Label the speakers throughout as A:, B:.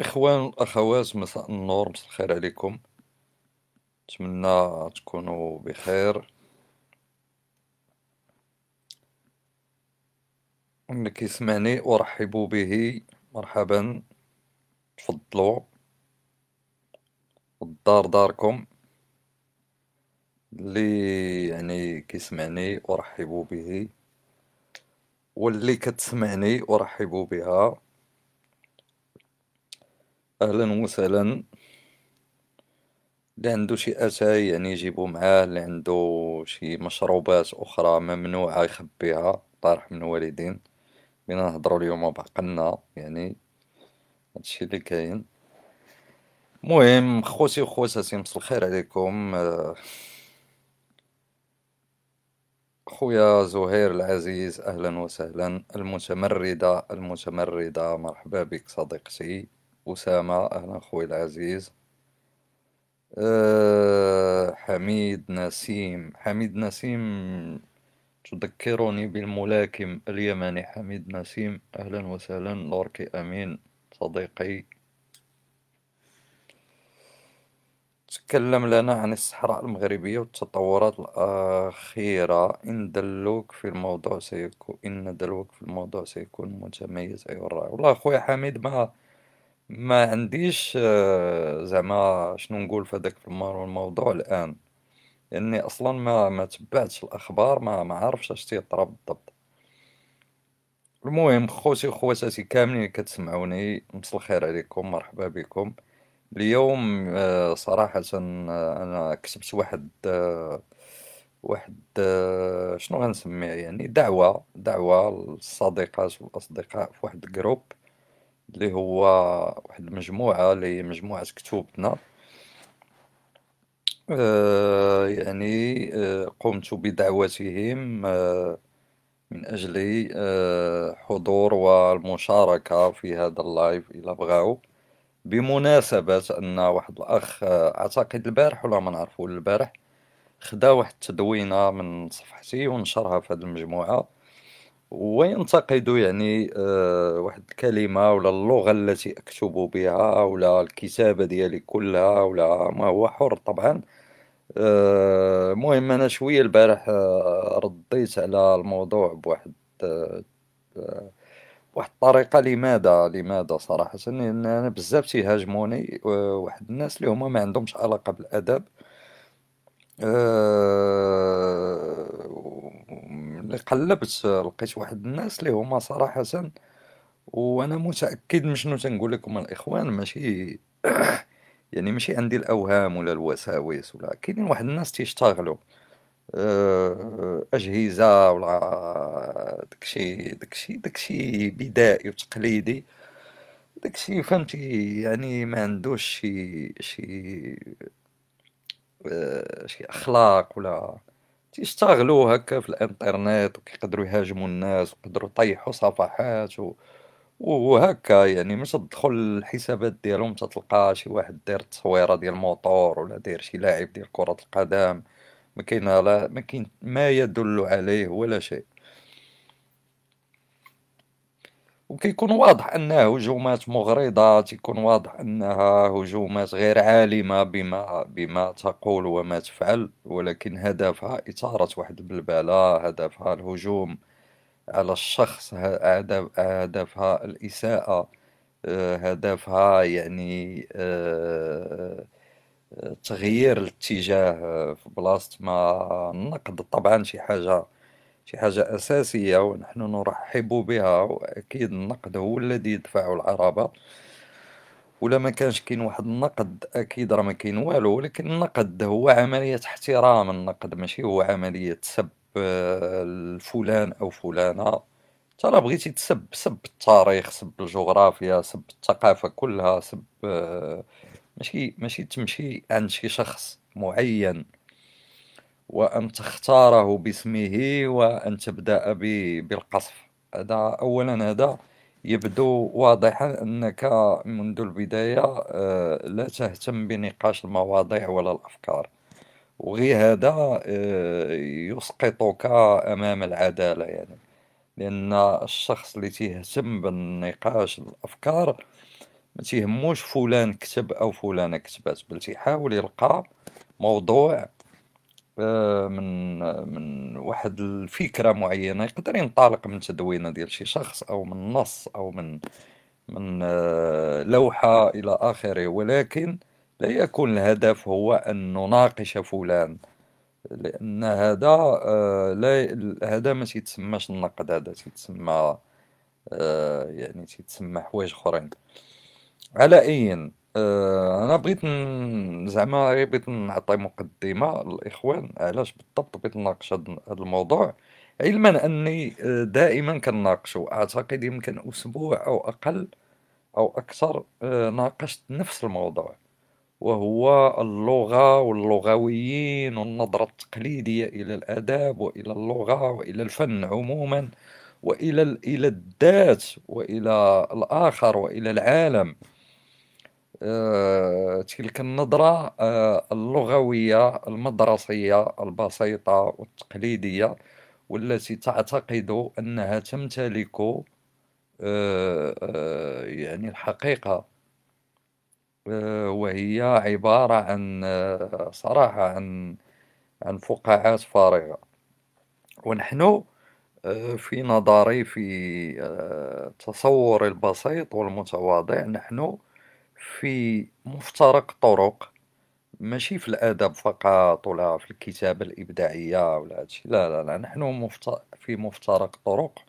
A: إخوان الأخوات مساء النور مساء الخير عليكم. نتمنى تكونوا بخير. اللي كيسمعني أرحب به مرحبا. تفضلوا. الدار داركم. اللي يعني كيسمعني أرحب به. واللي كتسمعني أرحب بها. أهلا وسهلا. اللي عنده شي أتاي يعني يجيبو معاه اللي عنده شي مشروبات أخرى ممنوعة يخبيها الله يرحم الوالدين. بينا نهضرو اليوم بعقلنا يعني هادشي لي كاين. المهم خوتي وخواتاتي مسا الخير عليكم. خويا زهير العزيز أهلا وسهلا. المتمردة المتمردة مرحبا بك صديقتي. أسامة أهلا خوي العزيز. أه حميد نسيم. حميد نسيم تذكرني بالملاكم اليمني. حميد نسيم أهلا وسهلا. لوركي أمين صديقي. تكلم لنا عن الصحراء المغربية والتطورات الأخيرة. إن دلوك في الموضوع سيكون إن دلوك في الموضوع سيكون متميز. الرائع. والله أخويا حميد ما ما عنديش آه، زعما شنو نقول في هذاك الموضوع الآن. لأني أصلا ما ما تبعتش الأخبار ما ما عارفش اش تيطرا بالضبط. المهم خوتي وخواتاتي كاملين كتسمعوني مسا الخير عليكم مرحبا بكم. اليوم آه، صراحة آه، أنا كتبت واحد واحد شنو غنسميه يعني دعوة دعوة للصديقات والأصدقاء في واحد ال group. اللي هو واحد المجموعة اللي هي مجموعة كتوبنا آه يعني آه قمت بدعوتهم آه من أجل آه حضور والمشاركة في هذا ال live إلا بغاو. بمناسبة أن واحد الأخ آه، أعتقد البارح ولا ما نعرفو البارح خدا واحد التدوينة من صفحتي ونشرها في هذه المجموعة. وينتقد يعني آه، واحد الكلمة ولا اللغة التي أكتب بها ولا الكتابة ديالي كلها ولا ما هو حر طبعا. آه، أنا شوية البارح آه، رديت على الموضوع بواحد بواحد الطريقة. لماذا؟ لماذا صراحة؟ لأن أنا بزاف تيهاجموني واحد الناس اللي هما ما عندهمش علاقة بالأدب. ملي قلبت لقيت واحد الناس اللي هما صراحة وأنا متأكد من شنو تنقول لكم الإخوان ماشي يعني ماشي عندي الأوهام ولا الوساوس ولا كاينين واحد الناس تيشتغلوا آه، أجهزة ولا داكشي داكشي داكشي بدائي وتقليدي داكشي فهمتي يعني ما عندوش شي شي آه، شي أخلاق ولا تيشتغلوا هكا في الإنترنت وكيقدروا يهاجموا الناس ويقدروا يطيحوا صفحات و... وهكا يعني مش تدخل الحسابات ديالهم تلقى شي واحد داير تصويرة ديال الموطور ولا داير شي لاعب ديال كرة القدم ما كاين لا ما كاين ما يدل عليه ولا شيء. وكيكون واضح أنها هجومات مغرضة تيكون واضح أنها هجومات غير عالمة بما بما تقول وما تفعل ولكن هدفها إثارة واحد البلبلة هدفها الهجوم على الشخص هدفها الإساءة آه، هدفها يعني آه، تغيير الاتجاه في بلاصة ما النقد طبعا شي حاجة شي حاجة أساسية ونحن نرحب بها وأكيد النقد هو الذي يدفع العربة ولا ما كانش كاين واحد النقد أكيد راه ما كاين والو ولكن النقد هو عملية احترام. النقد ماشي هو عملية سب الفلان أو فلانة. ترى بغيتي تسب سب التاريخ سب الجغرافيا سب الثقافة كلها سب ماشي ماشي تمشي عند شي شخص معين. وأن تختاره باسمه وأن تبدأ بالقصف. هذا أولا هذا يبدو واضحا أنك منذ البداية آه، لا تهتم بنقاش المواضيع ولا الأفكار. وغير هذا آه، يسقطك أمام العدالة يعني. لأن الشخص اللي تيهتم بالنقاش الأفكار ما تيهموش فلان كتب أو فلانة كتبات بل تيحاول يلقى موضوع من من واحد الفكرة معينة يقدر ينطلق من تدوينة ديال شي شخص أو من نص أو من من آه، لوحة إلى آخره. ولكن لا يكون الهدف هو أن نناقش فلان لأن هذا آه، لا هذا ما تيتسماش النقد هذا تيتسمى يعني تيتسمى حوايج أخرين. على أي آه، أنا بغيت زعما غير بغيت نعطي مقدمة للإخوان علاش بالضبط بغيت نناقش هذا الموضوع علما أني آه، دائما كنناقشو أعتقد يمكن أسبوع أو أقل أو أكثر آه، ناقشت نفس الموضوع وهو اللغة واللغويين والنظرة التقليدية إلى الآداب وإلى اللغة وإلى الفن عموما وإلى إلى الذات وإلى الآخر وإلى العالم. تلك النظرة آه، اللغوية المدرسية البسيطة والتقليدية والتي تعتقد أنها تمتلك آه، يعني الحقيقة. وهي عبارة عن صراحة عن عن فقاعات فارغة. ونحن في نظري في تصوري البسيط والمتواضع نحن في مفترق طرق ماشي في الأدب فقط ولا في الكتابة الإبداعية ولا هادشي لا لا لا نحن. في مفترق طرق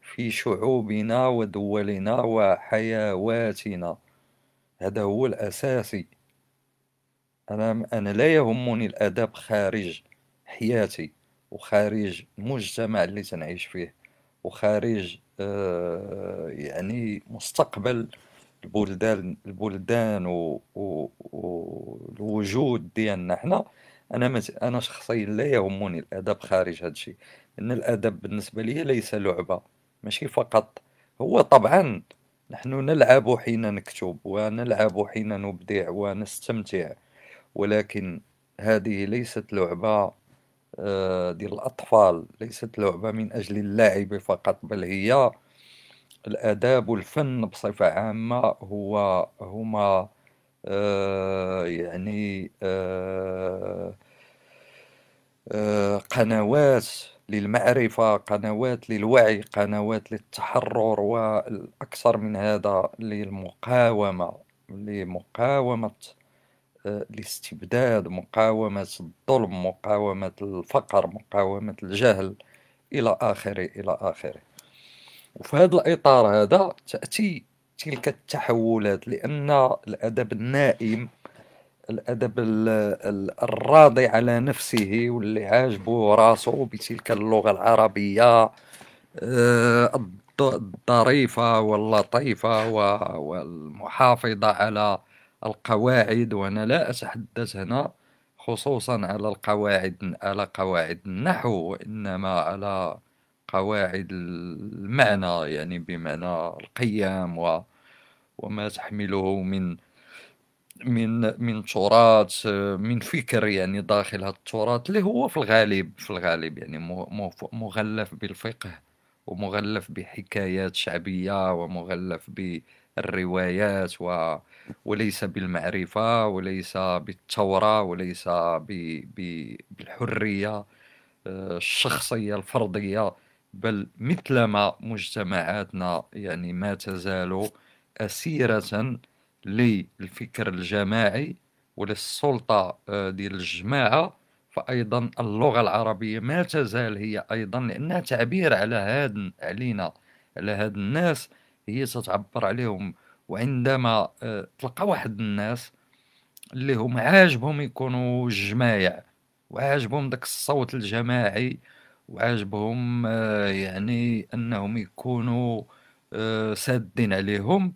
A: في شعوبنا ودولنا وحيواتنا هذا هو الأساسي أنا أنا لا يهمني الأدب خارج حياتي وخارج المجتمع اللي تنعيش فيه وخارج آه يعني مستقبل البلدان البلدان والوجود ديالنا حنا أنا مت... أنا شخصيا لا يهمني الأدب خارج هذا الشيء ان الأدب بالنسبة لي ليس لعبة ماشي فقط. هو طبعا نحن نلعب حين نكتب ونلعب حين نبدع ونستمتع ولكن هذه ليست لعبة آه، ديال الأطفال ليست لعبة من أجل اللعب فقط بل هي الآداب والفن بصفة عامة هو هما آه يعني آه آه قنوات للمعرفة قنوات للوعي قنوات للتحرر والأكثر من هذا للمقاومة لمقاومة الاستبداد مقاومة الظلم مقاومة الفقر مقاومة الجهل إلى آخره إلى آخره. وفي هذا الإطار هذا تأتي تلك التحولات لأن الأدب النائم الأدب الراضي على نفسه واللي عاجبه راسه بتلك اللغة العربية آه، الظريفة واللطيفة والمحافظة على القواعد وأنا لا أتحدث هنا خصوصا على القواعد على قواعد النحو وإنما على قواعد المعنى يعني بمعنى القيم و وما تحمله من من من تراث من فكر يعني داخل هذا التراث اللي هو في الغالب في الغالب يعني مغلف بالفقه ومغلف بحكايات شعبية ومغلف بالروايات و وليس بالمعرفة وليس بالثورة وليس بالحرية آه، الشخصية الفردية. بل مثلما مجتمعاتنا يعني ما تزال أسيرة للفكر الجماعي وللسلطة آه، ديال الجماعة. فأيضا اللغة العربية ما تزال هي أيضا لأنها تعبير على هاد علينا على هاد الناس. هي تتعبر عليهم. وعندما آه، تلقى واحد الناس اللي هم عاجبهم يكونوا جمايع وعاجبهم داك الصوت الجماعي وعاجبهم آه، يعني أنهم يكونوا آه، سادين عليهم.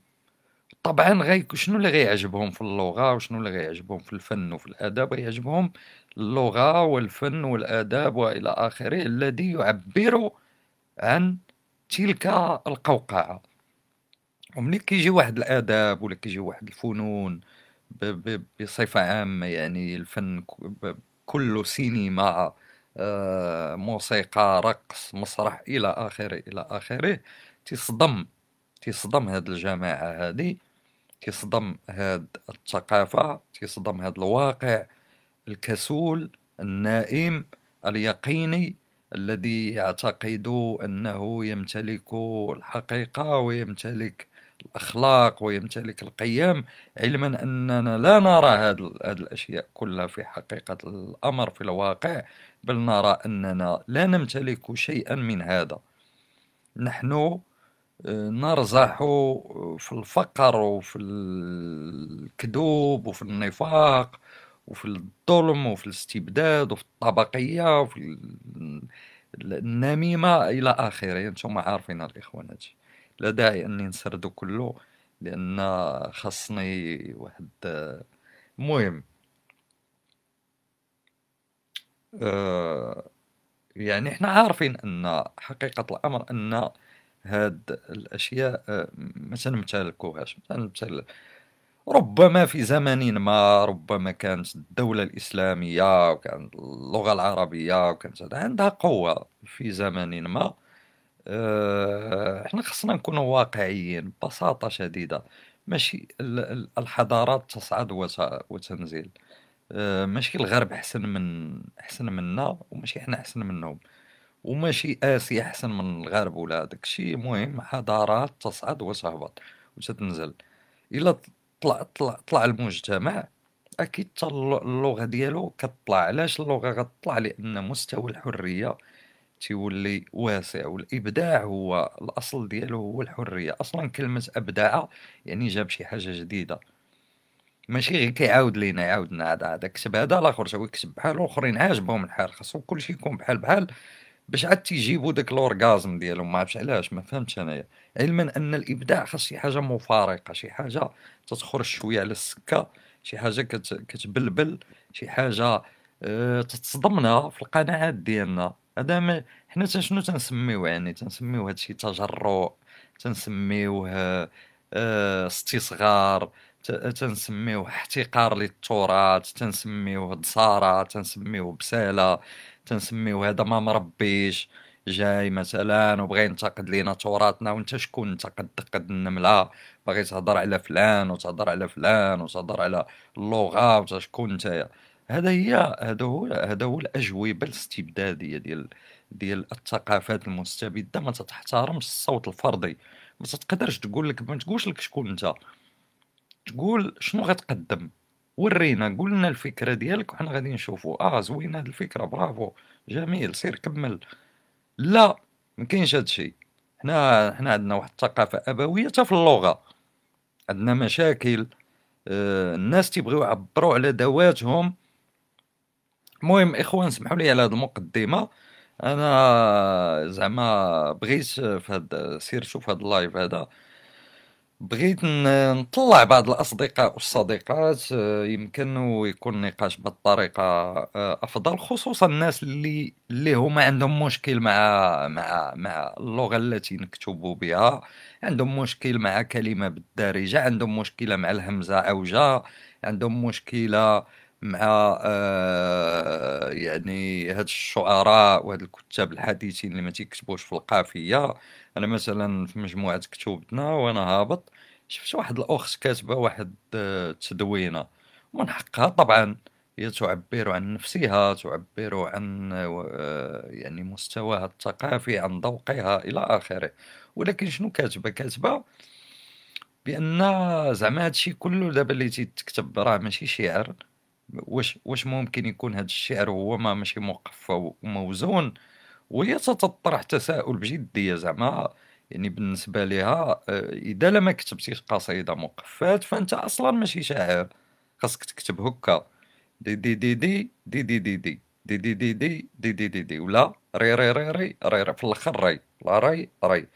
A: طبعا غي شنو اللي غيعجبهم في اللغة وشنو اللي غيعجبهم في الفن وفي الآداب غيعجبهم اللغة والفن والآداب وإلى آخره الذي يعبر عن تلك القوقعة. وملي كيجي واحد الآداب ولا كيجي واحد الفنون بصفة عامة يعني الفن كله سينما موسيقى رقص مسرح إلى آخره إلى آخره. تصدم تصدم هاد الجماعة هادي تيصدم هاد الثقافة تيصدم هاد الواقع الكسول النائم اليقيني الذي يعتقد أنه يمتلك الحقيقة ويمتلك الأخلاق ويمتلك القيم علما أننا لا نرى هذه الأشياء كلها في حقيقة الأمر في الواقع. بل نرى أننا لا نمتلك شيئا من هذا. نحن آه، نرزح في الفقر وفي الكذوب وفي النفاق وفي الظلم وفي الاستبداد وفي الطبقية وفي النميمة إلى آخره. أنتم عارفين الإخوان لا داعي أني نسردو كله لأن خاصني واحد المهم آه يعني إحنا عارفين أن حقيقة الأمر أن هاد الأشياء آه، ما تنمتلكوهاش مثلا ربما في زمن ما ربما كانت الدولة الإسلامية وكانت اللغة العربية وكانت عندها قوة في زمن ما. آه، إحنا خصنا نكونوا واقعيين ببساطة شديدة. ماشي الحضارات تصعد وتنزل آه، ماشي الغرب أحسن من أحسن منا وماشي إحنا أحسن منهم. وماشي آسيا أحسن من الغرب ولا داكشي مهم حضارات تصعد وتهبط وتتنزل. إلا طلع طلع طلع المجتمع أكيد اللغة ديالو كطلع. علاش اللغة غتطلع لأن مستوى الحرية تيولي واسع والإبداع هو الأصل ديالو هو الحرية. أصلا كلمة أبدع يعني جاب شي حاجة جديدة. ماشي غير كيعاود لينا يعاود لنا هذا هذا كتب هذا الآخر تا هو يكتب بحال الاخرين عاجبهم الحال خاصو كلشي يكون بحال بحال باش عاد تيجيبوا داك الأورغازم ديالهم. ما عرفتش علاش ما فهمتش أنايا. علما أن الإبداع خاص شي حاجة مفارقة شي حاجة تتخرج شوية على السكة شي حاجة كت... كتبلبل شي حاجة أه تتصدمنا في القناعات ديالنا. هذا ما حنا شنو تنسميوه يعني؟ تنسميوه هادشي تجرؤ تنسميوه أه استصغار تنسميوه احتقار للتراث تنسميوه دصارة تنسميوه بسالة تنسميوه هذا ما مربيش جاي مثلا وبغى ينتقد لينا تراثنا وانت شكون؟ انت قد قد النملة. باغي تهضر على فلان وتهضر على فلان وتهضر على اللغة وانت شكون انت. هذا هي هذا هو هذا هو الأجوبة الاستبدادية ديال ديال الثقافات المستبدة. ما تحترمش الصوت الفردي. ما تقدرش تقول لك ما تقولش لك شكون انت. تقول شنو غتقدم؟ ورينا قول لنا الفكرة ديالك وحنا غادي نشوفوا آه زوينه هاد الفكرة برافو. جميل سير كمل. لا ما كاينش هادشي حنا حنا عندنا واحد الثقافة أبوية حتى في اللغة. عندنا مشاكل. آه الناس تيبغيو يعبروا على ذواتهم. المهم إخوان سمحوا لي على هذه المقدمة. أنا زعما بغيت في هاد سير شوف هاد اللايف هذا. بغيت نطلع بعض الأصدقاء والصديقات آه، يمكن يكون النقاش بالطريقة آه، أفضل خصوصا الناس اللي اللي هما عندهم مشكل مع مع مع اللغة التي نكتب بها. عندهم مشكل مع كلمة بالدارجة عندهم مشكلة مع الهمزة أوجة عندهم مشكلة مع آه يعني هاد الشعراء وهاد الكتاب الحديثين اللي ما تيكتبوش في القافية. أنا مثلا في مجموعة كتبتنا وأنا هابط شفت واحد الأخت كاتبة واحد التدوينه آه، ومن حقها طبعا. هي تعبر عن نفسها تعبر عن آه، يعني مستواها الثقافي عن ذوقها إلى آخره. ولكن شنو كاتبة؟ كاتبة بأن زعما هادشي كله دابا اللي تيتكتب راه ماشي شعر. واش واش ممكن يكون هاد الشعر هو ما ماشي مقفى وموزون وهي تطرح تساؤل بجديه زعما يعني بالنسبة لها اذا لما كتبتيش قصيده مقفات فانت أصلا ماشي شاعر خاصك تكتب هكا دي دي دي دي دي دي دي دي دي دي دي دي دي دي دي دي ولا ري ري ري ري ري في الآخر ري لا ري ري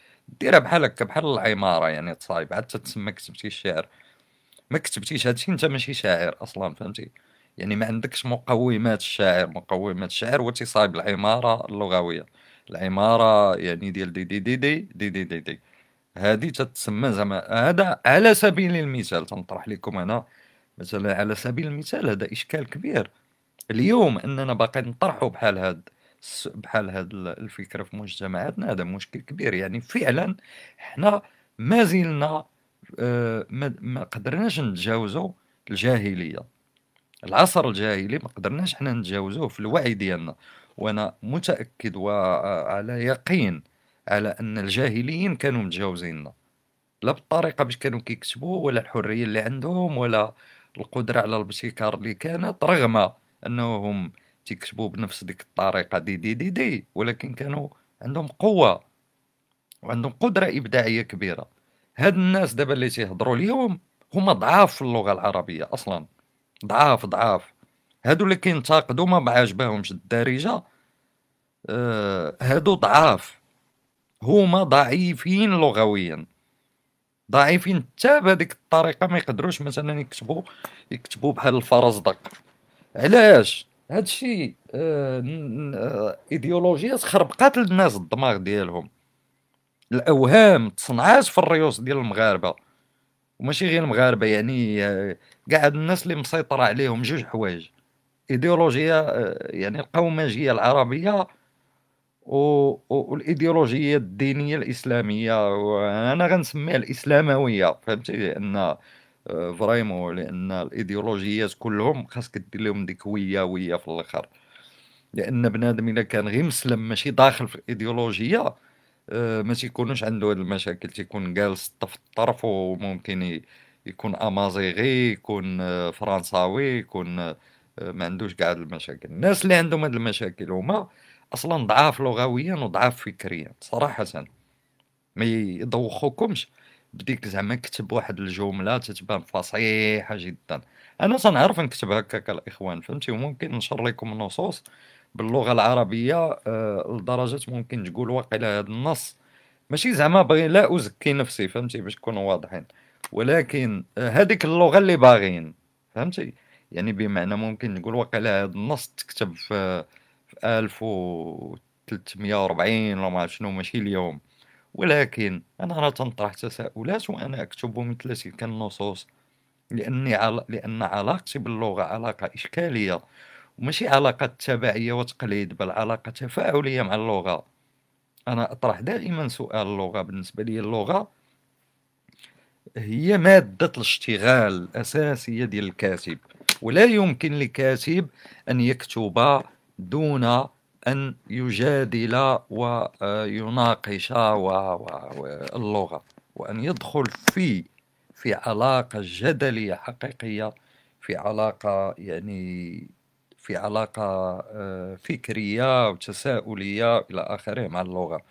A: ديرها بحال هكا بحال العماره يعني تصايب عاد تتسمى كتبتي الشعر ما كتبتيش هادشي انت ماشي شاعر أصلا فهمتي يعني ما عندكش مقومات الشاعر مقومات الشاعر هو تصايب العمارة اللغوية. العمارة يعني ديال دي دي دي دي دي دي دي, دي. هذه تتسمى زعما هذا على سبيل المثال تنطرح لكم أنا مثلا على سبيل المثال هذا إشكال كبير. اليوم أننا باقي نطرحوا بحال هاد بحال هاد الفكرة في مجتمعاتنا هذا مشكل كبير. يعني فعلا إحنا ما زلنا آه، ما قدرناش نتجاوزوا الجاهلية. العصر الجاهلي ما قدرناش حنا نتجاوزوه في الوعي ديالنا. وأنا متأكد وعلى يقين على أن الجاهليين كانوا متجاوزيننا. لا بالطريقة باش كانوا كيكتبوا ولا الحرية اللي عندهم ولا القدرة على الابتكار اللي كانت رغم أنهم تيكتبوا بنفس ديك الطريقة دي دي دي دي ولكن كانوا عندهم قوة وعندهم قدرة إبداعية كبيرة. هاد الناس دابا اللي تيهضروا اليوم هما ضعاف في اللغة العربية أصلا. ضعاف ضعاف. هادو اللي كينتقدوا ما عاجباهمش الدارجة آه هادو ضعاف. هما ضعيفين لغويا. ضعيفين حتى بهذيك الطريقة ما يقدروش مثلا يكتبوا يكتبوا بحال الفرزدق علاش؟ هادشي آه, آه، ايديولوجيات خربقات للناس الدماغ ديالهم. الأوهام تصنعات في الريوس ديال المغاربة. وماشي غير المغاربه يعني آه، كاع الناس اللي مسيطرة عليهم جوج حوايج. إيديولوجية آه، يعني القومجيه العربية والإيديولوجية الدينية الإسلامية. وأنا غنسميها الإسلاموية فهمتي؟ لأن آه، vraiment لأن الإيديولوجيات كلهم خاصك دير لهم ديك ويا في الآخر. لأن بنادم إلا كان غير مسلم ماشي داخل في الإيديولوجية آه، ما تيكونوش عنده هاد المشاكل تيكون جالس في الطرف وممكن يكون أمازيغي يكون فرنساوي يكون ما عندوش كاع المشاكل. الناس اللي عندهم هاد المشاكل هما أصلا ضعاف لغويا وضعاف فكريا صراحة. ما يدوخوكمش بديك زعما كتب واحد الجملة تتبان فصيحة جدا. أنا تنعرف نكتب هكاك الإخوان فهمتي؟ وممكن نشر لكم النصوص باللغة العربية آه لدرجة ممكن تقول واقيلا هذا النص. ماشي زعما باغي لا أزكي نفسي فهمتي باش نكونوا واضحين. ولكن آه هذيك اللغة اللي باغيين فهمتي؟ يعني بمعنى ممكن نقول واقيلا هذا النص تكتب في في 1340 ولا ما شنو ماشي اليوم. ولكن أنا راه تنطرح تساؤلات وأنا أكتب مثل تلك النصوص. لأني عل... لأن علاقتي باللغة علاقة إشكالية. وماشي علاقة تبعية وتقليد بل علاقة تفاعلية مع اللغة. أنا أطرح دائما سؤال اللغة بالنسبة لي. اللغة هي مادة الاشتغال الأساسية ديال الكاتب ولا يمكن لكاتب أن يكتب دون أن يجادل ويناقش اللغة وأن يدخل في في علاقة جدلية حقيقية في علاقة يعني في علاقة آه، فكرية وتساؤلية إلى آخره مع اللغة.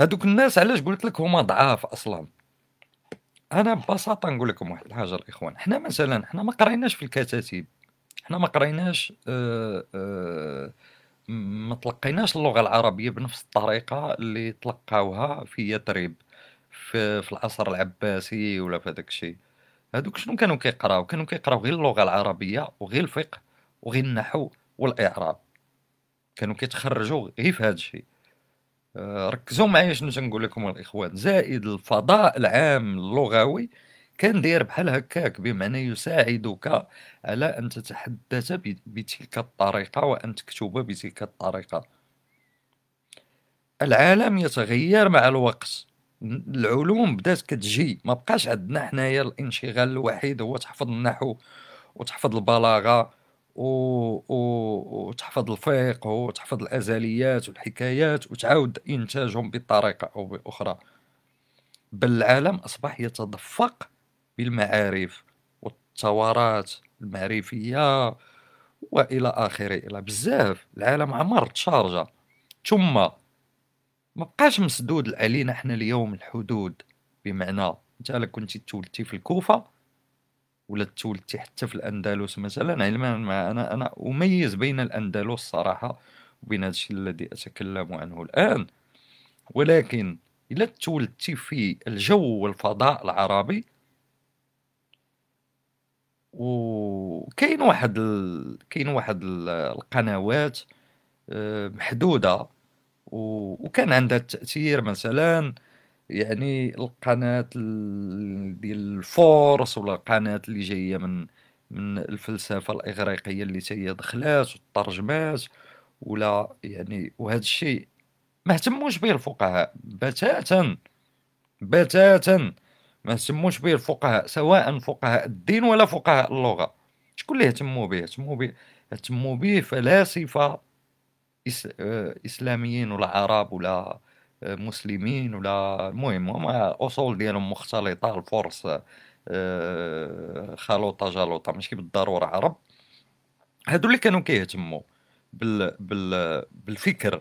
A: هذوك الناس علاش قلت لك هما ضعاف أصلا؟ أنا ببساطة نقول لكم واحد الحاجة الإخوان. حنا مثلا حنا ما قريناش في الكتاتيب. حنا ما قريناش آه، آه، ما تلقيناش اللغة العربية بنفس الطريقة اللي تلقاوها في يثرب في, في العصر العباسي ولا في هذاك الشيء. هذوك شنو كانوا كيقراو؟ كانوا كيقراو غير اللغة العربية وغير الفقه. وغير النحو والإعراب. كانوا كيتخرجوا غير في هذا الشيء. آه، ركزوا معايا شنو تنقول لكم الإخوان. زائد الفضاء العام اللغوي كان داير بحال هكاك بمعنى يساعدك على أن تتحدث بتلك الطريقة وأن تكتب بتلك الطريقة. العالم يتغير مع الوقت. العلوم بدات كتجي. ما بقاش عندنا حنايا الانشغال الوحيد هو تحفظ النحو وتحفظ البلاغة وتحفظ الفقه وتحفظ الأزليات والحكايات وتعاود إنتاجهم بطريقة أو بأخرى. بل العالم أصبح يتدفق بالمعارف والثورات المعرفية وإلى آخره إلى بزاف. العالم عمر تشارجا ثم ما بقاش مسدود علينا حنا اليوم الحدود بمعنى أنت كنتي تولدتي في الكوفة ولا تولدتي حتى في الأندلس مثلا؟ علما ما أنا أنا أميز بين الأندلس صراحة وبين هذا الشيء الذي أتكلم عنه الآن. ولكن إلا تولدتي في الجو والفضاء العربي وكاين واحد ال... كاين واحد القنوات آه، محدودة وكان عندها تأثير مثلا يعني القناة ديال الفورس ولا القناة اللي جاية من من الفلسفة الإغريقية اللي هي دخلات وترجمات ولا يعني وهذا الشيء ما اهتموش به الفقهاء بتاتا بتاتا ما اهتموش به الفقهاء سواء فقهاء الدين ولا فقهاء اللغة. شكون اللي اهتموا به اهتموا به اهتموا به فلاسفة إس... آه، إسلاميين ولا عرب ولا مسلمين ولا المهم هما أصول ديالهم مختلطة الفرس آه، خلوطة جلوطة ماشي بالضرورة عرب. هادو اللي كانوا كيهتموا بال... بال... بالفكر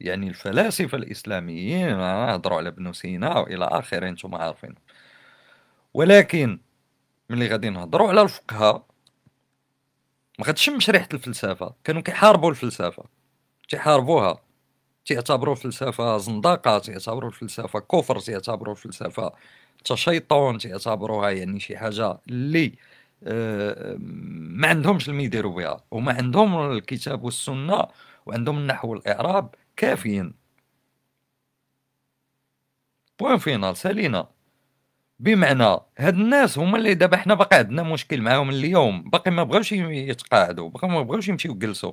A: يعني الفلاسفة الإسلاميين نهضروا على ابن سينا وإلى آخره أنتم عارفين. ولكن ملي غادي نهضروا على الفقهاء ما غتشمش ريحة الفلسفة كانوا كيحاربوا الفلسفة تيحاربوها. تيعتبروا الفلسفة زندقة تيعتبروا الفلسفة كفر تيعتبروا الفلسفة تشيطون تيعتبروها يعني شي حاجة اللي آه، ما عندهمش اللي يديروا بها وما عندهم الكتاب والسنة وعندهم النحو والإعراب كافيين. point final سالينا. بمعنى هاد الناس هما اللي دابا حنا باقي عندنا مشكل معاهم اليوم باقي ما بغاوش يتقاعدوا باقي ما بغاوش يمشيو يجلسوا.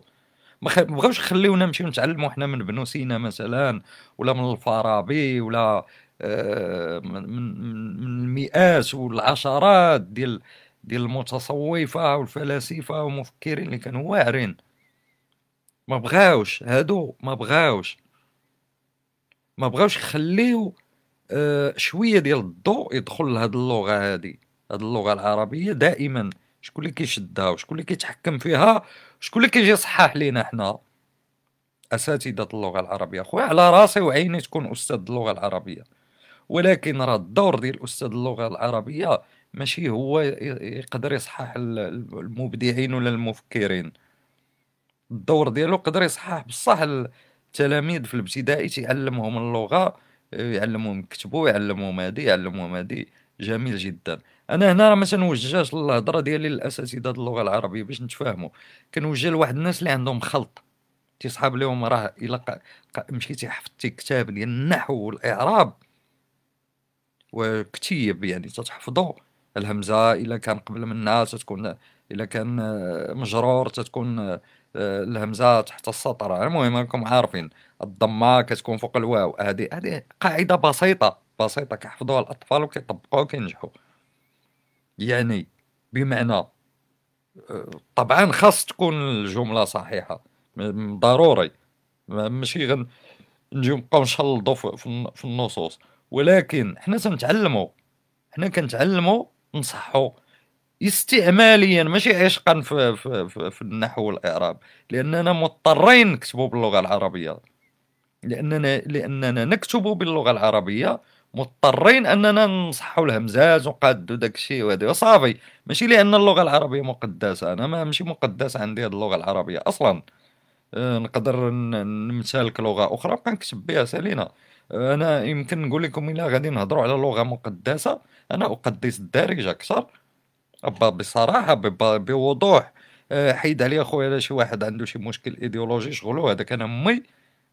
A: ما بغاوش يخليونا نمشيو نتعلموا حنا من ابن سينا مثلا ولا من الفارابي ولا آه، من من المئات والعشرات ديال ديال المتصوفة والفلاسفة والمفكرين اللي كانوا واعرين. ما بغاوش هادو ما بغاوش. ما بغاوش يخليو آه شوية ديال الضوء يدخل لهاد اللغة هادي هاد اللغة العربية دائما. شكون اللي كيشدها وشكون اللي كيتحكم فيها شكون اللي كيجي يصحح لينا حنا؟ أساتذة اللغة العربية. خويا على راسي وعيني تكون أستاذ اللغة العربية. ولكن راه الدور ديال أستاذ اللغة العربية ماشي هو يقدر يصحح المبدعين ولا المفكرين. الدور ديالو يقدر يصحح بصح التلاميذ في الابتدائي تيعلمهم اللغة يعلموهم يكتبوا يعلموهم هادي يعلموهم هادي. جميل جدا. أنا هنا راه ما تنوجهش الهضره ديالي للاساتذه اللغة العربيه باش نتفاهموا. كنوجه لواحد الناس اللي عندهم خلط. تيصحاب لهم راه إلا مشيتي حفظتي كتاب ديال النحو والإعراب. وكتيب يعني تتحفظوا. الهمزة إلا كان قبل منها تتكون إلا كان مجرور تتكون الهمزة تحت السطر. المهم راكم عارفين. الضمة كتكون فوق الواو. هذه هذه قاعدة بسيطة. بسيطة. كيحفظوها الأطفال وكيطبقوها وكينجحوا. يعني بمعنى طبعا خاص تكون الجملة صحيحة ضروري ماشي غن نجيو نبقاو نشلضوا في النصوص. ولكن حنا تنتعلموا حنا كنتعلموا نصحوا استعماليا ماشي عشقا في, في, في, في النحو والإعراب. لأننا مضطرين نكتبوا باللغة العربية. لأننا لأننا نكتب باللغة العربية مضطرين أننا نصحوا الهمزات ونقادوا داك الشيء وهذا. صافي ماشي لأن اللغة العربية مقدسة. أنا ما ماشي مقدس عندي هذه اللغة العربية أصلا. أه نقدر نمتلك لغة أخرى نبقى نكتب بها سالينا أنا يمكن نقول لكم إلا غادي نهضروا على لغة مقدسة أنا أقدس الدارجه أكثر. بصراحة بوضوح. أه، حيد عليا خويا شي واحد عنده شي مشكل إيديولوجي شغلو هذاك أنا أمي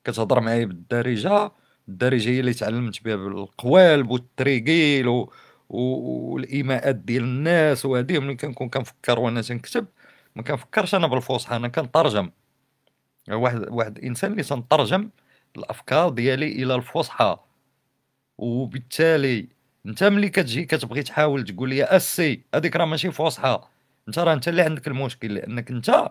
A: كتهضر معايا بالدارجة. الدارجه هي اللي تعلمت بها بالقوالب والتريقيل و... والإيماءات ديال الناس وهذه. ملي كنكون كنفكر وأنا تنكتب ما كنفكرش أنا بالفصحى أنا كنترجم. واحد واحد الانسان اللي تنترجم الأفكار ديالي إلى الفصحى وبالتالي أنت ملي كتجي كتبغي تحاول تقول لي أسي هذيك راه ماشي فصحى أنت راه أنت اللي عندك المشكل لأنك أنت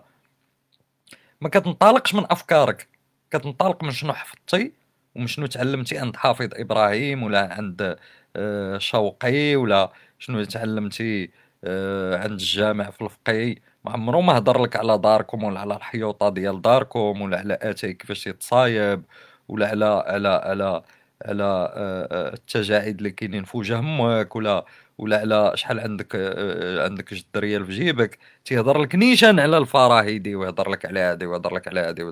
A: ما كتنطلقش من أفكارك. كتنطلق من شنو حفظتي ومن شنو تعلمتي عند حافظ إبراهيم ولا عند آه، شوقي ولا شنو تعلمتي آه، عند الجامع في الفقيه ما عمرو ما هضر لك على داركم ولا على الحيوطة ديال داركم ولا على اتاي كيفاش يتصايب ولا على على على على آه، التجاعيد اللي كاينين في وجه أمك ولا ولا على شحال عندك عندك جد ريال في جيبك. تيهضر لك نيشان على الفراهيدي ويهضر لك على هادي ويهضر لك على هادي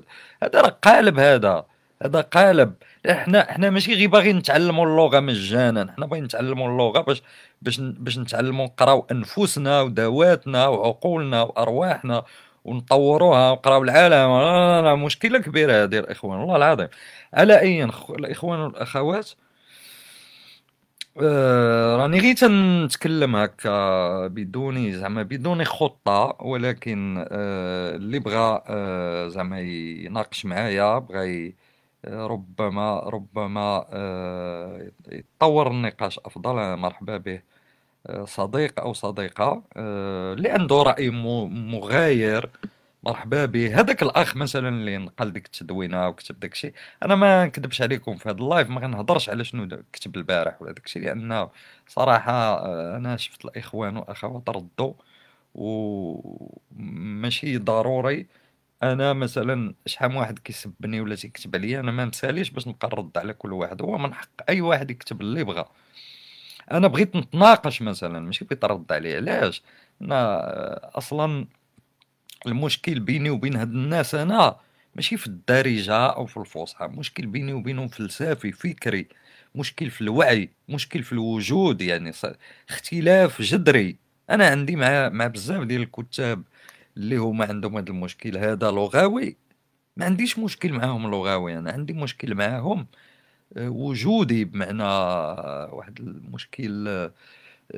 A: هذا راه قالب هذا. هذا قالب. إحنا إحنا ماشي غير باغيين نتعلموا اللغة مجانا إحنا باغيين نتعلموا اللغة باش باش باش نتعلموا نقراو أنفسنا ودواتنا وعقولنا وأرواحنا ونطوروها ونقراو العالم. لا مشكلة كبيرة هذه الإخوان والله العظيم. على أي الإخوان والأخوات آه راني غير تنتكلم هكا بدون زعما بدون خطة ولكن آه اللي بغى آه زعما يناقش معايا بغى ربما ربما آه، يتطور النقاش أفضل مرحبا به آه، صديق أو صديقة آه، اللي عنده رأي مغاير. مرحبا به. هذاك الأخ مثلا اللي نقل ديك التدوينة وكتب داك الشيء أنا ما نكذبش عليكم في هذا اللايف ما غنهضرش على شنو كتب البارح ولا داك الشيء لأن صراحة أنا شفت الإخوان وأخوات ردوا وماشي ضروري. أنا مثلا شحال واحد كيسبني ولا تيكتب عليا أنا ما مساليش باش نبقى نرد على كل واحد هو من حق اي واحد يكتب اللي بغى أنا بغيت نتناقش مثلا ماشي بغيت نرد عليه علاش؟ أنا أصلا المشكل بيني وبين هاد الناس أنا ماشي في الدارجة أو في الفصحى مشكل بيني وبينهم فلسفي فكري مشكل في الوعي مشكل في الوجود يعني اختلاف جذري. أنا عندي مع مع بزاف ديال الكتاب اللي هما عندهم هذا المشكل هذا لغوي. ما عنديش مشكل معاهم لغوي أنا عندي مشكل معاهم آه، وجودي بمعنى آه، واحد المشكل آه،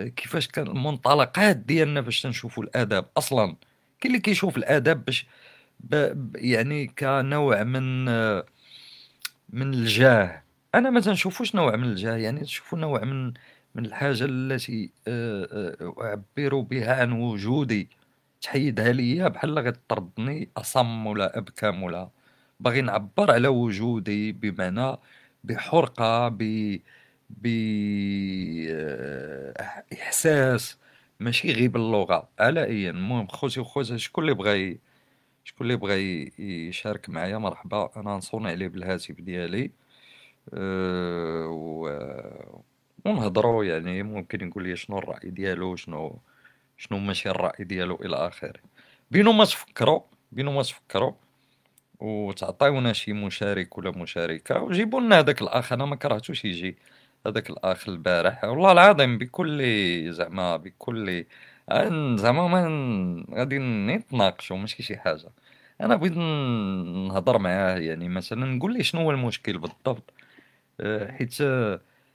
A: كيفاش كان المنطلقات ديالنا باش تنشوفوا الادب أصلا كاين اللي كيشوف الادب باش يعني كنوع من من الجاه. أنا ما تنشوفوش نوع من الجاه يعني نشوفو نوع من من الحاجة التي اعبر بها عن وجودي. تحيدها ليا بحال غتطردني أصم ولا أبكم ولا. باغي نعبر على وجودي بمعنى بحرقة ب باحساس ماشي غير باللغة. على اي المهم خوتي وخواتي شكون اللي بغى شكون اللي بغى يشارك معايا؟ مرحبا أنا نصوني عليه بالهاتف ديالي. أه و... ونهضروا يعني ممكن يقول لي شنو الرأي ديالو شنو شنو ماشي الرأي ديالو إلى آخره. بينو ما تفكروا بينو ما تفكروا وتعطيونا شي مشارك ولا مشاركة وجيبوا لنا هذاك الاخ أنا ما كرهتوش يجي هذاك الاخ البارح. والله العظيم بكل زعما بكل زعما ما غادي نتناقشوا ماشي شي حاجة. أنا بغيت نهضر معاه يعني مثلا نقول ليه شنو هو المشكل بالضبط. آه، حيت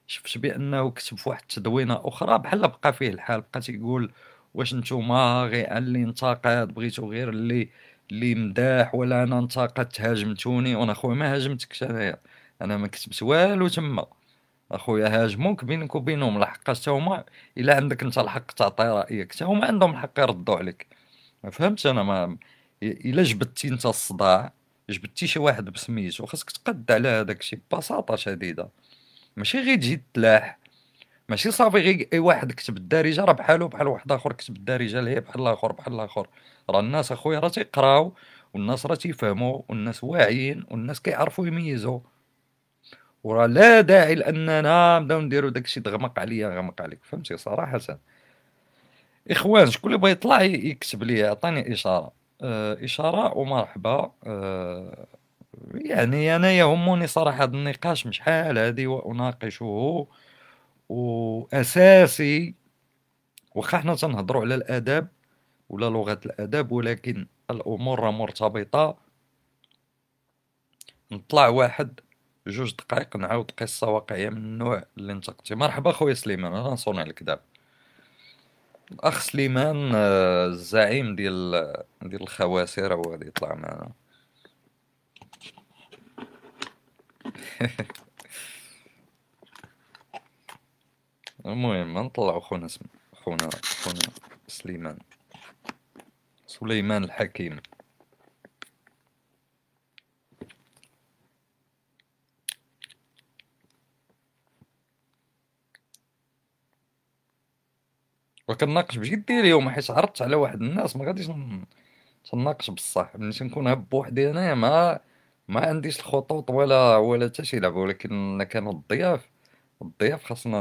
A: شفت بأنه كتب واحد التدوينة أخرى بحال بقى فيه الحال بقى تيقول واش نتوما غير اللي انتقد بغيتو غير اللي اللي مداح ولا أنا انتقدت هاجمتوني؟ وأنا خويا ما هاجمتكش أنايا. أنا ما كتبت والو تما. أخويا هاجموك بينك وبينهم لحق حتى هما إلا عندك أنت الحق تعطي رأيك. حتى هما عندهم الحق يردوا عليك. ما فهمتش أنا ما إلا جبدتي أنت الصداع جبدتي شي واحد بسميتو خاصك تقد على هذاك الشيء ببساطة شديدة. ماشي غير تجي تلاح. ماشي صافي غير اي واحد كتب الدارجة راه بحالو بحال واحد آخر كتب الدارجة اللي هي بحال الآخر بحال الآخر راه الناس أخويا راه تيقراو والناس راه تيفهموا والناس واعيين والناس كيعرفوا يميزوا وراه لا داعي لأننا نبداو نديرو داكشي دغمق عليا غمق عليك فهمتي؟ صراحة. إخوان شكون اللي بغى يطلع يكتب لي يعطيني إشارة. آه إشارة ومرحبا. آه يعني أنا يهمني صراحة هذا النقاش شحال هذه واناقشه وأساسي واخا حنا تنهضروا على الآداب ولا لغة الآداب ولكن الأمور مرتبطة. نطلع واحد جوج دقائق نعاود قصة واقعية من النوع اللي انتقدتي مرحبا خويا سليمان أنا نصوني عليك دابا الاخ سليمان آه، الزعيم ديال ديال الخواسر هو غادي يطلع معنا. المهم نطلعو خونا اسم خونا خونا سليمان. سليمان الحكيم. وكناقش بجدية اليوم حيت عرضت على واحد الناس ما غاديش تناقش بصح. ملي تنكون هاب بوحدي انايا ما ما عنديش الخطوط ولا ولا حتى شي لعبة ولكن كانوا الضياف الضياف خاصنا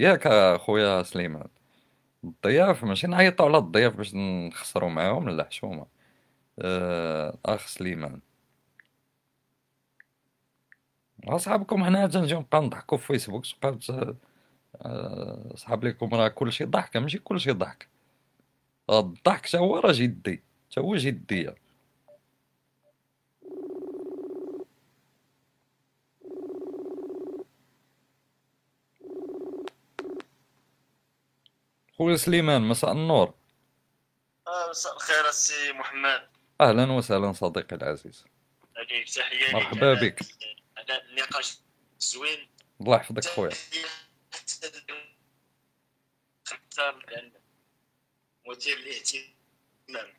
A: ياك اخويا سليمان الضياف ماشي نعيطوا على الضياف باش نخسروا معاهم لا حشومه آه، أخ سليمان. أصحابكم هنا تنجيو نبقى نضحكوا في فيسبوك تبقاو آه، صحاب لكم راه كلشي ضحكه ماشي كلشي ضحك. الضحك تا هو راه جدي تا هو جديه خويا سليمان مساء النور.
B: آه مساء الخير السي محمد.
A: أهلا وسهلا صديقي العزيز.
B: عليك تحية
A: مرحبا بك.
B: على النقاش زوين.
A: الله يحفظك خويا.
B: مثير للاهتمام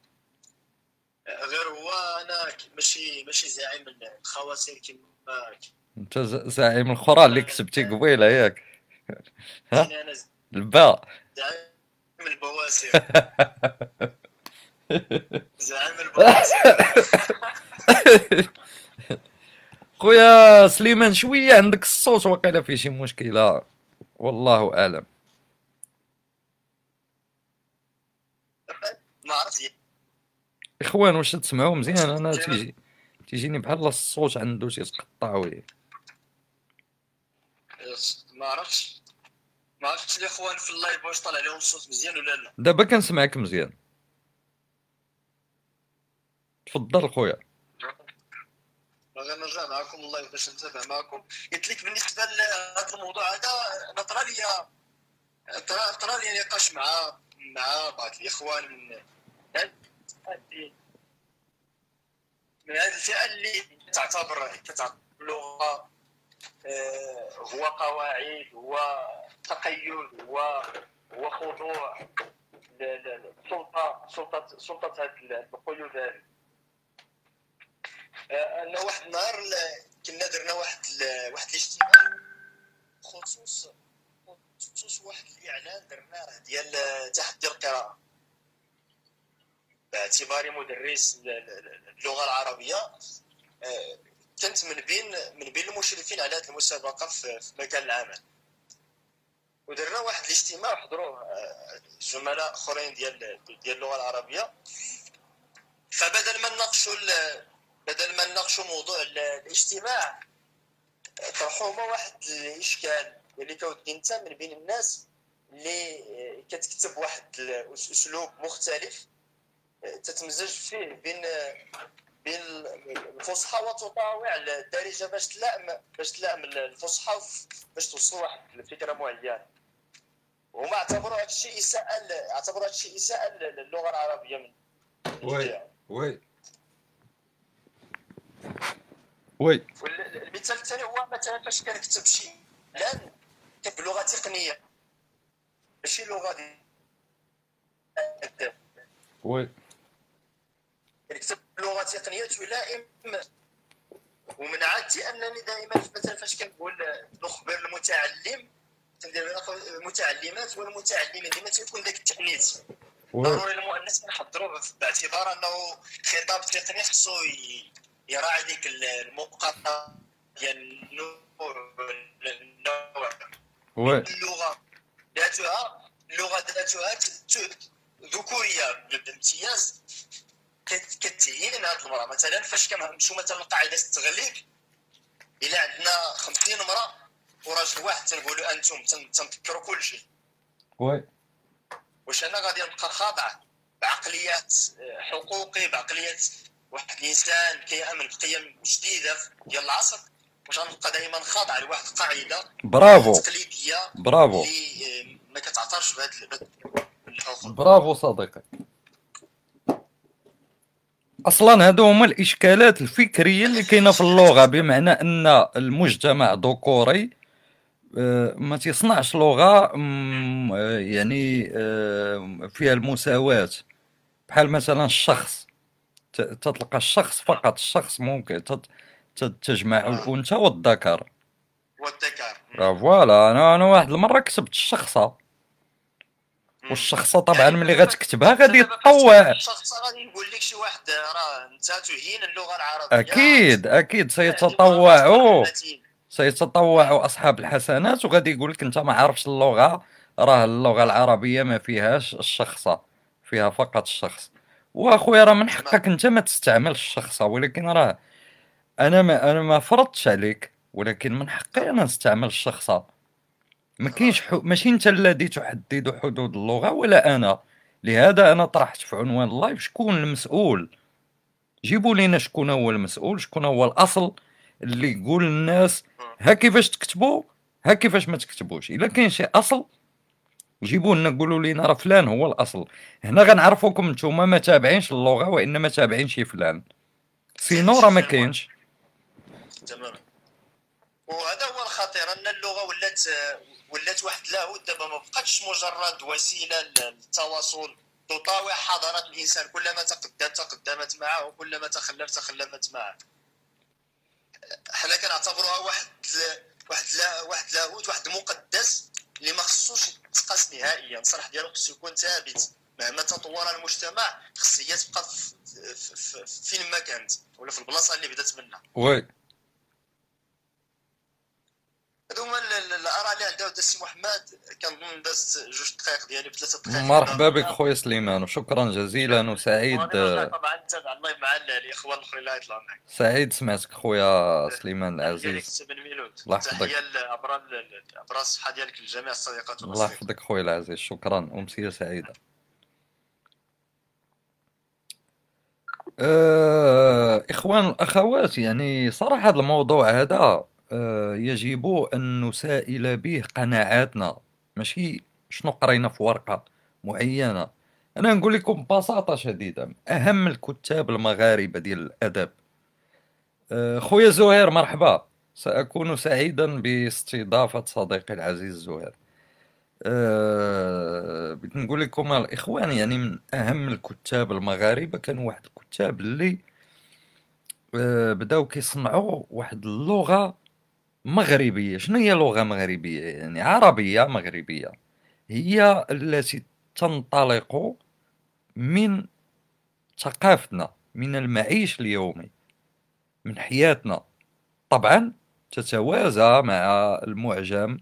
B: غير هو أنا ماشي ماشي زعيم الخواسر كما
A: أنت زعيم الخرى اللي كسبتي قبيلة ياك. ها؟ الباء.
B: زعيم البواسر زعيم البواسر
A: خويا سليمان شوية عندك الصوت وقيلا فيه شي مشكلة. والله أعلم.
B: ما عرفت.
A: إخوان واش تسمعوا مزيان؟ أنا تيجي تيجيني بحال الصوت عنده تيتقطع وي
B: ما عرفتش. ما عرفتش الاخوان في ال live واش طالع لهم الصوت مزيان ولا لا.
A: دابا كنسمعك مزيان. تفضل خويا.
B: غير نرجع معكم ال live باش نتابع معكم. قلت لك بالنسبة لهذا الموضوع هذا أنا طرا لي طرا طرا لي نقاش مع مع بعض الإخوان من هذه- من هذه الفئة اللي تعتبر كتعتبر اللغة آه، هو قواعد هو تقيد هو هو خضوع. للسلطه سلطة سلطة هذه القيود هذه آه، أنا واحد النهار كنا درنا واحد واحد الاجتماع خصوص خصوص واحد الإعلان درناه ديال تحدي القراءة. باعتباري مدرس اللغة العربية. آه، كنت من بين من بين المشرفين على هذه المسابقة في مجال العمل. ودرنا واحد الاجتماع حضروه آه، زملاء أخرين ديال ديال اللغة العربية. فبدل ما نناقشوا بدل ما نناقشوا موضوع ال- الاجتماع طرحوا هما واحد الإشكال. اللي كودي انت من بين الناس اللي آه، كتكتب واحد الاسلوب مختلف آه، تتمزج فيه بين آه، بين الفصحى وتطاوع الدارجه باش تلائم باش تلائم الفصحى باش توصل واحد الفكرة معينة. وهما اعتبروا هذا الشيء إساءة اعتبروا هذا الشيء إساءة للغة العربية من
A: oui oui. oui.
B: والمثال الثاني هو مثلا فاش كنكتب شي اعلان كتب بلغه تقنية. ماشي لغة ديال oui. بلغه تقنيه تلائم ومن عادتي أنني دائما مثلا فاش كنقول نخبر المتعلم كندير المتعلمات والمتعلمين ديما تيكون ذاك التعنيت
A: وي.
B: ضروري المؤنث نحضروه باعتبار أنه خطاب تقني خصو يراعي ديك المقاطعه ديال النوع اللغة ذاتها اللغة ذاتها ذكورية بامتياز كتهين هذه المرأة. مثلا فاش كنمشيو مثلا لقاعده التغليب إلا عندنا 50 امراه وراجل واحد تنقولوا أنتم تن- تنذكروا كل شيء.
A: وي.
B: واش أنا غادي نبقى خاضع بعقليات آه، حقوقي بعقليات واحد الإنسان كيأمن بقيم جديدة ديال العصر واش غنبقى دائما خاضع لواحد القاعدة
A: برافو.
B: تقليدية
A: برافو.
B: اللي آه، ما كتعترفش بهذا
A: برافو صديقي. أصلا هادو هما الإشكالات الفكرية اللي كاينة في اللغة بمعنى أن المجتمع ذكوري آه، ما تصنعش لغة يعني آه، فيها المساواة. بحال مثلا الشخص تطلق الشخص فقط الشخص ممكن تجمع الأنثى والذكر.
B: والذكر.
A: آه، فوالا أنا أنا واحد المرة كتبت الشخصة. والشخصة طبعا ملي غتكتبها غادي تطوع
B: الشخص غادي يقول لك شي واحد راه انت تهين اللغة
A: العربية. أكيد
B: أكيد.
A: سيتطوع.
B: اللاتين.
A: سيتطوع أصحاب الحسنات وغادي يقول لك أنت ما عارفش اللغة. راه اللغة العربية ما فيهاش الشخصة فيها فقط الشخص. وأخويا راه من حقك أنت ما تستعملش الشخصة ولكن راه أنا ما أنا ما فرضتش عليك ولكن من حقي أنا نستعمل الشخصة. ما كاينش حو... ماشي انت الذي تحدد حدود اللغة ولا أنا. لهذا أنا طرحت في عنوان اللايف شكون المسؤول. جيبوا لينا شكون هو المسؤول شكون هو الأصل اللي يقول للناس ها كيفاش تكتبوا ها كيفاش ما تكتبوش. إلا كاين شي أصل جيبوا لنا قولوا لنا راه فلان هو الأصل. هنا غنعرفوكم نتوما ما تابعينش اللغة وإنما تابعين شي فلان. سينو راه ما كاينش.
B: تمام. وهذا هو الخطير أن اللغة ولات ولات واحد لاهوت دابا ما بقاتش مجرد وسيلة للتواصل تطاوع حضارات الإنسان. كلما تقدم تقدمت معه وكلما تخلف تخلفت معه. حنا كنعتبروها واحد واحد لا واحد لاهوت واحد مقدس اللي ما خصوش يتقاس نهائيا. الصراح ديالو خصو يكون ثابت. مهما تطور المجتمع خص هي تبقى فين ما كانت ولا في البلاصة اللي بدات منها.
A: وي.
B: هادو هما الآراء اللي عندها السي محمد. كنظن دازت جوج دقائق ديالي بثلاثة دقائق
A: مرحبا بك خويا سليمان وشكرا جزيلا وسعيد.
B: طبعا تابع الله مع الاخوان الاخرين اللي غيطلعوا معك
A: سعيد سمعتك خويا سليمان العزيز.
B: الله يحفظك. تحية لابرار الصحة ديالك لجميع الصديقات
A: الله يحفظك خويا العزيز. شكرا. ومسيه سعيدة. أه إخوان الأخوات يعني صراحة هذا الموضوع هذا يجب أن نسائل به قناعاتنا. ماشي؟ شنو قرينا في ورقة معينة؟ أنا نقول لكم ببساطة شديدة أهم الكتاب المغاربة ديال الأدب. أه خويا زهير مرحبا. سأكون سعيدا باستضافة صديقي العزيز زهير. أه نقول لكم الإخوان يعني من أهم الكتاب المغاربة كانوا واحد الكتاب اللي أه بداو كيصنعوا واحد اللغة مغربية. شنو هي لغة مغربية يعني؟ عربية مغربية. هي التي تنطلق من ثقافتنا من المعيش اليومي من حياتنا. طبعا تتوازى مع المعجم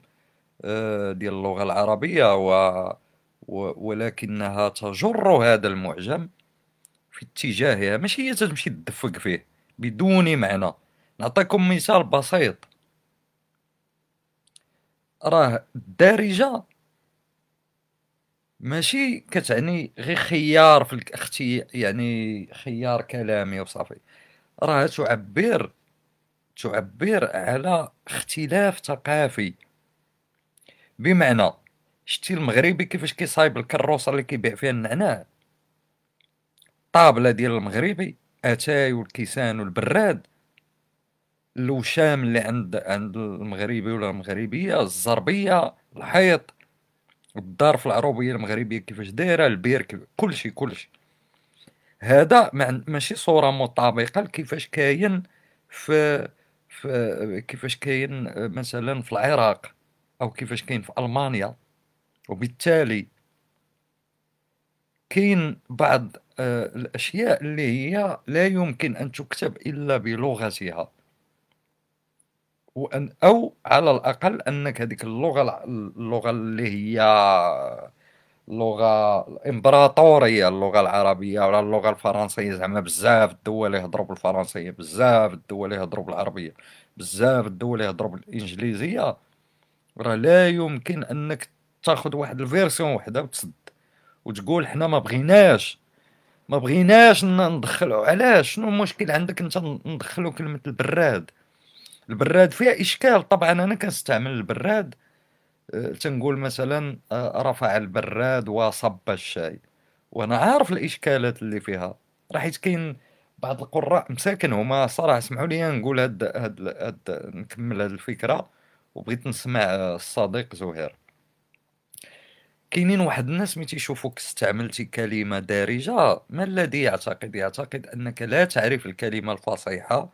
A: آه، ديال اللغة العربية و... ولكنها تجر هذا المعجم في اتجاهها. ماشي هي تمشي تدفق فيه بدون معنى. نعطيكم مثال بسيط. راه الدارجة ماشي كتعني غير خيار في الأختي يعني خيار كلامي وصافي. راه تعبر تعبر على اختلاف ثقافي. بمعنى شتي المغربي كيفاش كيصايب الكروسة اللي كيبيع فيها النعناع؟ طابلة ديال المغربي أتاي والكيسان والبراد. الوشام اللي عند عند المغربي ولا المغربية الزربية الحيط الدار في العروبية المغربية كيفاش دايرة البير. كلشي كلشي هذا ماشي صورة مطابقة لكيفاش كاين في, في كيفاش كاين مثلا في العراق أو كيفاش كاين في ألمانيا وبالتالي كاين بعض آه، الأشياء اللي هي لا يمكن أن تكتب إلا بلغتها وأن أو على الأقل أنك هذيك اللغة اللغة اللي هي اللغة الإمبراطورية اللغة العربية ولا اللغة الفرنسية. زعما بزاف الدول يهضروا بالفرنسية بزاف الدول يهضروا بالعربية بزاف الدول يهضروا بالإنجليزية. راه لا يمكن أنك تاخذ واحد ال version وحدة وتسد. وتقول حنا ما بغيناش. ما بغيناش ندخلو. علاش؟ شنو المشكل عندك أنت ندخلو كلمة البراد؟ البراد فيها إشكال. طبعا أنا كنستعمل البراد أه تنقول مثلا أه رفع البراد وصب الشاي. وأنا عارف الإشكالات اللي فيها. راه حيت كاين بعض القراء مساكن هما صراحة اسمحوا لي نقول هاد هاد, هاد نكمل هاد الفكرة. وبغيت نسمع الصديق زهير. كاينين واحد الناس ملي تيشوفوك استعملتي كلمة دارجة ما الذي يعتقد؟ يعتقد أنك لا تعرف الكلمة الفصيحة.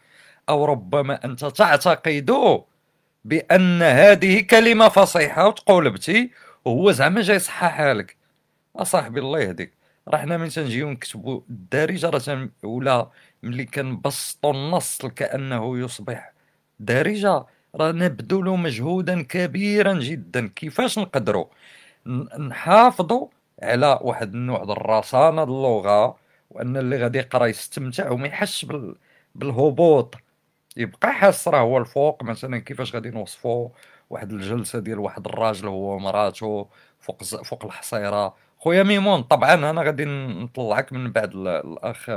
A: أو ربما أنت تعتقد بأن هذه كلمة فصيحة وتقولبتي وهو زعما جاي يصححها لك. أصاحبي الله يهديك. راه حنا من تنجيو نكتبو الدارجه راه ولا ملي كنبسطو النص كأنه يصبح دارجه راه نبذل مجهودا كبيرا جدا. كيفاش نقدروا نحافظوا على واحد النوع ديال الرصانة اللغة وأن اللي غادي يقرا يستمتع وما يحسش بال... بالهبوط. يبقى حاس راه هو الفوق مثلا كيفاش غادي نوصفوا واحد الجلسة ديال واحد الراجل هو ومراته فوق فوق الحصيرة. خويا ميمون طبعا أنا غادي نطلعك من بعد الأخ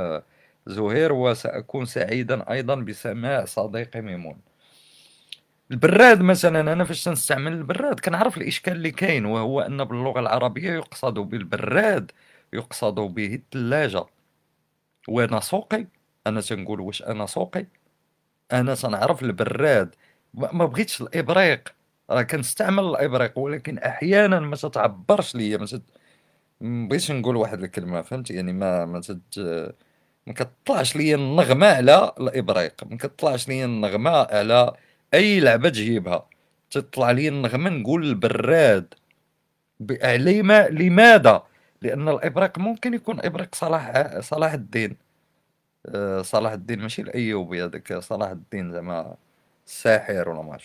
A: زهير وسأكون سعيدا أيضا بسماع صديقي ميمون. البراد مثلا أنا فاش تنستعمل البراد؟ كنعرف الإشكال اللي كاين وهو أن باللغة العربية يقصد بالبراد يقصد به الثلاجه وأنا سوقي أنا تنقول واش أنا سوقي أنا تنعرف البراد. ما بغيتش الإبريق. راه كنستعمل الإبريق ولكن أحيانا ما تتعبرش ليا ما تت... بغيتش نقول واحد الكلمة فهمت يعني ما ما تت... ما كتطلعش ليا النغمة على الإبريق. ما كتطلعش ليا النغمة على أي لعبة تجيبها. تطلع لي النغمة نقول البراد. لما لماذا؟ لأن الإبريق ممكن يكون إبريق صلاح صلاح الدين. صلاح الدين ماشي الايوبي هذاك صلاح الدين زعما الساحر ولا ما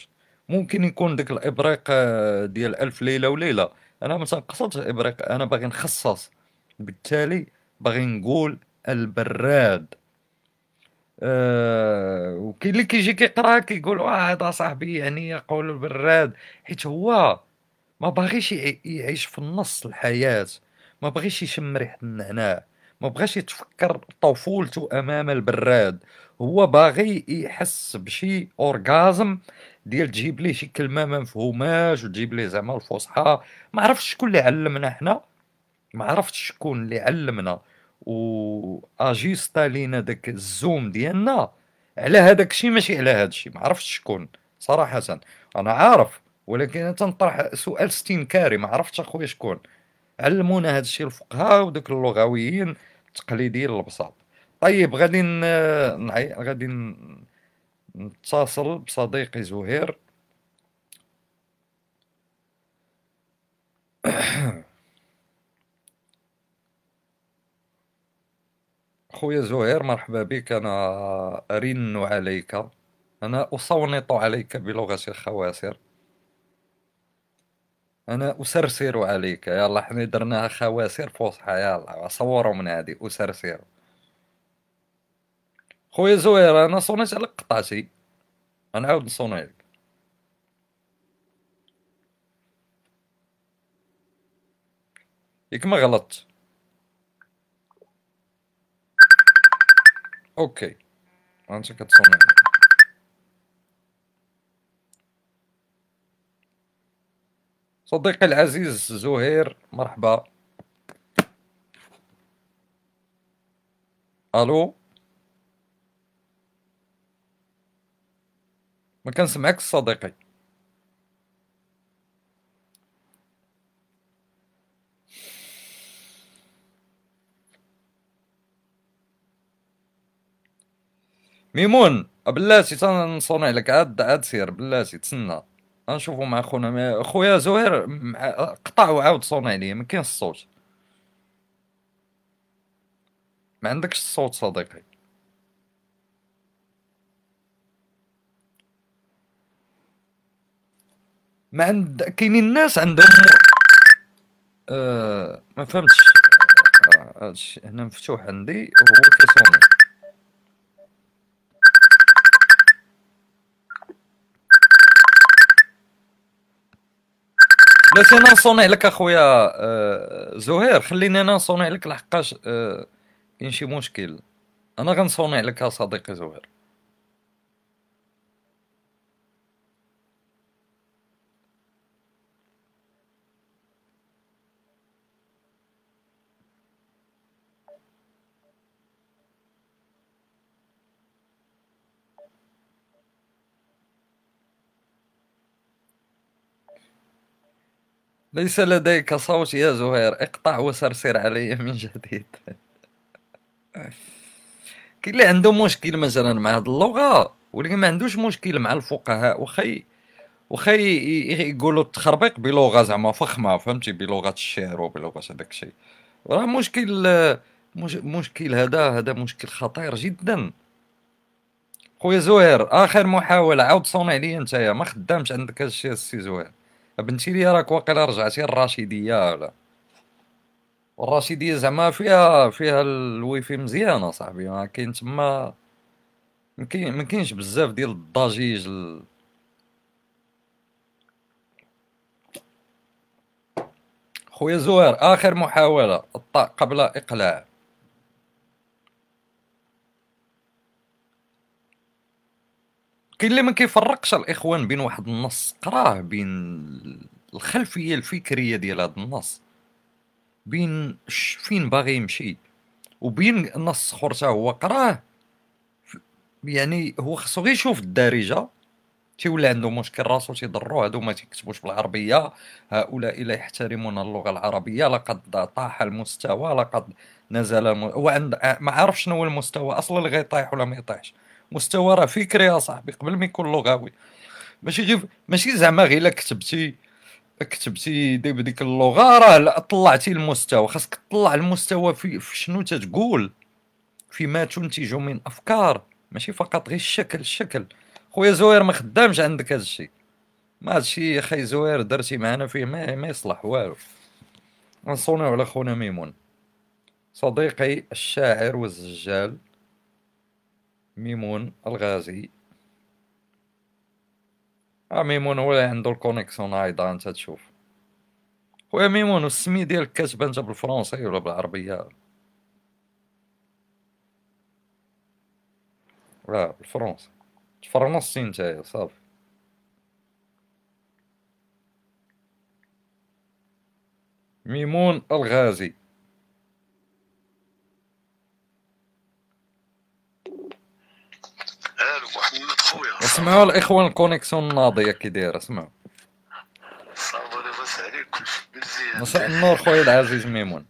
A: ممكن يكون داك الابريق آه، ديال ألف ليلة وليلة. أنا ما تنقصدش الابريق أنا باغي نخصص. بالتالي باغي نقول البراد. أه وكاين اللي كيجي كيقرأ كيقول واه هذا صاحبي يعني يقول البراد. حيت هو ما باغيش يعيش في النص الحياة. ما بغيش يشم ريحة النعناع. ما بغاش يتفكر طفولته أمام البراد. هو باغي يحس بشي أورغازم ديال تجيب ليه شي كلمة ما مفهوماش وتجيب ليه زعما الفصحى. ما عرفتش شكون اللي علمنا حنا. ما عرفتش شكون اللي علمنا. و اجيستا لينا داك الزوم ديالنا على هذاك الشيء ماشي على هذا الشيء ما عرفتش شكون صراحة. أنا عارف ولكن تنطرح سؤال استنكاري ما عرفتش أخويا شكون. علمونا هذا الشيء الفقهاء ودوك اللغويين. التقليديين البساط طيب غادي نعي غادي نتصل بصديقي زهير. خويا زهير مرحبا بك. أنا أرن عليك. أنا أصونط عليك بلغة الخواسر. أنا أسرسر عليك. يلا حنا درناها خواسر فصحى يلا صوروا من هذه أسرسر خويا زهير أنا صونيت عليك قطعتي. غنعاود نصوني عليك ياك ما غلطت. أوكي. أنت كتصوني صديقي العزيز زهير مرحبا. ألو؟ ما كنسمعك صديقي. ميمون بلاتي تنصوني لك عاد عاد سير بلاتي تسنى. غنشوفو مع خونا خويا زهير قطع وعاود صوني عليا ما كاينش الصوت ما عندكش الصوت صديقي. ما عند كاينين الناس عندهم آه ما فهمتش. آه، هادشي. هنا مفتوح عندي وهو كيصوني. بلاتي أنا نصوني لك اخويا آه زهير خليني أنا نصوني لك لحقاش آه كاين شي مشكل. أنا غنصوني لك صديقي زهير. ليس لديك صوت يا زهير. اقطع وسرسر علي من جديد. كاين اللي عنده مشكل مثلا مع هاد اللغة ولكن ما عندوش مشكل مع الفقهاء. وخي وخي يقولوا التخربيق بلغة زعما فخمة فهمتي؟ بلغة الشعر وبلغة هذاك الشيء. راه مشكل مش مشكل هذا هذا مشكل خطير جدا. خويا زهير آخر محاولة عاود صوني عليا نتايا. ما خدامش عندك هذا الشيء السي زهير. بنتي لي راك واقيلا رجعتي الراشدية ولا؟ الراشديه زعما فيها فيها الويفي مزيانه صاحبي ما كاين تما ما كاينش بزاف ديال الضجيج ال... خويا زهير آخر محاولة قبل إقلاع. كاين اللي ما كيفرقش الإخوان بين واحد النص قراه بين الخلفية الفكرية ديال هذا النص بين فين باغي يمشي وبين نص أخر هو قراه يعني هو خصو غير يشوف الدارجة تيولي عنده مشكل راسو تيضرو هادو ما تيكتبوش بالعربية هؤلاء لا يحترمون اللغة العربية لقد طاح المستوى لقد نزل الم... هو عند ما عارف شنو هو المستوى أصلا اللي غيطيح ولا ما يطيحش. مستوى راه فكري يا صاحبي قبل ما يكون لغوي. ماشي غير ماشي زعما غير كتبتي كتبتي دي بديك اللغة راه طلعتي المستوى. خاصك تطلع المستوى في, في شنو تتقول؟ فيما تنتج من أفكار. ماشي فقط غير الشكل الشكل. خويا زوير ما خدامش عندك هذا الشيء. ما هادشي خي زوير درتي معنا فيه ما, ما يصلح والو. نصونيو على خونا ميمون. صديقي الشاعر والزجال. ميمون الغازي. آه ميمون هو اللي عنده ال connexion أيضا أنت تشوف. خويا ميمون والسمي ديالك كاتبه أنت بالفرنسي ولا بالعربية؟ لا بالفرنسي. تفرنسي نتايا صافي. ميمون الغازي
C: ألو محمد خويا
A: اسمعوا الاخوان ال connexion الناضيه كي دايره اسمعوا.
C: ça va لاباس عليك كلشي مزيان
A: مساء النور خويا العزيز ميمون.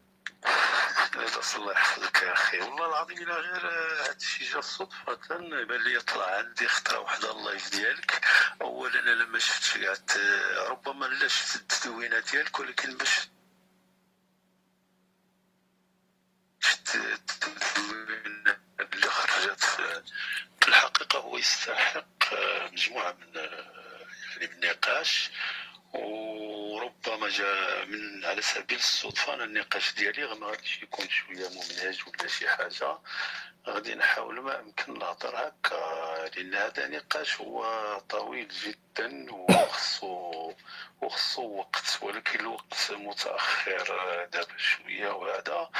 C: لاباس الله يحفظك يا أخي والله العظيم الا غير هادشي جا صدفة بان لي طلع عندي خطرة واحدة ال live ديالك اولا أنا لما شفت كاع ربما لا شفت التدوينة ديالك ولكن باش شفت التدوينة اللي خرجت. في الحقيقة هو يستحق مجموعة من يعني من النقاش وربما جاء من على سبيل الصدفه أنا النقاش ديالي ما غاديش يكون شوية ممنهج ولا شي حاجة. غادي نحاول ما امكن نهضر هكا لأن هذا نقاش هو طويل جدا وخصو وخصو وقت ولكن الوقت متأخر دابا شوية. وهذا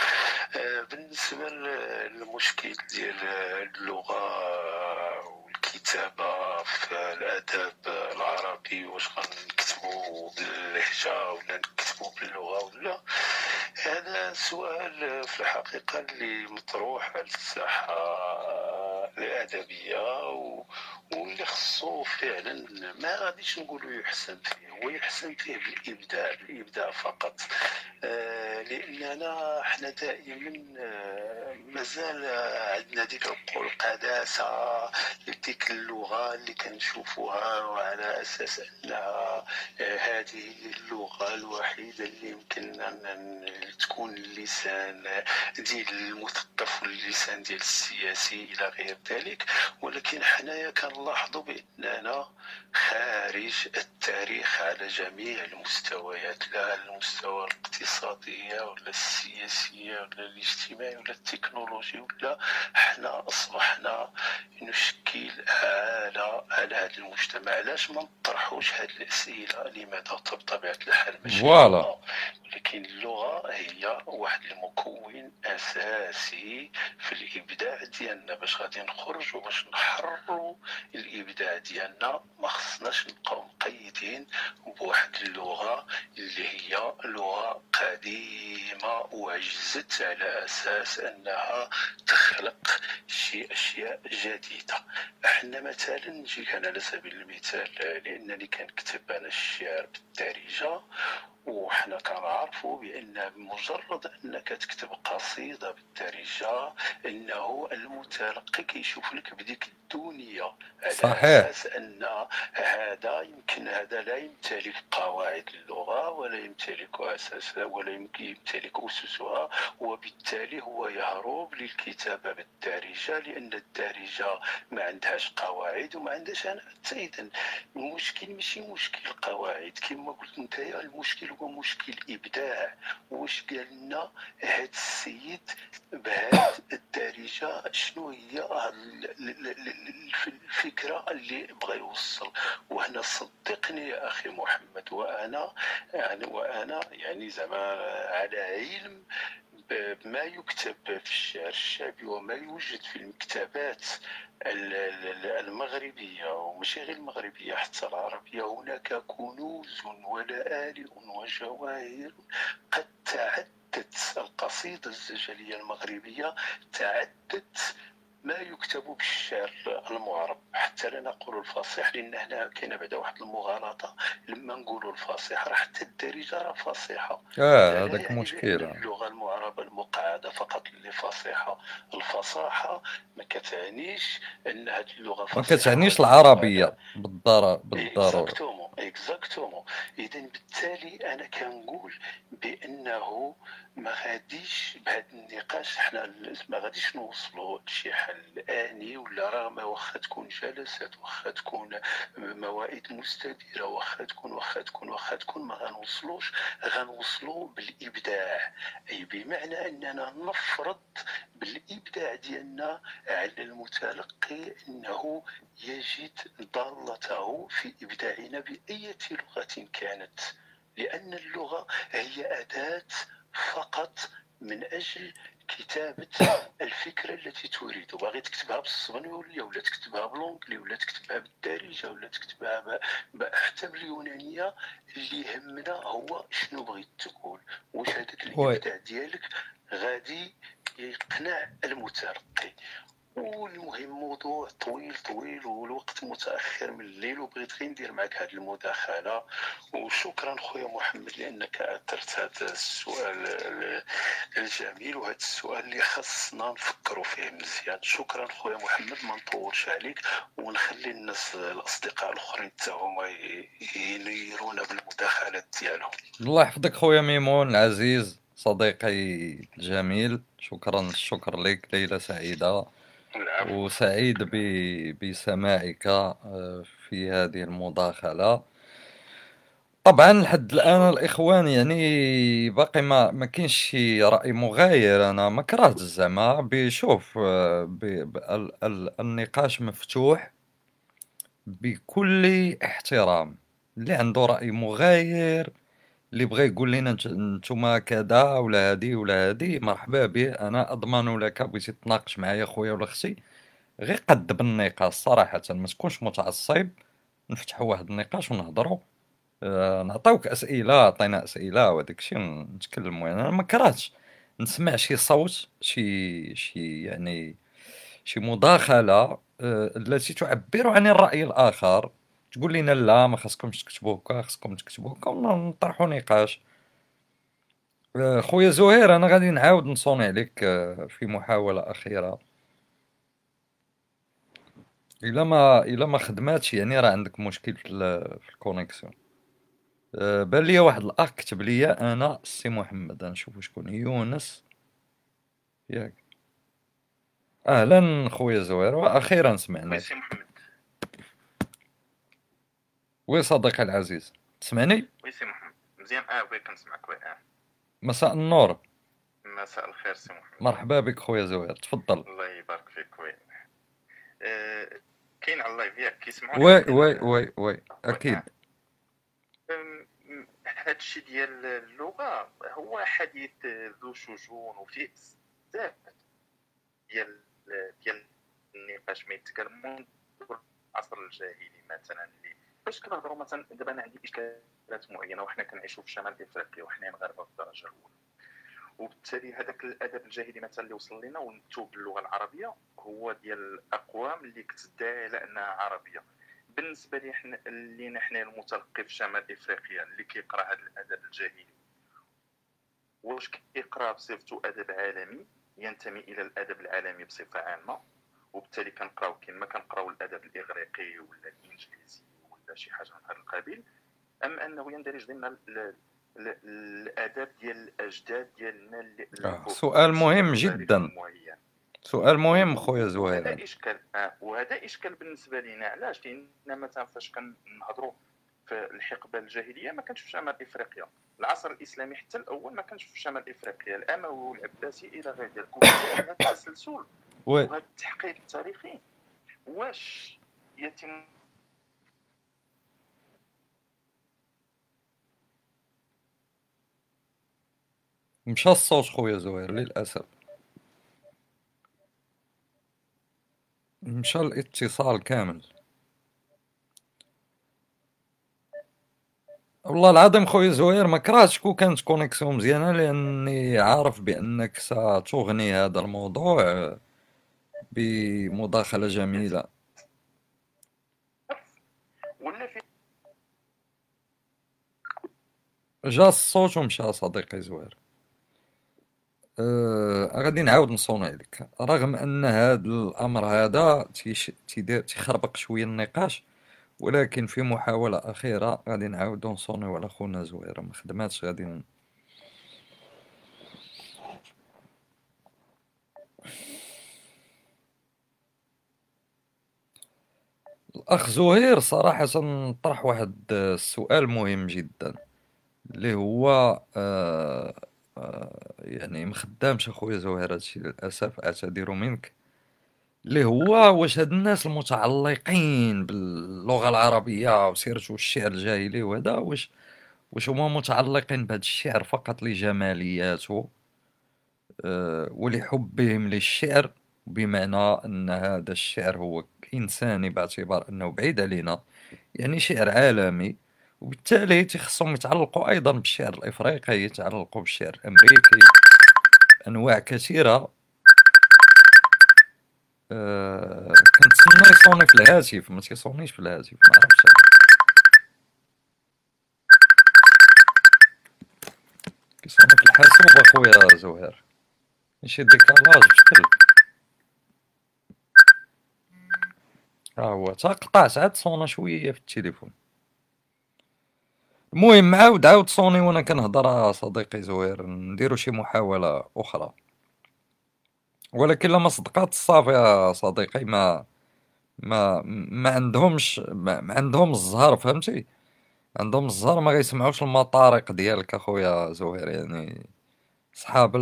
C: بالنسبة للمشكل ديال اللغة والكتابة في الأدب العربي واش غنكتبوا باللهجة ولا نكتبوا باللغة ولا. هذا سؤال في الحقيقة اللي مطروح على الساحة. الأدبية واللي خصو فعلا ما غاديش نقولوا يحسن فيه هو يحسن فيه بالإبداع الابداع فقط. آه لأننا إحنا دائما آه مازال عندنا ديك القداسة لديك اللغة اللي كنشوفوها وعلى أساس أنها آه هذه اللغة الوحيدة اللي يمكننا تكون اللسان ديال المثقف واللسان ديال السياسي إلى غير ذلك ولكن حنايا كنلاحظوا بأننا خارج التاريخ على جميع المستويات لا على المستوى الاقتصادية ولا السياسية ولا الاجتماعي ولا التكنولوجي ولا حنا أصبحنا نشكل آلة على هذا المجتمع. علاش ما نطرحوش هذه الأسئلة لماذا بطبيعة الحال؟ ماشي
A: فوالا.
C: ولكن اللغة هي واحد المكون أساسي في الإبداع ديالنا. باش غادي نخرج وباش نحرروا الإبداع ديالنا ما خصناش نبقاو مقيدين بواحد اللغة اللي هي لغة قديمة وعجزت على أساس أنها تخلق شي أشياء جديدة. إحنا مثلا نجي كان على سبيل المثال لأنني كنكتب أنا الشعر بالدارجة وحنا كنعرفوا بأن بمجرد أنك تكتب قصيدة بالدارجة إنه المتلقي كيشوف لك بديك الدنيا. على
A: صحيح.
C: أساس أن هذا يمكن هذا لا يمتلك قواعد اللغة ولا يمتلك أساس ولا يمكن يمتلك أسسها وبالتالي هو يهرب للكتابة بالدارجة لأن الدارجة ما عندهاش قواعد وما عندهاش أنا. اذا المشكل ماشي مشكل قواعد كما قلت أنت المشكل هو مشكل إبداع واش قال لنا هذا السيد بهذه الدارجة شنو هي الفكرة اللي بغى يوصل. وهنا صدقني يا أخي محمد وأنا يعني وأنا يعني زعما على علم بما يكتب في الشعر الشعبي وما يوجد في المكتبات المغربية وماشي غير المغربية حتى العربية هناك كنوز ولآلئ وجواهر قد تعدت القصيدة الزجلية المغربية تعدت ما يكتب بالشعر المعرب حتى لا نقول الفصيح لأن هنا كاينة بعدا واحد المغالطة. لما نقولوا الفصيح راه حتى الدارجة راه فصيحة.
A: آه هذاك مشكل
C: اللغة المعربه المقعدة فقط اللي فصيحة. الفصاحة ما كتعنيش أن هذه اللغة
A: فصيحة. ما كتعنيش العربية. بالضروره بالضروره
C: اكزاكتومون اذا بالتالي أنا كنقول بأنه ما غاديش بهذا النقاش حنا ما غاديش نوصلوا لشي حل آني ولا رغم واخا تكون جلسات واخا تكون موائد مستديرة واخا تكون واخا تكون واخا تكون ما غنوصلوش. غنوصلوا بالإبداع. أي بمعنى أننا نفرض بالإبداع ديالنا على المتلقي أنه يجد ضالته في إبداعنا باية لغة كانت. لأن اللغة هي أداة فقط من أجل كتابة الفكرة التي تريد باغي تكتبها بالصبنيولية ولا تكتبها بالونجلي ولا تكتبها بالدارجة ولا تكتبها حتى باليونانية اللي يهمنا هو شنو بغيت تقول. واش هذاك الإبداع ديالك غادي يقنع المتلقي والمهم موضوع طويل طويل والوقت متأخر من الليل وبغيت غير ندير معك هذه المداخلة. وشكرا خويا محمد لأنك أثرت هذا السؤال الجميل وهذا السؤال اللي خصنا نفكروا فيه مزيان. شكرا خويا محمد ما نطولش عليك ونخلي الناس الأصدقاء الأخرين حتى هما ينيرونا بالمداخلات ديالهم.
A: الله يحفظك خويا ميمون العزيز صديقي الجميل. شكرا الشكر لك ليلة سعيدة. وسعيد بسماعك آه، في هذه المداخلة. طبعا لحد الآن الإخوان يعني باقي ما ما كاينش شي رأي مغاير. أنا ما كرهت زعما بشوف آه، النقاش مفتوح بكل احترام. اللي عنده رأي مغاير اللي بغى يقول لنا نتوما كذا ولا هادي ولا هادي مرحبا به أنا أضمن لك بغيتي تناقش معايا خويا ولا أختي غير قد بالنقاش صراحة ما تكونش متعصب نفتحوا واحد النقاش ونهضروا آه نعطيوك أسئلة عطينا أسئلة وهداك الشيء نتكلموا أنا ما كرهتش نسمع شي صوت شي شي يعني شي مداخلة آه التي تعبر عن الرأي الآخر. تقول لنا لا ما خاصكمش تكتبوا هكا خاصكم تكتبوا هكا ونطرحوا نقاش. آه، خويا زهير أنا غادي نعاود نصوني عليك آه، في محاولة أخيرة. إلا ما إلا ما خدماتش يعني راه عندك مشكل في, في الكونيكسيون. آه، بان ليا واحد الأخ كتب ليا أنا السي محمد نشوف شكون يونس. ياك. أهلا خويا زهير وأخيرا سمعنا.
D: سي محمد.
A: oui صديقي العزيز تسمعني؟
D: oui سي محمد. مزيان. آه oui كنسمعك. oui آه.
A: مساء النور.
D: مساء الخير سي محمد.
A: مرحبا بك خويا زهير. تفضل.
D: الله يبارك فيك. oui آه كاين على ال live ياك كيسمعوني
A: وي وي وي وي. أكيد.
D: هذا الشيء ديال اللغة هو حديث ذو شجون وفيه بزاف ديال ديال النقاش. ما يتكلم منذ العصر الجاهلي مثلا اللي فاش كنهضروا مثلا دابا أنا عندي إشكالات معينة وحنا كنعيشوا في شمال إفريقيا وحنا مغاربه بالدرجه الاولى وبالتالي هذاك الأدب الجاهلي مثلا اللي وصل لنا ونكتب باللغة العربية هو ديال الأقوام اللي كتدعي على أنها عربية. بالنسبة لي حنا اللي حنا المتلقي في شمال إفريقيا اللي كيقرأ هذا الأدب الجاهلي. واش كيقرأ بصفته أدب عالمي؟ ينتمي إلى الأدب العالمي بصفة عامة. وبالتالي كنقراو كما كنقراو الأدب الإغريقي ولا الإنجليزي. شي حاجة من هذا القبيل أم أنه يندرج ضمن الاداب ديال الأجداد ديالنا
A: آه. سؤال مهم جدا. سؤال مهم خويا زهير.
D: هذا إشكال آه. وهذا إشكال بالنسبة لنا علاش؟ لأن مثلا فاش كنهضروا في الحقبة الجاهلية ما كانش في شمال إفريقيا. العصر الإسلامي حتى الأول ما كانش في شمال إفريقيا. الأموي والعباسي إلى غير ذلك. هذا التسلسل. وهذا التحقيق التاريخي. واش يتم
A: مشى الصوت خويا زهير للأسف. مشى الاتصال كامل. والله العظيم خويا زهير ما كرهتش كون كانت كونيكسيون مزيانة لأني عارف بأنك ستغني هذا الموضوع
D: ولا في
A: جا الصوت ومشى صديقي زوير أه غادي نعاود نصوني عليك. رغم أن هذا الأمر هذا تيدير تيخربق شوية النقاش ولكن في محاولة أخيرة غادي نعاودو نصونيو على خونا زوير. ما خدماتش غادي ن- الأخ زهير صراحة طرح واحد السؤال مهم جدا اللي هو آه يعني مخدامش أخويا زهير هادشي للأسف أعتذر منك. اللي هو واش هاد الناس المتعلقين باللغة العربية وسيرتو الشعر الجاهلي وهذا واش واش هما متعلقين بهاد الشعر فقط لجمالياته آه ولحبهم للشعر بمعنى أن هذا الشعر هو إنساني باعتبار أنه بعيد علينا. يعني شعر عالمي. وبالتالي تخصهم يتعلقوا أيضا بالشعر الإفريقي يتعلقوا بالشعر الأمريكي أنواع كثيرة. آه كنتسنى يصوني في الهاتف ما تيصونيش في الهاتف ما عرفتش. كيصوني في الحاسوب أخويا زهير. ماشي ديكالاج بشكل ها هو تا قطعت عاد صونا شوية في التليفون. المهم عاود عاود صوني وأنا كنهضر صديقي زهير نديرو شي محاولة أخرى. ولكن لما صدقات الصافي يا صديقي ما ما ما عندهمش ما, عندهم الزهر فهمتي؟ عندهم الزهر ما غيسمعوش المطارق ديالك أخويا زهير يعني صحاب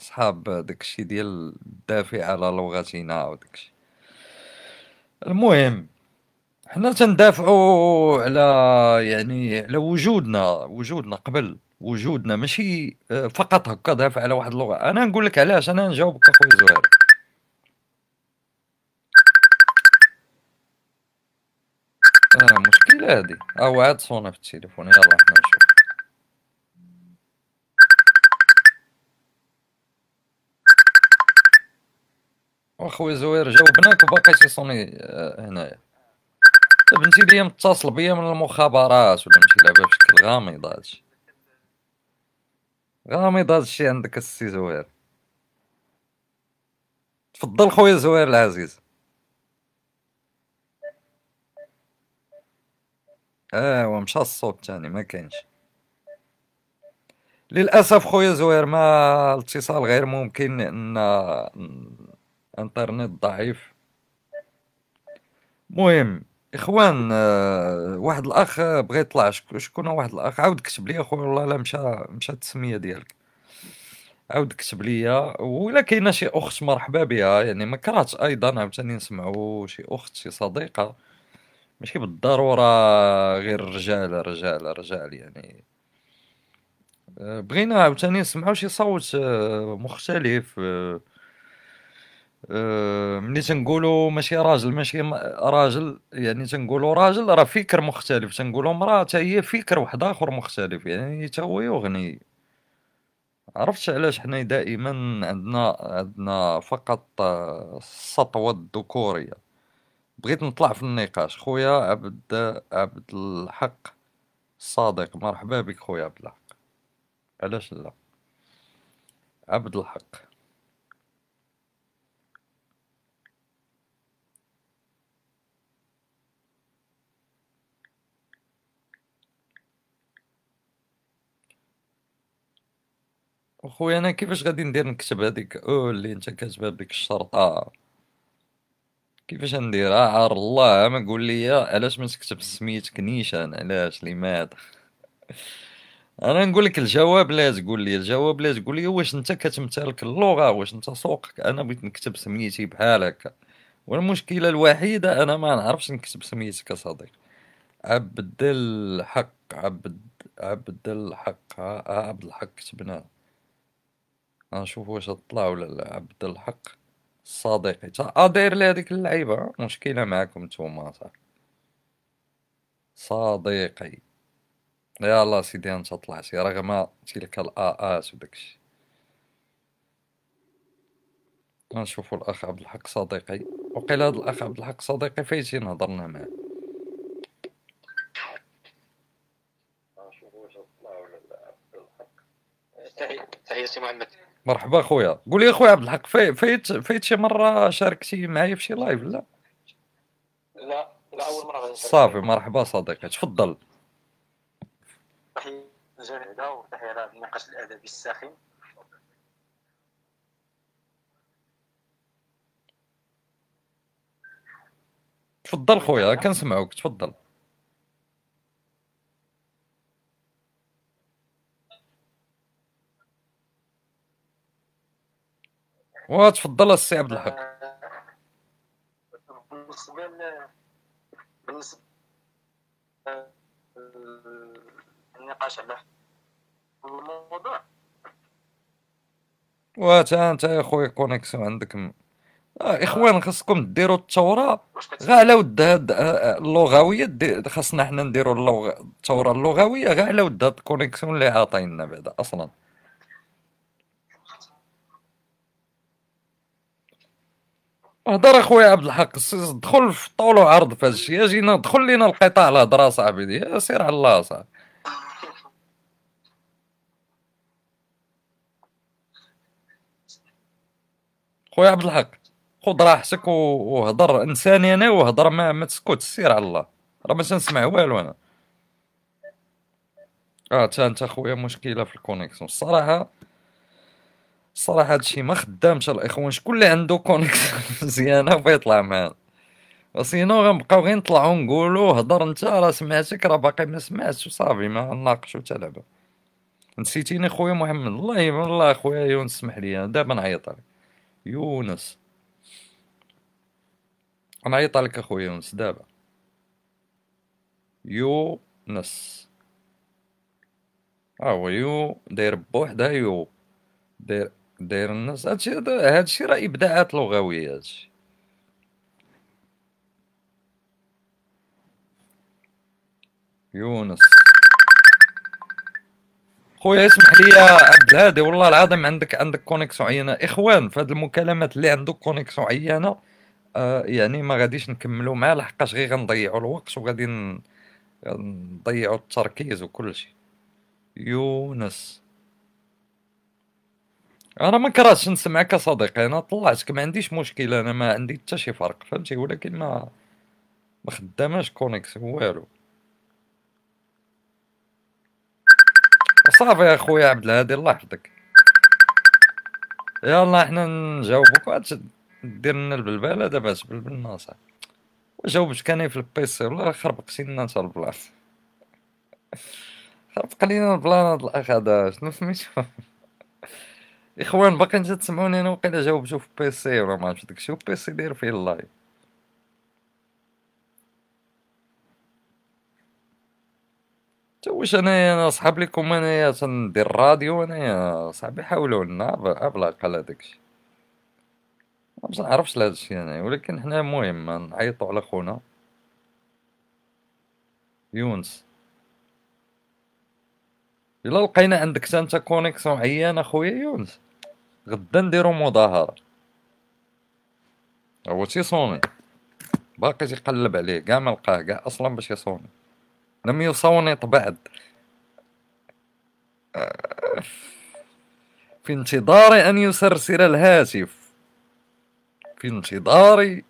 A: صحاب داكشي ديال الدافع على لغتنا وداكشي المهم حنا تندافعوا على يعني على وجودنا وجودنا قبل وجودنا ماشي آه، فقط هكا دافع على واحد اللغة. أنا نقول لك علاش؟ أنا نجاوبك أخويا زهير. آه مشكلة هادي. ها هو عاد صونا في التليفون. يلا حنا نشوف. أخويا زهير جاوبناك وباقي تيصوني آه، هنايا. بنتي ليا متصل بيا من المخابرات ولا نمشي لعبها بشكل غامض هادشي غامض هادشي عندك السي زهير تفضل خويا زهير العزيز. ايوا مشى الصوت تاني ما كاينش. للأسف خويا زهير ما الاتصال غير ممكن إن إنترنت ضعيف. مهم. إخوان آه، واحد الأخ بغى يطلع. شك- شكون واحد الأخ؟ عاود كتب لي أخويا والله لا مشى مشى التسمية ديالك. عاود كتب لي ولا كاينة شي أخت مرحبا بها يعني ما كرهتش أيضا عاوتاني نسمعوا شي أخت شي صديقة. ماشي بالضرورة غير رجال رجال رجال يعني. آه، بغينا عاوتاني نسمعوا شي صوت آه، مختلف آه، آه، ملي تنقولوا ماشي راجل ماشي راجل يعني تنقولوا راجل راه فكر مختلف تنقولوا امرأة حتى هي فكر واحد آخر مختلف يعني حتى هو يغني. عرفتش علاش حنا دائما عندنا عندنا فقط آه، السطوة الذكورية بغيت نطلع في النقاش. خويا عبد عبد الحق الصادق مرحبا بك خويا عبد الحق. علاش لا؟ عبد الحق. اخويا أنا كيفاش غادي ندير نكتب هذيك أو اللي أنت كاتبها بديك الشرطة؟ كيفاش نديرها عار الله ما قول لي علاش ما تكتب سميتك نيشان؟ علاش لماذا أنا نقول لك الجواب لا تقول لي الجواب لا تقول لي واش أنت كتمتلك اللغة واش أنت سوقك؟ أنا بغيت نكتب سميتي بحال هكا والمشكلة الوحيدة أنا ما نعرفش نكتب سميتك صديق عبد الحق عبد عبد الحق عبد الحق كتبناه نشوف واش طلع ولا لا. عبد الحق الصديقي تا آه داير لي هذيك اللعيبة. مشكلة معاكم نتوما صح. صديقي يلا سيدي أنت طلعتي رغم تلك الآآت وداكشي نشوفوا الأخ عبد الحق صديقي وقيل هذا الأخ عبد الحق صديقي فايتين هضرنا معاه؟
E: تحياتي محمد.
A: مرحبا خويا. قول لي خويا عبد الحق فايت فايت شي مرة شاركتي معايا في شي live لا؟
E: لا لا أول مرة غادي.
A: صافي مرحبا صديقي تفضل.
E: وتحية على النقاش الآدبي الساخن.
A: تفضل خويا كنسمعوك تفضل. وتفضل السي عبد الحق.
E: بالنسبة بالنسبة النقاش على الموضوع
A: واتا انت يا خويا connexion عندك م... آه إخوان خاصكم ديروا الثوره
E: كت...
A: غا على ود هاد آه، اللغوية. خاصنا حنا نديروا اللغ... الثوره اللغوية غا على ود هاد ال connexion اللي عاطينا بعدا أصلا. هضر اخويا عبد الحق. دخل في طول وعرض في هادشي. اجينا دخل لينا القطاع الهضره صاحبي دي سير على الله صاحبي. خويا عبد الحق خذ راحتك وهضر انساني أنا وهضر ما, ما تسكت. سير على الله. راه ما تنسمع والو أنا. آه تا انت خويا مشكلة في ال connexion. الصراحة الصراحه هادشي ما خدامش الإخوان. شكون اللي عنده connexion مزيانه بيطلع معانا. وسينو غنبقاو غير نطلعو نقولو هضر أنت راه سمعتك راه باقي ما سمعتش وصافي ما نناقشو حتى لعبه نسيتيني خويا محمد. الله والله خويا يونس اسمح لي دابا نعيط عليك. يونس. نعيط عليك اخويا يونس دابا. يونس. ها هو يو داير بوحدها يو. داير داير الناس هادشي هادشي راه إبداعات لغويه هادشي يونس. خويا اسمح لي عبد الهادي والله العظيم عندك عندك connexion عيانه إخوان في هاد المكالمات اللي عنده connexion عيانه آه يعني ما غاديش نكملوا معاه لحقاش غير غنضيعوا الوقت وغادي نضيعوا التركيز وكل شيء يونس. أنا ما كرهتش نسمعك صديقي؟ أنا طلعتك ما عنديش مشكل أنا ما عندي حتى شي فرق فهمتي؟ ولكن ما ما خداماش connexion والو. صافي يا خويا عبد الهادي الله يحفظك. يلا حنا نجاوبوك دير لنا البلبلة دابا تبلبل لنا صاحبي وجاوبتك أنا في ال PC والله خربقتي لنا انت ال plan خربق لينا ال plan هاد الأخ هذا شنو سميتو؟ إخوان باقي انت تسمعوني أنا وقيلا جاوبتو في PC ولا ما عرفتش داكشي. و PC داير فيه ال live. تا واش أنايا أنا سحاب لكم أنايا تندير الراديو أنايا صاحبي حاولوا لنا ابلا على داكشي. ما نعرفش لهاد الشيء أنا ولكن حنا المهم نعيطوا على خونا. يونس. إلا لقينا عندك أنت connexion عيان أخويا يونس. غدا نديرو مظاهرة. هو تيصوني باقي تيقلب عليه كاع ما لقاه كاع أصلا باش يصوني. لم يصونط بعد آه، في انتظار أن يسرسل الهاتف. في انتظار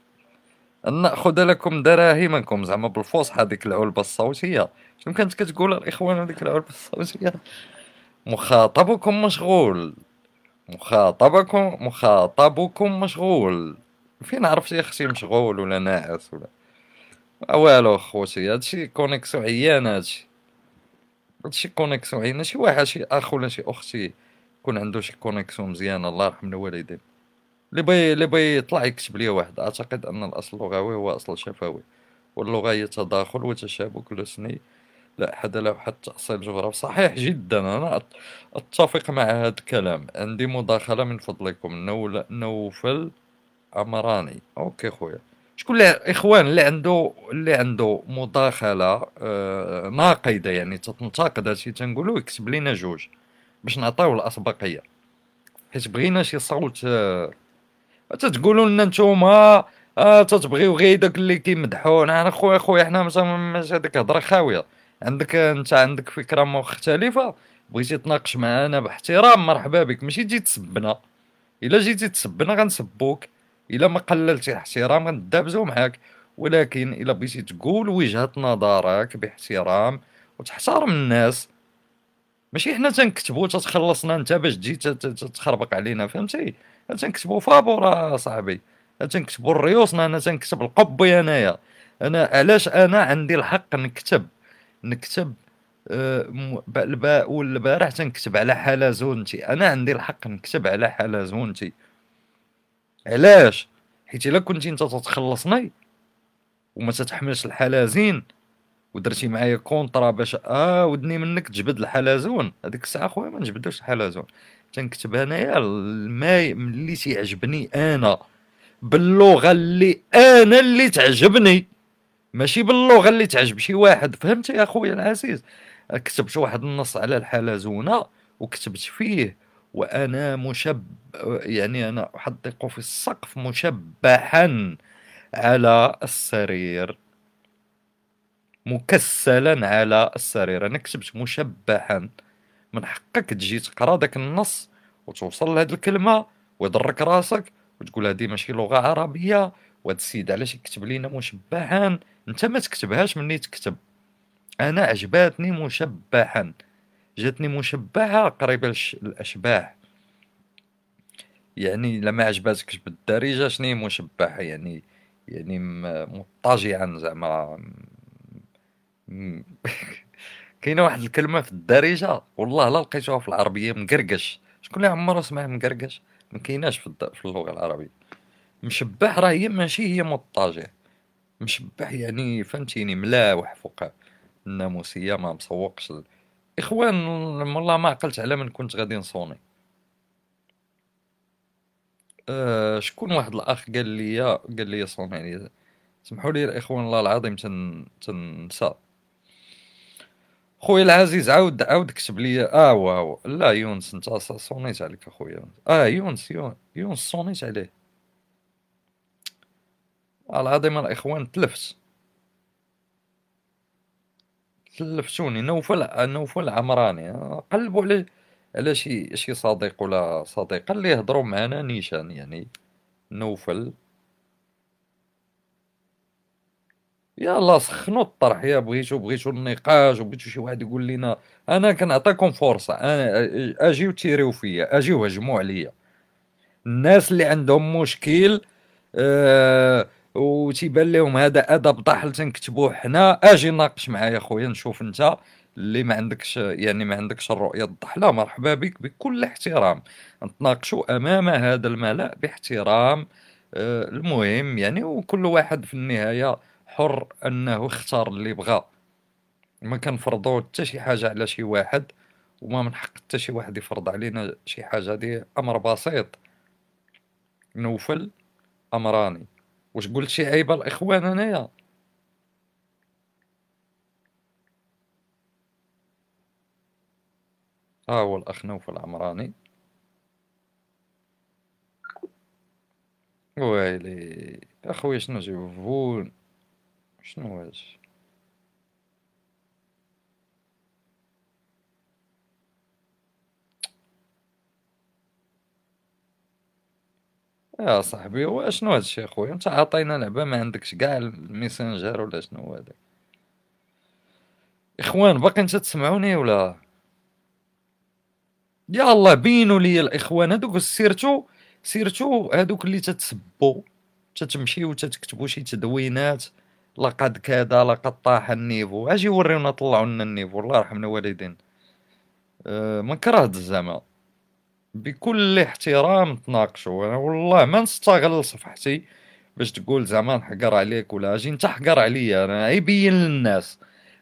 A: أن نأخذ لكم دراهمكم. زعما بالفصحى ديك العلبة الصوتية. شنو كانت كتقول الإخوان هذيك العلبة الصوتية؟ مخاطبكم مشغول. مخاطبكم مخاطبكم مشغول. فين عرفتي يا أختي مشغول ولا ناعس ولا. والو خوتي هادشي كونيكسيون عيان هادشي هادشي connexion عيان شي واحد شي أخ ولا شي أختي يكون عنده شي connexion مزيانه الله يرحم الوالدين. اللي بغى اللي بغى يطلع يكتب لي واحد. أعتقد أن الأصل اللغوي هو أصل شفوي واللغة هي تداخل وتشابك لسني لا أحد له حد تأصيل جغرافي صحيح جدا. أنا أت- أتفق مع هذا الكلام. عندي مداخلة من فضلكم. نول نوفل عمراني OK خويا. شكون اللي إخوان اللي عنده اللي عنده مداخلة آه ناقدة يعني تنتقد هادشي تنقولو يكتب لينا جوج باش نعطيو الأسبقية. حيت بغينا شي صوت آه تتقولوا لنا نتوما آه تتبغيو غير داك اللي كيمدحونا أنا خويا خويا حنا ماشي هذيك هضره خاوية. عندك انت عندك فكرة مختلفة. بغيتي تناقش معانا باحترام. مرحبا بك. ماشي تجي تسبنا. إلا جيتي تسبنا غنسبوك. إلا ما قللتي احترام غندابزو معاك. ولكن إلا بغيتي تقول وجهة نظرك باحترام وتحترم الناس. ماشي حنا تنكتبو تتخلصنا انت باش تجي تخربق علينا. فهمتي؟ تنكتبو فابور صاحبي. تنكتبو الريوسنا أنا تنكتب القبي أنايا. أنا علاش أنا عندي الحق نكتب؟ نكتب آه، الباء والبارح تنكتب على حلزونتي أنا عندي الحق نكتب على حلزونتي علاش؟ حيت إلا كنتي أنت تتخلصني وما تتحملش الحلازين ودرتي معايا كونطرا باش آه ودني منك تجبد الحلزون هذيك الساعة خويا ما نجبدوش الحلزون تنكتب انايا الماي اللي تيعجبني أنا باللغة اللي أنا اللي تعجبني. ماشي باللغة اللي تعجب شي واحد. فهمتي يا خويا العزيز؟ كتبت واحد النص على الحلزونه وكتبت فيه. وأنا مشب يعني أنا أحدق في السقف مشبحا على السرير. مكسلا على السرير. أنا كتبت مشبحا. من حقك تجي تقرأ داك النص وتوصل لهاد الكلمة ويضرك راسك وتقول هادي ماشي لغة عربية. وهاد السيد علاش يكتب لينا مشبحا؟ انت ما تكتبهاش مني تكتب. أنا عجباتني مشبحا جاتني مشبعه قريبة للاشباح يعني لما عجباتكش بالدارجه شنو مشبعه يعني يعني مضطجعا زعما. كاينة واحد الكلمة في الدارجة؟ والله لا لقيتوها في العربية مقرقش. شكون اللي عمره سمع مقرقش؟ ما كايناش في, في اللغة العربية. مشبح راه هي ماشي هي مضطجع. مشبح يعني فهمتيني ملاوح فوق الناموسية ما مسوقش إخوان والله ما عقلت على من كنت غادي نصوني. أه شكون واحد الأخ قال لي قال لي صوني يعني سمحوا لي الاخوان الله العظيم تن تنسى. خويا العزيز عاود عاود كتب لي. آه واو لا يونس انت صونيت عليك أخويا. آه يونس يونس صونيت عليه. العظيم الإخوان تلفت تلفتوني نوفل نوفل عمراني. قلبوا على على شي شي صديق ولا صديقة اللي يهضروا معنا نيشان يعني نوفل. يلا سخنوا الطرح يا بغيتو بغيتو النقاش وبغيتو شي واحد يقول لنا أنا كنعطيكم فرصة أنا أجيو تيريو فيا أجيو هجموا عليا. الناس اللي عندهم مشكل آه وتيبان لهم هذا أدب ضحل تنكتبوه حنا. أجي ناقش معايا خويا نشوف أنت اللي ما عندكش يعني ما عندكش الرؤية الضحله مرحبا بك بكل احترام. نتناقشوا أمام هذا الملأ باحترام. آه المهم يعني وكل واحد في النهاية حر أنه اختار اللي بغى. ما كنفرضوا حتى شي حاجة على شي واحد وما من حق حتى شي واحد يفرض علينا شي حاجة. هذه أمر بسيط. نوفل أمراني. واش قلت شي عيبه الاخوان انايا ها هو الاخ نوفل العمراني. ويلي اخويا شنو جيبون؟ شنو هاش يا صاحبي هو شنو هادشي أخويا؟ انت عطينا لعبة ما عندكش كاع ال Messenger ولا شنو هو هذاك. إخوان باقي انت تسمعوني ولا؟ يا الله بينوا لي الإخوان هذوك سيرتو سيرتو هذوك اللي تتسبوا تتمشيو تتكتبوا شي تدوينات. لقد كذا لقد طاح ال niveau. أجي وريونا طلعوا لنا ال niveau. الله يرحم الوالدين. أه ما كرهتش زعما بكل احترام تناقشوا. أنا والله ما نستغل صفحتي باش تقول زعما نحقر عليك ولا أجي انت حقر عليا. أنا يبين للناس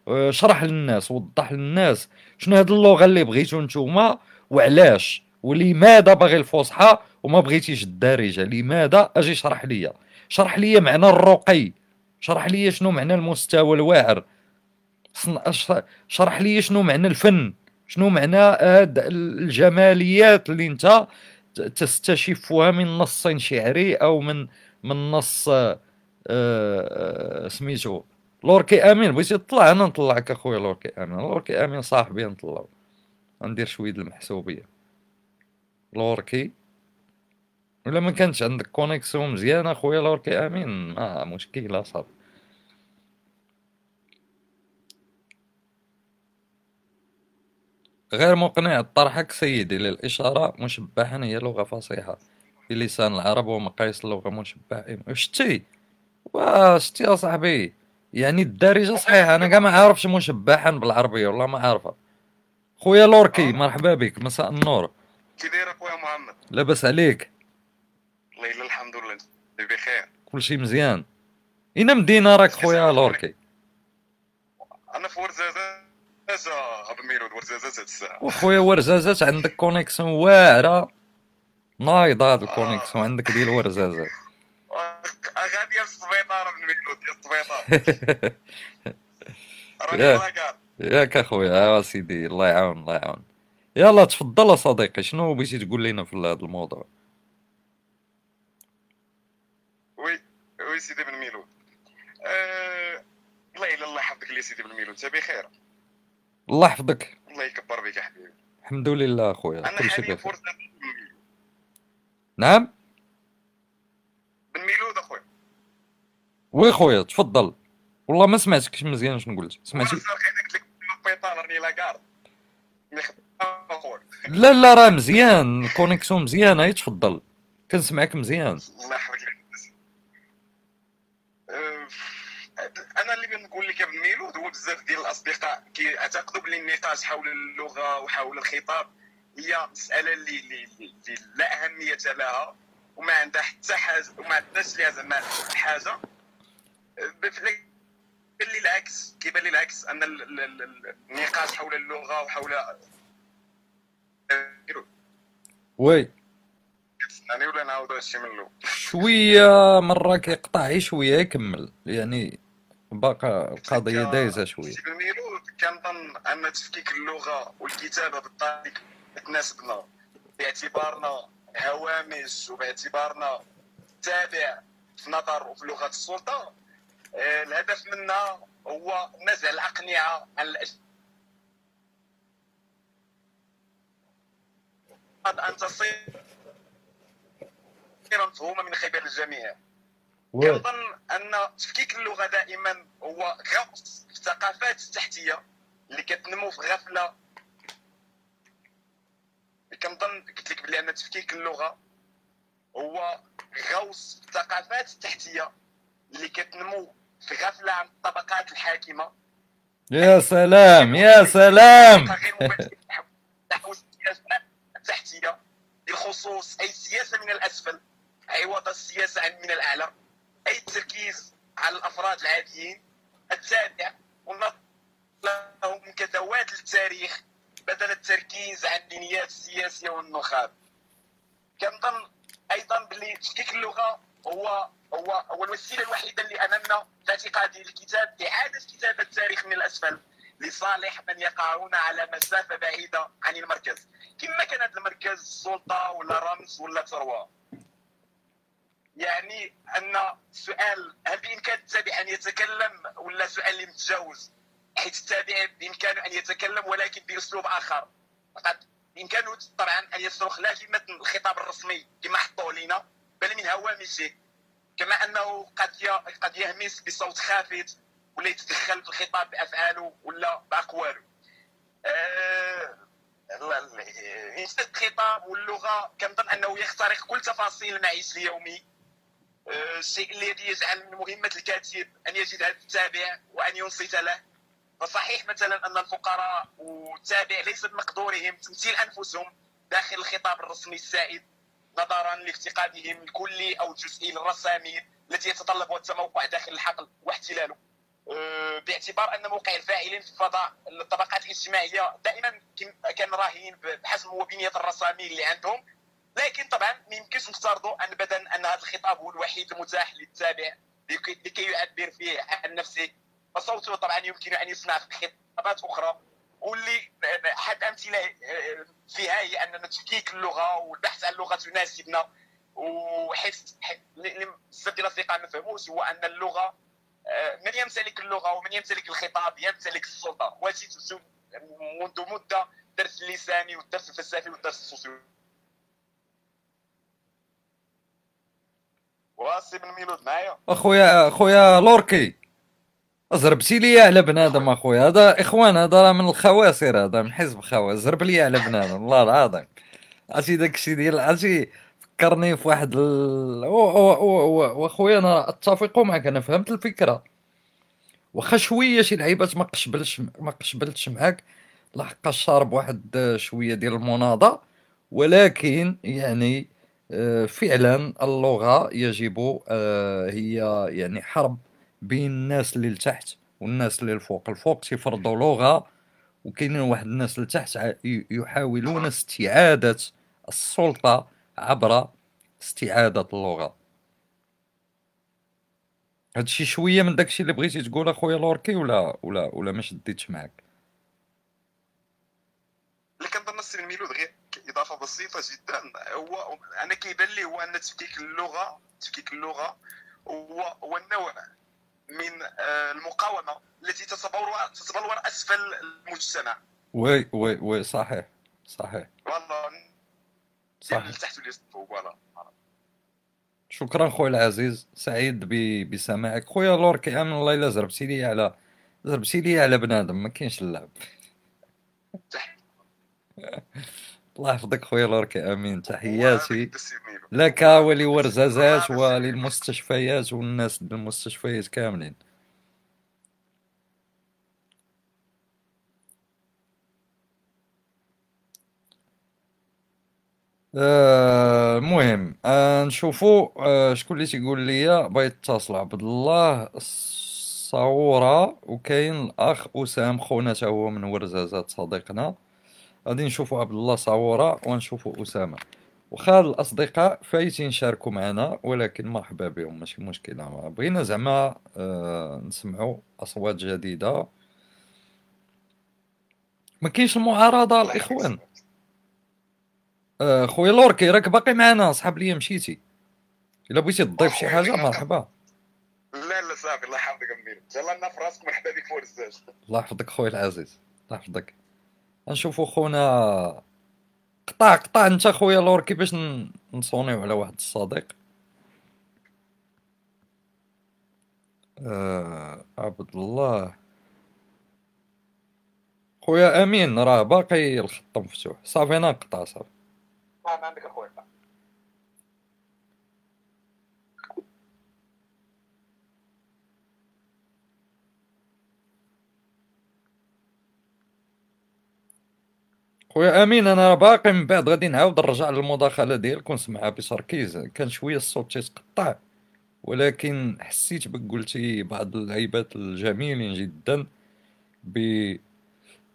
A: آه، شرح للناس وضح للناس شنو هاد اللغة اللي بغيتو نتوما وعلاش. ولماذا باغي الفصحى وما بغيتيش الدارجة؟ لماذا أجي شرح ليا؟ شرح ليا معنى الرقي. شرح ليا شنو معنى المستوى الواعر. شرح ليا شنو معنى الفن. شنو معنى هاد الجماليات اللي انت تستشفها من نص شعري أو من من نص آه، آه، سميتو لوركي آمين. بغيتي تطلع أنا نطلعك أخويا لوركي آمين. لوركي آمين صاحبي نطلعو ندير شوية المحسوبية. لوركي. ولا ما كانش عندك connexion مزيان أخويا لوركي آمين؟ ما مشكلة صافي. غير مقنع طرحك سيدي للإشارة مشبحا هي لغة فصيحة. في لسان العرب ومقاييس اللغة مشبع شتي وشتي يا صاحبي. يعني الدارجة صحيحة. أنا كاع ما عارفش مشبحا بالعربية والله ما عارفة. خويا لوركي مرحبا بك. مساء النور.
F: كي داير أخويا محمد.
A: لاباس عليك.
F: والله إلا الحمد لله. بخير.
A: كلشي مزيان. اين مدينة راك خويا لوركي.
F: أنا في ورزازات ورزازات هاد الساعة.
A: وخويا ورزازات عندك connexion واعرة. نايضة هاد ال connexion عندك ديال ورزازات.
F: غادي ديال السبيطار ميلود ديال السبيطار
A: ياك أخويا آه سيدي الله يعاون الله يعاون. يلا تفضل صديقي شنو بغيتي تقول لنا في هذا الموضوع؟
F: oui oui سيدي بن ميلود. آه، الله الا الله يحفظك لي سيدي بن ميلود انت بخير
A: الله يحفظك.
F: الله يكبر بك حبيبي.
A: الحمد لله اخويا
F: أنا
A: كل شيء
F: حاليا ميلود.
A: نعم؟
F: بن ميلود اخويا
A: oui خويا تفضل. والله ما سمعتكش مزيان شنو قلت سمعتي؟ لا لا راه مزيان. ال connexion مزيانه تفضل. كنسمعك مزيان.
F: الله يحفظك لك أه، أنا اللي بنقول لك يا ابن ميلود هو بزاف ديال الأصدقاء كيعتقدوا بلي النقاش حول اللغة وحول الخطاب هي مسألة اللي اللي, لا أهمية لها وما عندها حتى حاجة وما عندناش ليها زعما حاجة. لكن لي العكس كيبان لي العكس أن ال- ال- ال- النقاش حول اللغة وحول
A: وي.
F: يعني ولا نعاود هادشي من الأول.
A: شوية مرة كيقطع غير شوية يكمل. يعني باقا القضية دايزة شوية.
F: سيدي الميلود كنظن أن تفكيك اللغة والكتابة بالطريقة تناسبنا باعتبارنا هوامش وباعتبارنا تابع في نظر وفي لغة السلطة. آه، الهدف منها هو نزع الاقنعه عن الاشياء أن تصير مفهومة من قبل الجميع. كنظن أن تفكيك اللغة دائما هو غوص في الثقافات التحتية اللي كتنمو في غفلة. كنظن قلت لك بلي أن تفكيك اللغة هو غوص في الثقافات التحتية اللي كتنمو في غفلة عن الطبقات الحاكمة.
A: يا سلام يا سلام.
F: نحو السياسة التحتية بالخصوص أي سياسة من الأسفل عوض السياسة من الأعلى. أي تركيز على الأفراد العاديين؟ التابع. لهم كذوات للتاريخ بدل التركيز على البنيات السياسية والنخاب. كنظن أيضا باللي تفكيك اللغة هو هو هو الوسيلة الوحيدة اللي أمامنا في اعتقادي للكتاب إعادة كتابة التاريخ من الأسفل لصالح من يقعون على مسافة بعيدة عن المركز. كما كان هذا المركز سلطة ولا رمز ولا ثروة. يعني أن سؤال هل بامكان التابع أن يتكلم ولا سؤال متجاوز؟ حيث التابع بإمكانه أن يتكلم ولكن بأسلوب آخر. فقط بإمكانه طبعا أن يصرخ لا كلمة الخطاب الرسمي كما حطوه لنا بل من هوامشه كما أنه قد قد يهمس بصوت خافت ولا يتدخل في الخطاب بأفعاله ولا بأقواله. ال- ال- انسان الخطاب واللغة. كنظن أنه يخترق كل تفاصيل المعيش اليومي الشيء الذي يجعل من مهمة الكاتب أن يجد هذا التابع وأن ينصت له. فصحيح مثلا أن الفقراء والتابع ليس بمقدورهم تمثيل أنفسهم داخل الخطاب الرسمي السائد نظرا لافتقادهم الكلي أو الجزئي للرسامين التي يتطلب التموقع داخل الحقل واحتلاله. أه، باعتبار أن موقع الفاعلين في فضاء الطبقات الاجتماعية دائما كان راهن بحسب وبنية الرسامين اللي عندهم لكن طبعا ما يمكنش نفترضوا أن ابدا أن هذا الخطاب هو الوحيد المتاح للتابع لكي يعبر فيه عن نفسه. فصوته طبعا يمكن أن يسمع في خطابات أخرى. واللي حد أمثلة أه، فيها هي اننا تفكيك اللغة والبحث عن لغه تناسبنا. ل- بزاف ديال الاصدقاء ما فهموش هو أن اللغة آه، من يمتلك اللغة ومن يمتلك الخطاب يمتلك السلطة. تسو- منذ مدة الدرس اللساني والدرس الفلسفي والدرس السوسيولوجي وا سي بن ميلود معايا
A: اخويا أخويا لوركي. زربتي لي على بنادم أخويا. هذا إخوان هذا راه من الخواسر هذا من حزب خواس زرب لي على بنادم والله العظيم. عرفتي داك الشيء ديال عرفتي فكرني في واحد ال... واخويا أنا أتفق معك أنا فهمت الفكرة. واخا شوية شي لعيبات ما قشبلش ما قشبلتش معاك. لحقاش شارب واحد شوية ديال المناضة. ولكن يعني فعلا اللغة يجب آه، هي يعني حرب بين الناس اللي لتحت والناس اللي الفوق الفوق تيفرضوا لغة وكاينين واحد الناس لتحت يحاولون استعادة السلطة عبر استعادة اللغة. هادشي شوية من داكشي اللي بغيتي تقول اخويا لوركي ولا ولا ولا ما شديتش معاك؟
F: اللي كنظن السي الميلود غير بسيطة جدا. هو أنا كيبان لي هو أن تفكيك اللغة تفكيك اللغة هو هو النوع من آه، المقاومة التي تتبلور تتبلور أسفل المجتمع.
A: oui oui oui صحيح صحيح.
F: والله
A: صحيح.
F: فوق voilà
A: شكرا خويا العزيز سعيد بسماعك. خويا لوركي امن الله الا زربتي لي على زربتي لي على بنادم ما كاينش اللعب. الله يحفظك خويا لوركي آمين. تحياتي. لك ولورزازات وللمستشفيات والناس ديال المستشفيات كاملين. آه، المهم آه نشوفوا آه شكون اللي تيقول لي يتصل عبد الله الصاورة وكاين الأخ اسام خونا تا هو من ورزازات صديقنا. غادي نشوفوا عبد الله صاورة ونشوفوا أسامة. وخا الأصدقاء فايتين يشاركوا معنا ولكن مرحبا بهم ماشي مشكلة. بغينا زعما آه نسمعوا أصوات جديدة. ما كاينش المعارضة الإخوان. آه، خويا لوركي راك باقي معنا صحاب ليا مشيتي. إلا بغيتي تضيف شي حاجة مرحبا.
F: لا لا صافي الله يحفظك أمير. يلا لنا في راسك مرحبا بك فوق الزاج.
A: الله يحفظك خويا العزيز. الله يحفظك. نشوفوا خونا قطع قطع انت خويا لوركي باش ن- نصونيو على واحد الصديق. آه عبد الله. خويا أمين راه باقي الخط مفتوح صافي أنا نقطع صافي.
F: ما عندك اخويا
A: خويا امين أنا باقي من بعد غادي نعاود نرجع للمداخلة ديالك ونسمعها بتركيز كان شوية الصوت تيتقطع ولكن حسيت بك قلتي بعض اللعيبات الجميلين جدا ب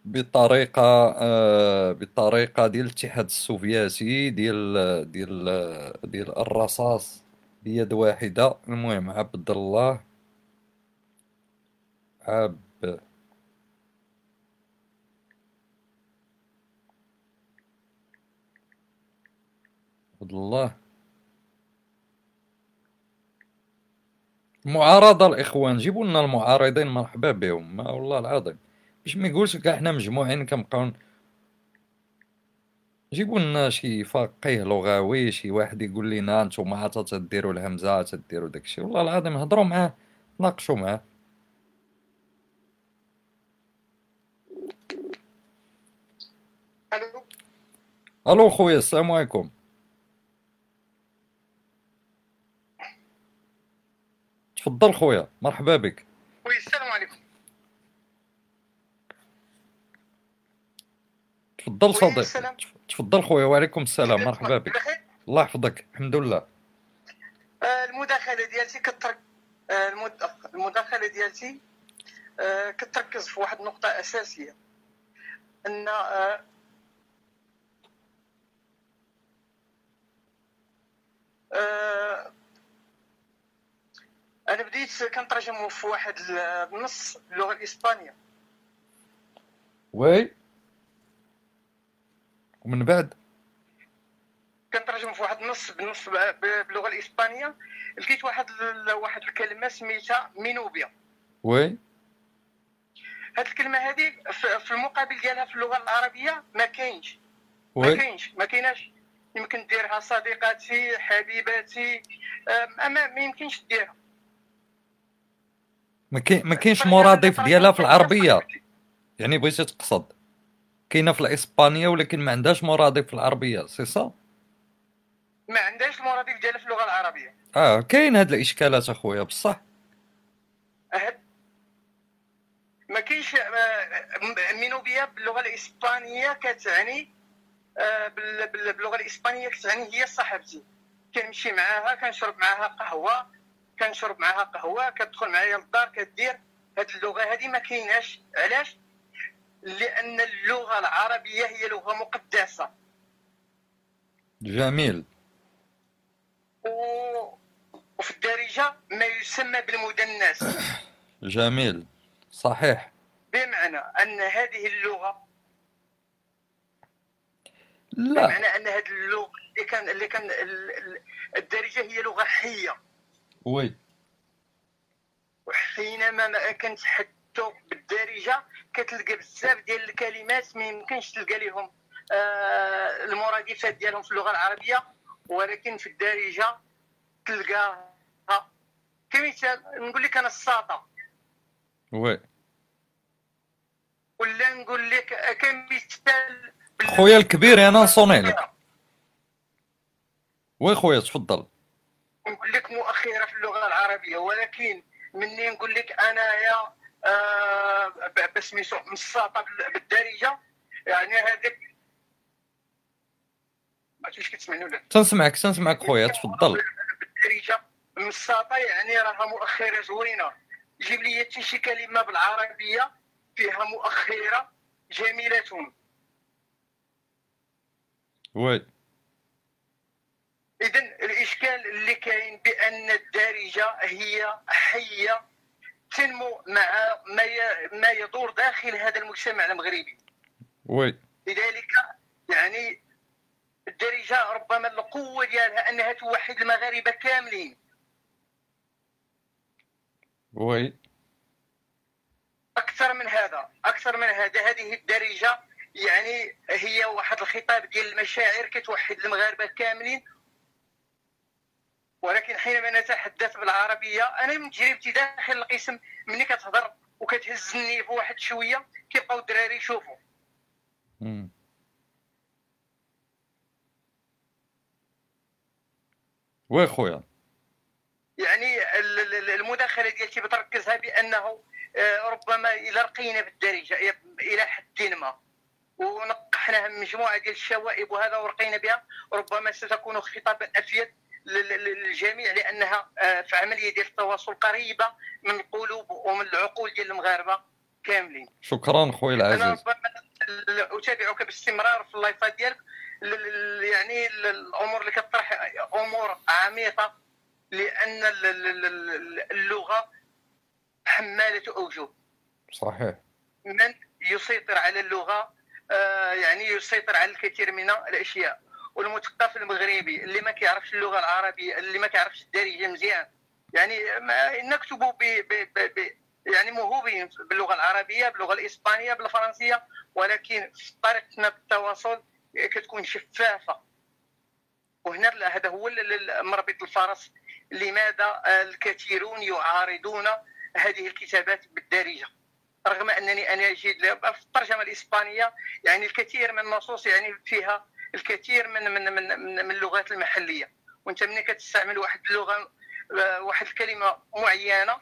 A: بطريقة آه بطريقة ديال الاتحاد السوفيتي ديال ديال ديال الرصاص بيد واحدة. المهم عبد الله عب عبد الله. معارضة الإخوان جيبوا لنا المعارضين مرحبا بهم ما والله العظيم. باش ما يقولش كاع حنا مجموعين كنبقاو جيبوا لنا شي فقيه لغوي شي واحد يقول لنا نتوما عاد تديروا الهمزة تديروا داكشي والله العظيم هضروا معاه ناقشوا معاه. ألو خويا السلام عليكم. تفضل خويا مرحبا بك.
F: وي السلام عليكم.
A: تفضل صديق. تفضل خويا وعليكم السلام مرحبا بك. الله يحفظك الحمد لله.
F: آه، المداخلة ديالتي كترك آه، المد- المداخلة ديالتي آه، كتركز في واحد النقطة أساسية. أن أنا بديت كنترجم في واحد النص باللغة الاسبانيه
A: وي. ومن بعد؟
G: كنترجم في واحد النص بالنص باللغة الإسبانية. لقيت واحد واحد الكلمة سميتها مينوبيا.
A: وي.
G: هاد الكلمة هذه في المقابل ديالها في اللغة العربية ما كاينش. ما كاينش. ما كايناش. يمكن ديرها صديقاتي حبيباتي. أما ما يمكنش ديرها.
A: ما كاين ما كاينش مرادف ديالها في العربية. يعني بغيتي تقصد. كاينة في الإسبانية ولكن ما عندهاش مرادف في العربية سي صا
G: ما عندهاش المرادف ديالها في اللغة العربية.
A: آه كاين هاد الإشكالات أخويا بصح.
G: أهد. ما كاينش آه، مينوبيا باللغة الإسبانية كتعني آه، بال- بال- باللغة الإسبانية كتعني هي صاحبتي. كنمشي معاها كنشرب معاها قهوة كنشرب معاها قهوة كتدخل معايا للدار كدير هاد اللغة. هذه ما كايناش. علاش؟ لأن اللغة العربية هي لغة مقدسة.
A: جميل.
G: و... وفي الدارجة ما يسمى بالمدنس.
A: جميل. صحيح.
G: بمعنى أن هذه اللغة
A: لا.
G: بمعنى أن هذه اللغة اللي كان اللي كان ال- ال- الدارجة هي لغة حية.
A: وي
G: وحينما ما كنتحدثوا بالدارجة كتلقى بزاف ديال الكلمات ما يمكنش تلقى لهم آه، المرادفات ديالهم في اللغة العربية. ولكن في الدارجة تلقاها. كمثال نقول لك أنا الساطة.
A: وي
G: ولا نقول لك كمثال بال-
A: خويا الكبير أنا نصوني لك. وي خويا تفضل.
G: نقول لك مؤخره في اللغة العربية ولكن مني نقول لك أنايا آه بسميتو مساطه بال- بالدارجة. يعني هذاك ما عرفتش كتسمعني ولا لا.
A: تنسمعك تنسمعك خويا تفضل.
G: بالدارجة مساطه يعني راها مؤخره زوينة. جيب لي حتى شي كلمة بالعربية فيها مؤخرة جميلة.
A: وي.
G: اذا الإشكال اللي كاين بأن الدارجة هي حية تنمو مع ما ما يدور داخل هذا المجتمع المغربي.
A: وي.
G: لذلك يعني الدارجة ربما القوة ديالها أنها توحد المغاربة كاملين.
A: وي.
G: أكثر من هذا أكثر من هذا. هذه الدارجة يعني هي واحد الخطاب ديال المشاعر كتوحد المغاربة كاملين ولكن حينما نتحدث بالعربية أنا من تجربتي داخل القسم ملي كتهضر وكتهزني في واحد شوية كيبقاو الدراري يشوفوا.
A: وي خويا.
G: يعني ال- ال- المداخلة ديالتي بتركزها بأنه آه، ربما إلى رقينا بالدارجة إلى حد ما. ونقحناها من مجموعة ديال الشوائب وهذا ورقينا بها ربما ستكون خطابا أفيد للجميع لأنها آه، في عملية ديال التواصل قريبة من القلوب ومن العقول ديال المغاربة كاملين.
A: شكرا خويا
G: أنا
A: العزيز.
G: ربما ال- أتابعك باستمرار في اللايفات ديالك. يعني ال- الأمور اللي كطرح أمور عميقة لأن ال- ال- ال- اللغة حمالة أوجه.
A: صحيح.
G: من يسيطر على اللغة آه، يعني يسيطر على الكثير من الأشياء. والمثقف المغربي اللي ما كيعرفش اللغة العربية اللي ما كيعرفش الدارجه مزيان. يعني ما نكتبوا ب يعني موهوبين باللغة العربية باللغة الإسبانية بالفرنسية ولكن في طريقتنا بالتواصل كتكون شفافة. وهنا هذا هو مربط الفرس. لماذا الكثيرون يعارضون هذه الكتابات بالدارجة؟ رغم أنني أنا جيد. في الترجمة الإسبانية يعني الكثير من النصوص يعني فيها الكثير من من من, من, من اللغات المحلية. وانت ملي كتستعمل واحد اللغة آه، واحد الكلمة معينة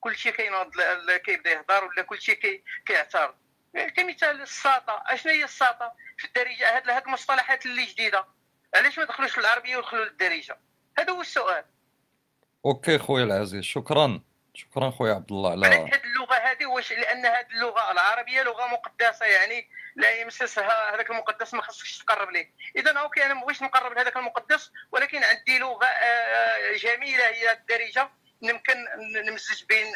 G: كل شيء كينوض كيبدا يهضر ولا كل شيء كي كيعترض. كمثال الساطة. أشنو هي الساطة في الدارجة؟ هاد هاد المصطلحات اللي جديدة. علاش ما دخلوش العربيه ودخلوا للدارجة؟ هذا هو السؤال.
A: OK خويا العزيز. شكرا. شكرا خويا عبد الله على
G: هذه اللغة هذه؟ واش لأن هذه اللغة العربية لغة مقدسة يعني لا يمسسها هذاك المقدس ما خصكش تقرب ليه. إذا OK أنا ما بغيتش نقرب لهذاك المقدس ولكن عندي لغه آه، جميلة هي الدارجة. يمكن نمزج بين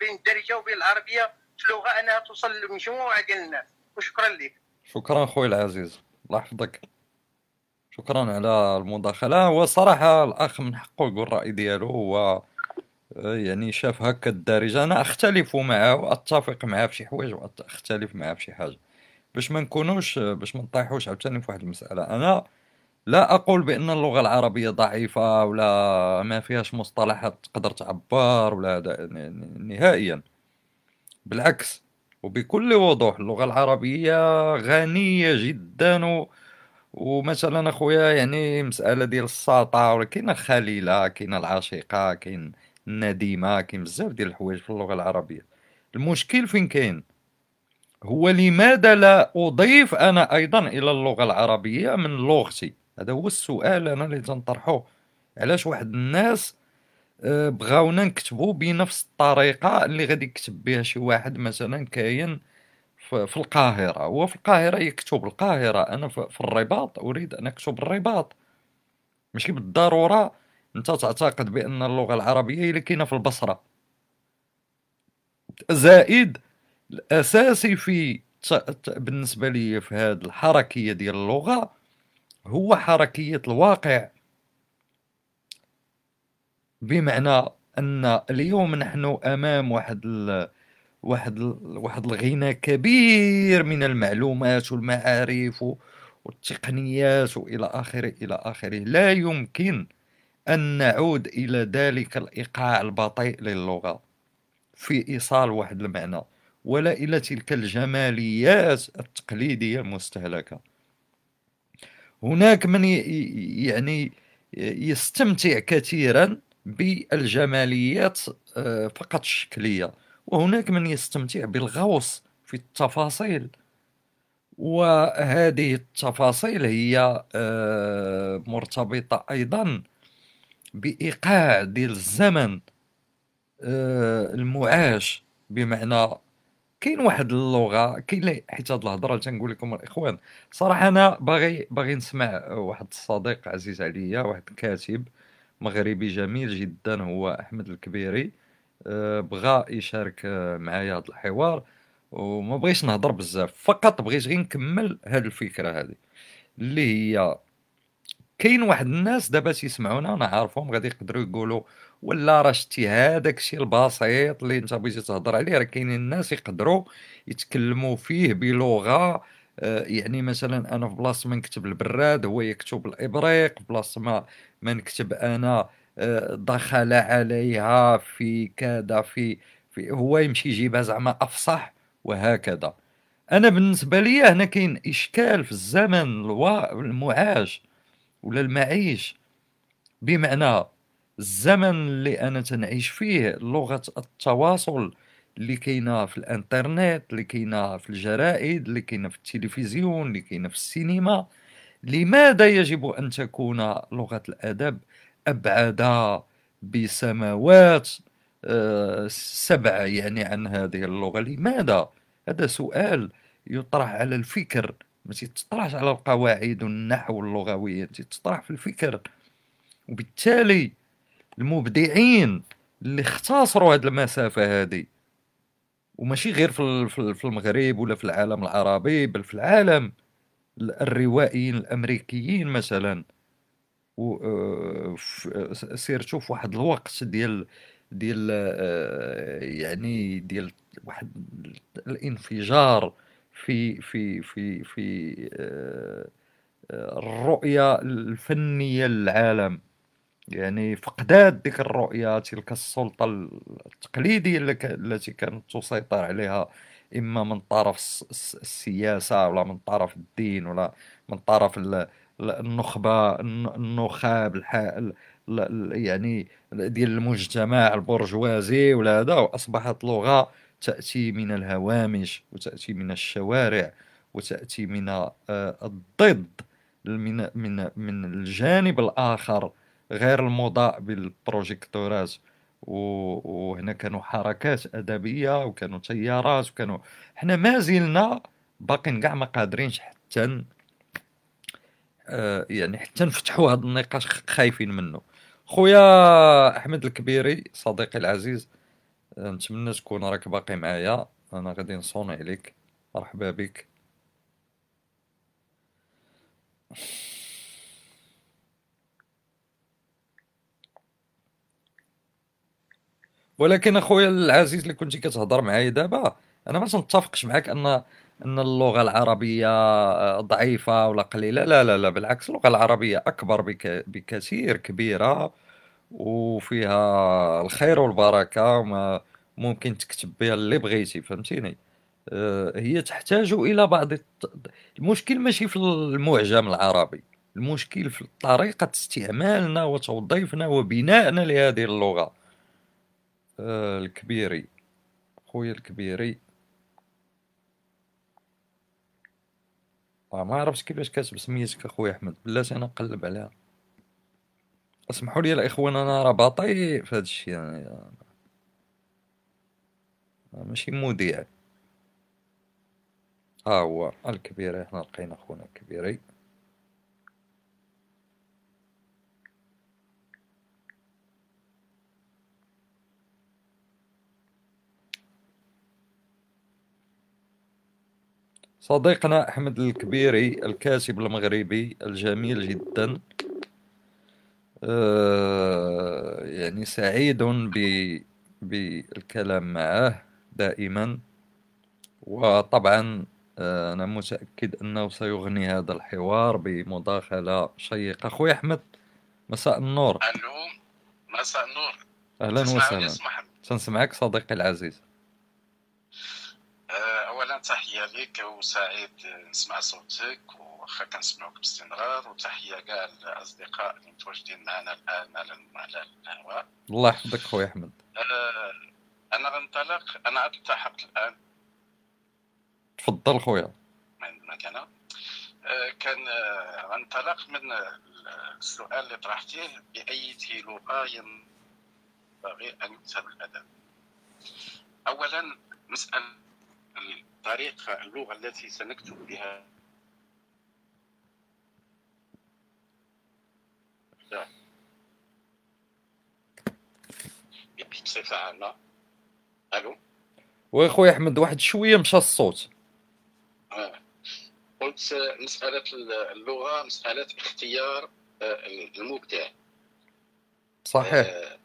G: بين الدارجة وبين العربية في لغه أنها توصل لمجموعة ديال الناس. وشكرا لك
A: شكرا خويا العزيز. الله يحفظك. شكرا على المداخلة. هو صراحة الأخ من حقه يقول الرأي ديالو هو آه، يعني شاف هكا الدارجة. أنا أختلف معه وأتفق معه في شي حوايج وأختلف معه في شي حاجة. باش ما نكونوش باش ما نطيحوش عاوتاني في واحد المسألة. أنا لا أقول بأن اللغة العربية ضعيفة ولا ما فيهاش مصطلحات تقدر تعبر ولا نهائيا. بالعكس وبكل وضوح اللغة العربية غنية جدا و... ومثلا أخويا يعني مسألة ديال الساطع ولا كاينة الخليلة كاينة العشيقة كاين النديمة كاين بزاف ديال الحوايج في اللغة العربية. المشكل فين كاين؟ هو لماذا لا أضيف أنا أيضا إلى اللغة العربية من لغتي؟ هذا هو السؤال أنا اللي تنطرحه علاش واحد الناس آه، بغاونا نكتبو بنفس الطريقة اللي غادي يكتب بها شي واحد مثلا كاين في القاهرة. هو في القاهرة يكتب القاهرة. أنا في الرباط أريد أن أكتب الرباط. ماشي بالضرورة أنت تعتقد بأن اللغة العربية هي اللي كاينة في البصرة. زائد الأساسي في بالنسبة لي في هذه الحركية ديال اللغة هو حركية الواقع. بمعنى أن اليوم نحن أمام واحد ال... واحد ال... واحد الغنى كبير من المعلومات والمعارف والتقنيات وإلى آخره إلى آخره. لا يمكن أن نعود إلى ذلك الإيقاع البطيء للغة في إيصال واحد المعنى. ولا إلى تلك الجماليات التقليدية المستهلكة. هناك من يعني يستمتع كثيرا بالجماليات آه، فقط الشكلية وهناك من يستمتع بالغوص في التفاصيل. وهذه التفاصيل هي آه، مرتبطة أيضا بإيقاع ديال الزمن آه، المعاش بمعنى كاين واحد اللغة كاين حيت هاد الهضرة تنقول لكم الإخوان. صراحة أنا باغي باغي نسمع واحد الصديق عزيز عليا واحد الكاتب مغربي جميل جدا هو أحمد الكبيري. أه، بغى يشارك معايا هذا الحوار. وما بغيش نهضر بزاف فقط بغيت غير نكمل هاد الفكرة هذه اللي هي كاين واحد الناس دابا تيسمعونا أنا عارفهم غادي يقدروا يقولوا ولا راه شتي هذاك الشيء البسيط اللي انت بغيتي تهضر عليه؟ راه كاينين الناس يقدروا يتكلموا فيه بلغة آه، يعني مثلا أنا في بلاصة ما نكتب البراد هو يكتب الإبريق في بلاصة ما ما نكتب أنا آه، دخل عليها في كذا في في هو يمشي يجيبها زعما أفصح وهكذا. أنا بالنسبة لي هنا كاين إشكال في الزمن المعاش ولا المعيش. بمعنى الزمن اللي أنا تنعيش فيه لغة التواصل اللي كاينة في الإنترنت اللي كاينة في الجرائد اللي كاينة في التلفزيون اللي كاينة في السينما. لماذا يجب أن تكون لغة الأدب أبعد بسماوات آه، سبع يعني عن هذه اللغة؟ لماذا؟ هذا سؤال يطرح على الفكر. ما تطرحش على القواعد والنحو اللغوية تطرح في الفكر. وبالتالي المبدعين اللي اختصروا هذه المسافة هذه وماشي غير في المغرب ولا في العالم العربي بل في العالم الروائيين الأمريكيين مثلا. و سيرتو في واحد الوقت ديال ديال آه، يعني ديال واحد الانفجار في في في في آه، آه، الرؤية الفنية للعالم. يعني فقدان ديك الرؤية تلك السلطة التقليدية التي كانت تسيطر عليها إما من طرف السياسة ولا من طرف الدين ولا من طرف النخبة النخاب يعني ديال المجتمع البرجوازي ولا هذا وأصبحت لغة تأتي من الهوامش وتأتي من الشوارع وتأتي من آه، الضد من من من الجانب الآخر غير المضاء بالبروجيكتورات. وهنا كانوا حركات أدبية وكانوا تيارات وكانوا حنا ما زلنا باقين كاع ما قادرينش حتى آه، يعني حتى نفتحوا هذا النقاش خايفين منه خويا أحمد الكبيري صديقي العزيز نتمنى تكون راك باقي معايا. أنا غادي نصوني عليك. مرحبا بك. ولكن أخويا العزيز اللي كنتي كتهضر معايا دابا أنا ما تنتفقش معاك ان أن اللغة العربية آه، ضعيفة ولا قليلة لا لا لا بالعكس اللغة العربية أكبر بك بكثير كبيرة وفيها الخير والبركة وما ممكن تكتب بها اللي بغيتي فهمتيني آه، هي تحتاج إلى بعض. المشكل ماشي في المعجم العربي المشكل في طريقة استعمالنا وتوظيفنا وبنائنا لهذه اللغة آه، الكبيري. خويا الكبيري. آه ما عرفتش كيفاش كاتب سميتك اخويا أحمد بلاتي أنا نقلب عليها. اسمحوا لي الاخوان أنا راه بطيء في هذا الشيء يعني آه، ماشي مذيع. ها هو الكبيري حنا لقينا خونا الكبيري. صديقنا أحمد الكبيري الكاتب المغربي الجميل جدا. آه، يعني سعيد بالكلام معه دائما. وطبعا آه، أنا متأكد أنه سيغني هذا الحوار بمداخلة شيقة. أخوي أحمد مساء النور.
C: ألو مساء النور.
A: أهلا وسهلا. تنسمعك صديقي العزيز.
C: تحية لك وسعيد نسمع صوتك وخا كنسمعوك باستمرار. وتحية كاع الأصدقاء اللي متواجدين معنا الآن على الهواء.
A: الله يحفظك خويا أحمد.
C: آه، أنا غنطلق أنا عاد التحقت الآن.
A: تفضل خويا.
C: من مكانه. آه، كان غنطلق من السؤال اللي طرحتيه. بأي لغه ينبغي أن يكتب الادب اولا مسألة الطريقة اللغة التي سنكتب بها. بصفة عامة. ألو؟
A: خويا أحمد واحد شوية مشى الصوت.
C: آه. قلت مسألة اللغة مسألة اختيار آه، المبدع
A: صحيح. آه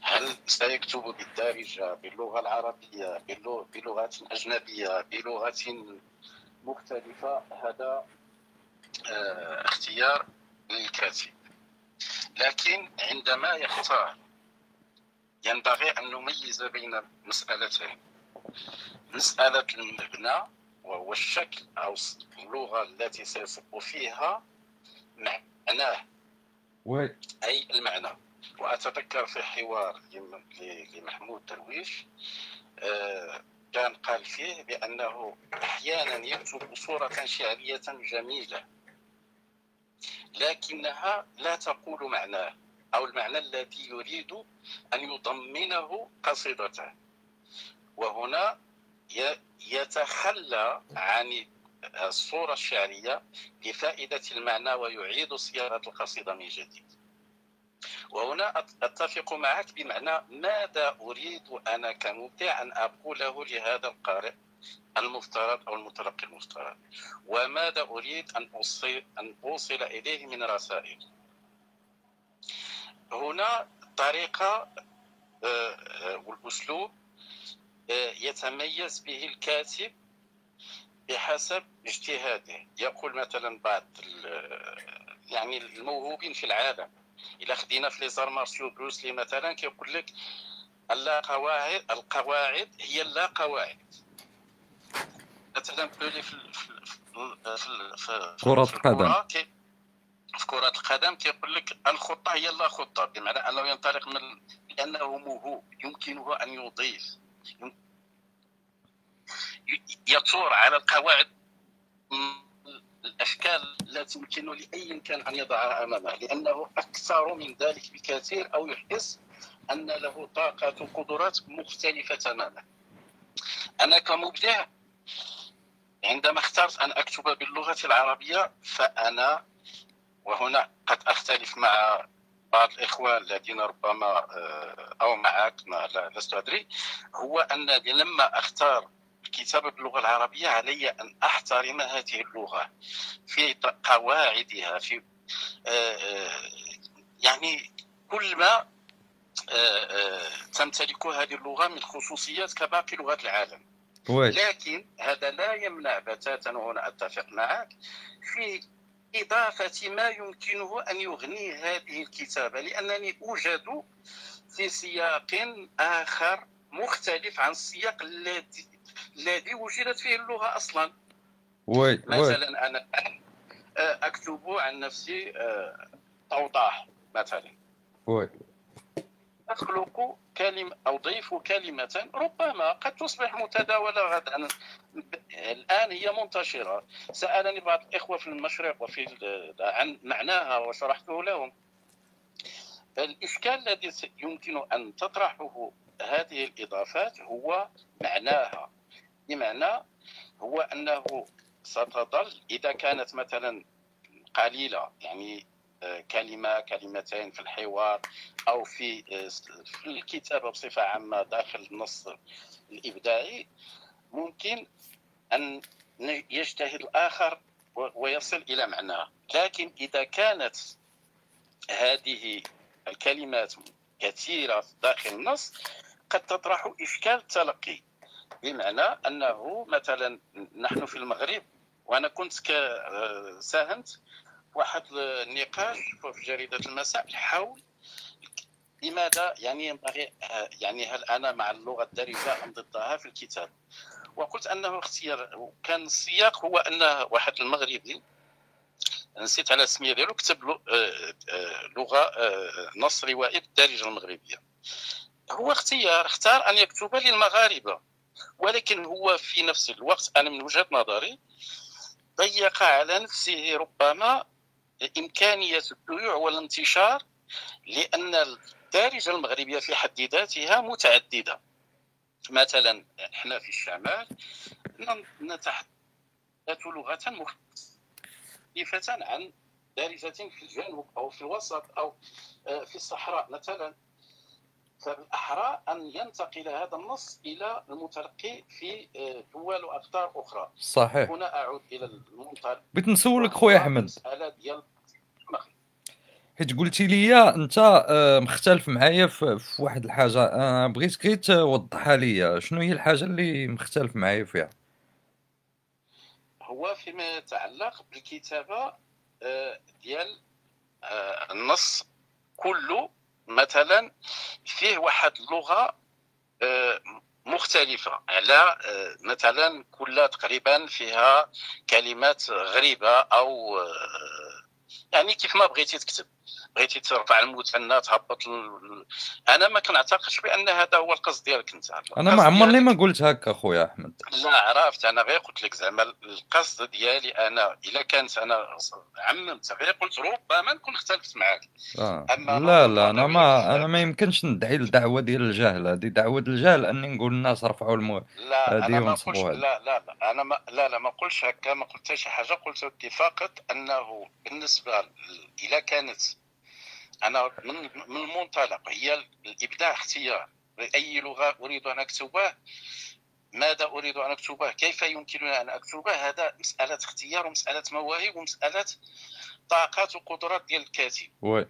C: هل سيكتب بالدارجة باللغة العربية بلغة أجنبية بلغة مختلفة؟ هذا آه، اختيار للكاتب. لكن عندما يختار ينبغي أن نميز بين مسألتين. مسألة المبنى وهو الشكل أو اللغة التي سيصب فيها معناه. أي المعنى. وأتذكر في حوار لمحمود درويش آه، كان قال فيه بأنه أحيانا يكتب صورة شعرية جميلة لكنها لا تقول معناه أو المعنى الذي يريد أن يضمنه قصيدته. وهنا يتخلى عن الصورة الشعرية لفائدة المعنى ويعيد صياغة القصيدة من جديد. وهنا أتفق معك بمعنى ماذا أريد أنا كمبدع أن أقوله لهذا القارئ المفترض أو المتلقي المفترض؟ وماذا أريد أن أوصل, أن أوصل إليه من رسائل؟ هنا طريقة آه، آه، والأسلوب آه، يتميز به الكاتب بحسب اجتهاده. يقول مثلا بعض يعني الموهوبين في العالم إلا خدينا في لي زار مارسيو بروسلي مثلا كيقول لك اللا قواعد القواعد هي لا قواعد مثلا بلولي في
A: في في كرة القدم.
C: في كرة القدم كيقول لك الخطة هي لا خطة بمعنى أنه ينطلق من لأنه موهوب يمكنه أن يضيف. يثور على القواعد الاشكال لا تمكن لأي كان أن يضعها أمامه لأنه أكثر من ذلك بكثير أو يحس أن له طاقة وقدرات مختلفة تماما. أنا كمبدع عندما اخترت أن أكتب باللغة العربية فأنا وهنا قد أختلف مع بعض الإخوة الذين ربما آه، أو معك ما لست أدري هو أنني لما أختار
H: الكتابة باللغة العربية علي أن أحترم هذه اللغة في قواعدها في يعني كل ما تمتلك هذه اللغة من خصوصيات كباقي لغات العالم. لكن هذا لا يمنع بتاتا وهنا أتفق معك في إضافة ما يمكنه أن يغني هذه الكتابة لأنني أوجد في سياق آخر مختلف عن السياق الذي الذي وجدت فيه اللغة أصلا.
A: وي
H: مثلا أنا أكتب عن نفسي أوضاح مثلا.
A: وي.
H: أخلق كلمة أضيف كلمة ربما قد تصبح متداولة غدا. الآن هي منتشرة. سألني بعض الإخوة في المشرق وفي عن معناها وشرحته لهم. الإشكال الذي يمكن أن تطرحه هذه الإضافات هو معناها. بمعنى هو أنه ستظل إذا كانت مثلا قليلة يعني كلمة كلمتين في الحوار أو في في الكتابة بصفة عامة داخل النص الإبداعي ممكن أن يجتهد الآخر ويصل إلى معناه لكن إذا كانت هذه الكلمات كثيرة داخل النص قد تطرح إشكال التلقي بمعنى أنه مثلا نحن في المغرب وأنا كنت ساهمت واحد النقاش في جريدة المساء حول لماذا يعني ينبغي يعني هل أنا مع اللغة الدارجة أم ضدها في الكتاب. وقلت أنه اختيار كان السياق هو أن واحد المغربي نسيت على السميه ديالو كتب آه، آه، لغة آه، نص روائي بالدارجه المغربية. هو اختيار اختار أن يكتب للمغاربة. ولكن هو في نفس الوقت أنا من وجهة نظري ضيق على نفسه ربما إمكانية الديوع والانتشار لأن الدارجة المغربية في حد ذاتها متعددة. مثلا إحنا في الشمال نتحدث لغة مختلفة عن دارجة في الجنوب أو في الوسط أو آه، في الصحراء مثلا. فالأحرى أن ينتقل هذا النص إلى المتلقي في آه، دول وأقطار أخرى.
A: صحيح.
H: هنا أعود إلى المنطلق.
A: بغيت نسولك خويا أحمد.
H: المسألة ديال
A: حيت قلتي لي أنت آه، مختلف معايا في واحد الحاجة. آه، بغيت غير توضحها لي شنو هي الحاجة اللي مختلف معايا فيها؟
H: هو فيما يتعلق بالكتابة ديال النص كله مثلا فيه واحد اللغة آه، مختلفة. على آه، مثلا كل تقريبا فيها كلمات غريبة أو آه، يعني كيف ما بغيتي تكتب. بغيتي ترفع المثنى تهبط ال... أنا ما كنعتقدش بأن هذا هو القصد ديالك أنت.
A: أنا ما عمرني ما قلت هكا خويا أحمد.
H: لا عرفت. أنا غير قلت لك زعما القصد ديالي أنا إلا كانت أنا عممت غير قلت ربما نكون اختلفت معاك.
A: آه. أما لا لا أنا ما أنا ما يمكنش ندعي الدعوه ديال الجهل هذه. دعوة الجهل أني نقول الناس رفعوا المو
H: لا أنا ما قلتش لا لا لا أنا ما لا لا ما قلتش هكا ما قلت شي حاجة قلت فقط أنه بالنسبة إلى كانت أنا من من المنطلق هي الإبداع اختيار. أي لغة أريد أن اكتبه ماذا أريد أن اكتبه كيف يمكنني أن اكتبه هذا مسألة اختيار ومسألة مواهب ومسألة طاقات وقدرات ديال الكاتب.
A: وي.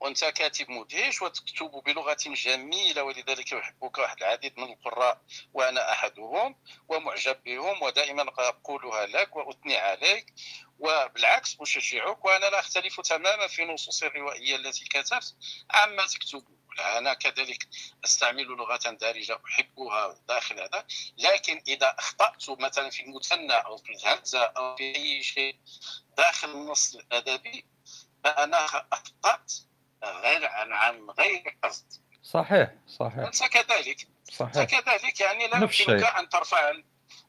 H: وأنت كاتب مدهش وتكتب بلغة جميلة ولذلك يحبك واحد العديد من القراء وأنا أحدهم ومعجب بهم ودائما أقولها لك وأثني عليك. وبالعكس اشجعك وأنا لا أختلف تماما في نصوص الروائية التي كتبت عما تكتب أنا كذلك أستعمل لغة دارجة أحبها داخل هذا. لكن إذا أخطأت مثلا في المثنى أو في الهمزة أو في أي شيء داخل النص الأدبي فأنا أخطأت غير عن عن غير قصد
A: صحيح صحيح.
H: أنت كذلك.
A: صحيح.
H: كذلك يعني لا يمكنك أن ترفع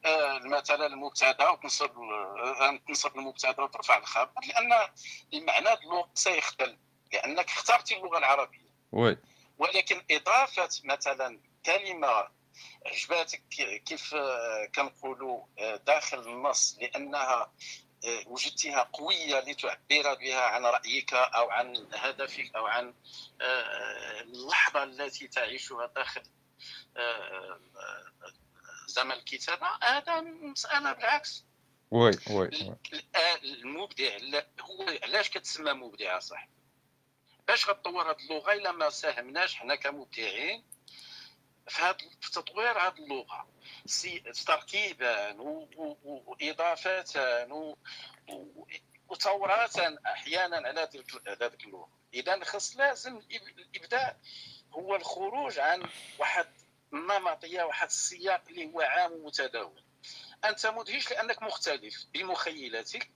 H: آه، مثلا المبتدأ وتنصب آه، تنصب المبتدأ وترفع الخبر لأن المعنى اللغة سيختل لأنك اخترت اللغة العربية.
A: وي.
H: ولكن إضافة مثلا كلمة عجباتك كيف آه، كنقولوا داخل النص لأنها وجدتها قوية لتعبر بها عن رأيك أو عن هدفك أو عن اللحظة التي تعيشها داخل
C: زعما الكتابة هذا مسألة بالعكس.
A: وي وي
C: المبدع هو علاش كتسمى مبدع صح؟ باش غتطور هذه اللغة إلا ما ساهمناش حنا كمبدعين في هذا في تطوير هذه اللغة. تركيبا واضافات وتورات أحيانا على هذيك اللغة. اذا خص لازم الإبداع هو الخروج عن واحد النمطيه واحد السياق اللي هو عام ومتداول. أنت مدهش لأنك مختلف بمخيلتك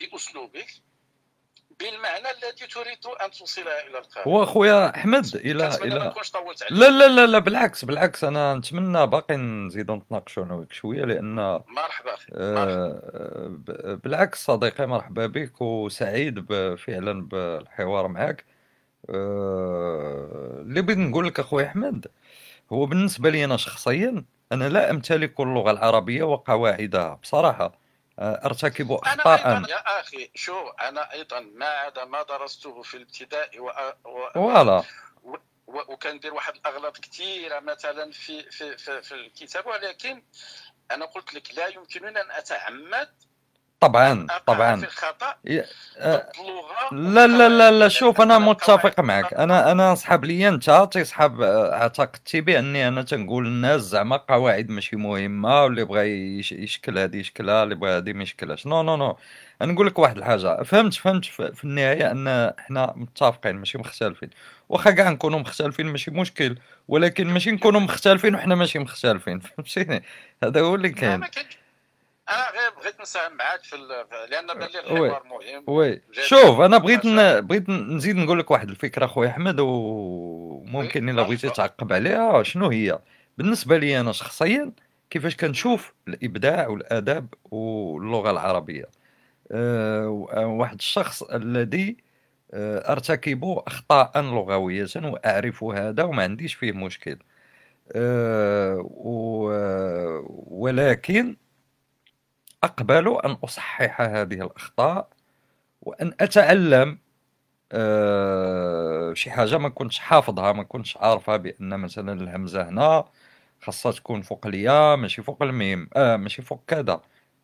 C: بأسلوبك بالمعنى الذي تريد أن توصله إلى القارئ
A: هو خويا أحمد إلى إلى لا لا لا لا بالعكس بالعكس أنا نتمنى باقي نزيدو نتناقشوا أنا وياك شوية لأن
C: مرحبا
A: آه بالعكس صديقي مرحبا بك وسعيد فعلا بالحوار معك آه اللي بغيت نقول لك أخويا أحمد هو بالنسبة لي أنا شخصيا أنا لا أمتلك اللغة العربية وقواعدها. بصراحة آه، أرتكب اخطاء
C: أنا أيضا يا أخي شو أنا أيضا ما عدا ما درسته في الابتدائي و... و...
A: فوالا.
C: و... وكندير واحد الأغلاط كثيره مثلا في في في, في الكتاب ولكن أنا قلت لك لا يمكنني أن اتعمد
A: طبعا طبعا. آه، لا لا لا لا شوف أنا متفق معك. أنا أنا صحاب لي أنت تيصحاب آه، اعتقدتي باني أنا تنقول للناس زعما قواعد ماشي مهمة واللي بغى يشكل هذه يشكلها اللي بغى هذه ما يشكلهاش. non non non. نقول لك واحد الحاجة. فهمت فهمت في النهاية أن إحنا متفقين ماشي مختلفين. واخا كاع نكونوا مختلفين ماشي مشكل ولكن ماشي نكونوا مختلفين وحنا ماشي مختلفين. فهمتيني؟ هذا هو اللي كاين.
C: أنا غير بغيت نساهم معاك في لأن بان لي الحوار مهم.
A: وي. شوف أنا بغيت ن... بغيت نزيد نقول لك واحد الفكرة خويا أحمد وممكن إلا بغيتي تعقب عليها. شنو هي؟ بالنسبة لي أنا شخصيا كيفاش كنشوف الإبداع والادب واللغة العربية. أه واحد الشخص الذي أه أرتكب أخطاء لغوية وأعرف هذا وما عنديش فيه مشكل. أه ولكن أقبل أن أصحح هذه الأخطاء وأن أتعلم أه شي حاجة ما كنتش حافظها ما كنتش عارفها بأن مثلا الهمزة هنا خاصها تكون فوق الياء ماشي فوق الميم آه ماشي فوق كذا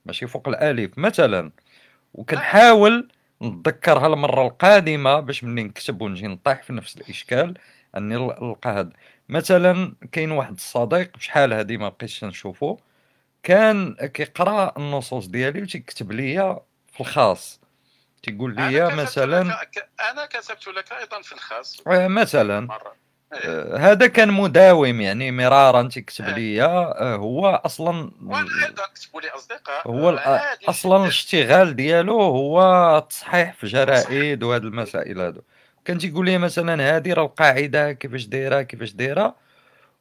A: ماشي فوق الألف مثلا. وكنحاول نتذكرها المرة القادمة باش ملي نكتب ونجي نطيح في نفس الإشكال أني نلقى هذا مثلا كاين واحد الصديق بشحال هذه ما بقيتش نشوفه كان كيقرا النصوص ديالي وتيكتب ليا في الخاص. تيقول لي مثلا
C: أنا كتبت لك أيضا في الخاص.
A: آه، مثلا. آه هذا كان مداوم يعني مرارا تيكتب آه. لي آه هو أصلا
C: لي أصدقاء.
A: هو أصلا الاشتغال ديالو هو التصحيح في جرائد وهاد المسائل هادو. كان تيقول لي مثلا هذه راه القاعدة كيفاش دايرة كيفاش دايرة.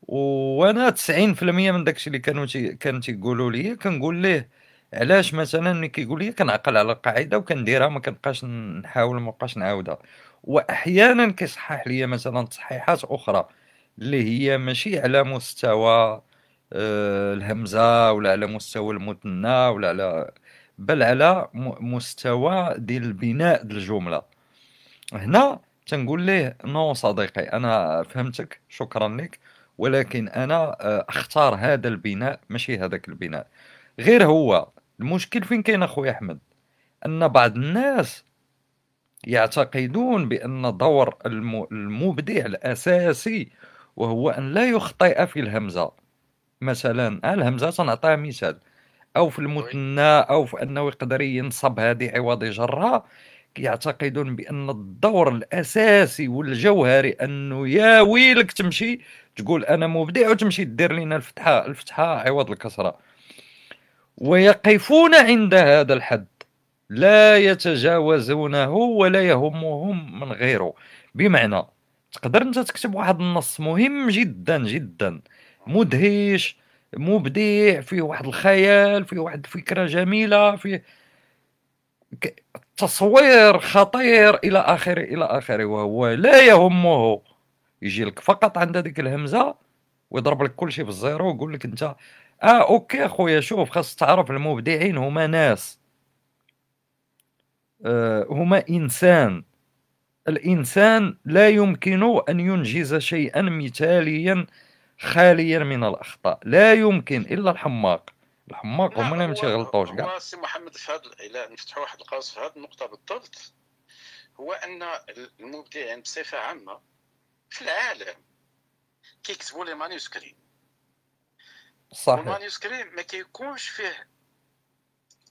A: وأنا 90% من داكشي اللي كانوا تي كان تيقولوا لي كنقول ليه علاش مثلا ملي كيقول لي كنعقل على القاعدة وكنديرها ما كنبقاش نحاول ما بقاش نعاودها. واحيانا كيصحح لي مثلا تصحيحات أخرى اللي هي ماشي على مستوى آه، الهمزة ولا على مستوى المثنى ولا على بل على مستوى ديال البناء ديال الجملة. هنا تنقول ليه نو صديقي أنا فهمتك شكرا لك ولكن أنا آه، أختار هذا البناء ماشي هذاك البناء. غير هو المشكل فين كاين أخويا أحمد؟ أن بعض الناس يعتقدون بأن دور المبدع الأساسي وهو أن لا يخطئ في الهمزة. مثلا الهمزة تنعطيها مثال. أو في المثنى أو في أنه يقدر ينصب هذه عوض يجرها يعتقدون بأن الدور الأساسي والجوهري انه يا ويلك تمشي تقول أنا مبدع وتمشي دير لنا الفتحة الفتحة عوض الكسرة. ويقفون عند هذا الحد لا يتجاوزونه ولا يهمهم من غيره. بمعنى تقدر أنت تكتب واحد النص مهم جدا جدا. مدهش مبدع فيه واحد الخيال فيه واحد الفكرة جميلة فيه تصوير خطير إلى آخره إلى آخره وهو لا يهمه. يجي لك فقط عند هذيك الهمزة ويضرب لك كل شيء بال zéro ويقول لك أنت آه OK أخويا شوف خاص تعرف المبدعين هما ناس. آه هما إنسان. الإنسان لا يمكن أن ينجز شيئا مثاليا خاليا من الأخطاء. لا يمكن إلا الحماق. الحماق هما اللي ما تيغلطوش كاع.
C: سي محمد في هذا إلى نفتحوا واحد القوس في هذه النقطة بالضبط هو أن المبدعين بصفة عامة في العالم كيكتبوا les manuscrits
A: صحيح.
C: وال manuscrit ما كيكونش فيه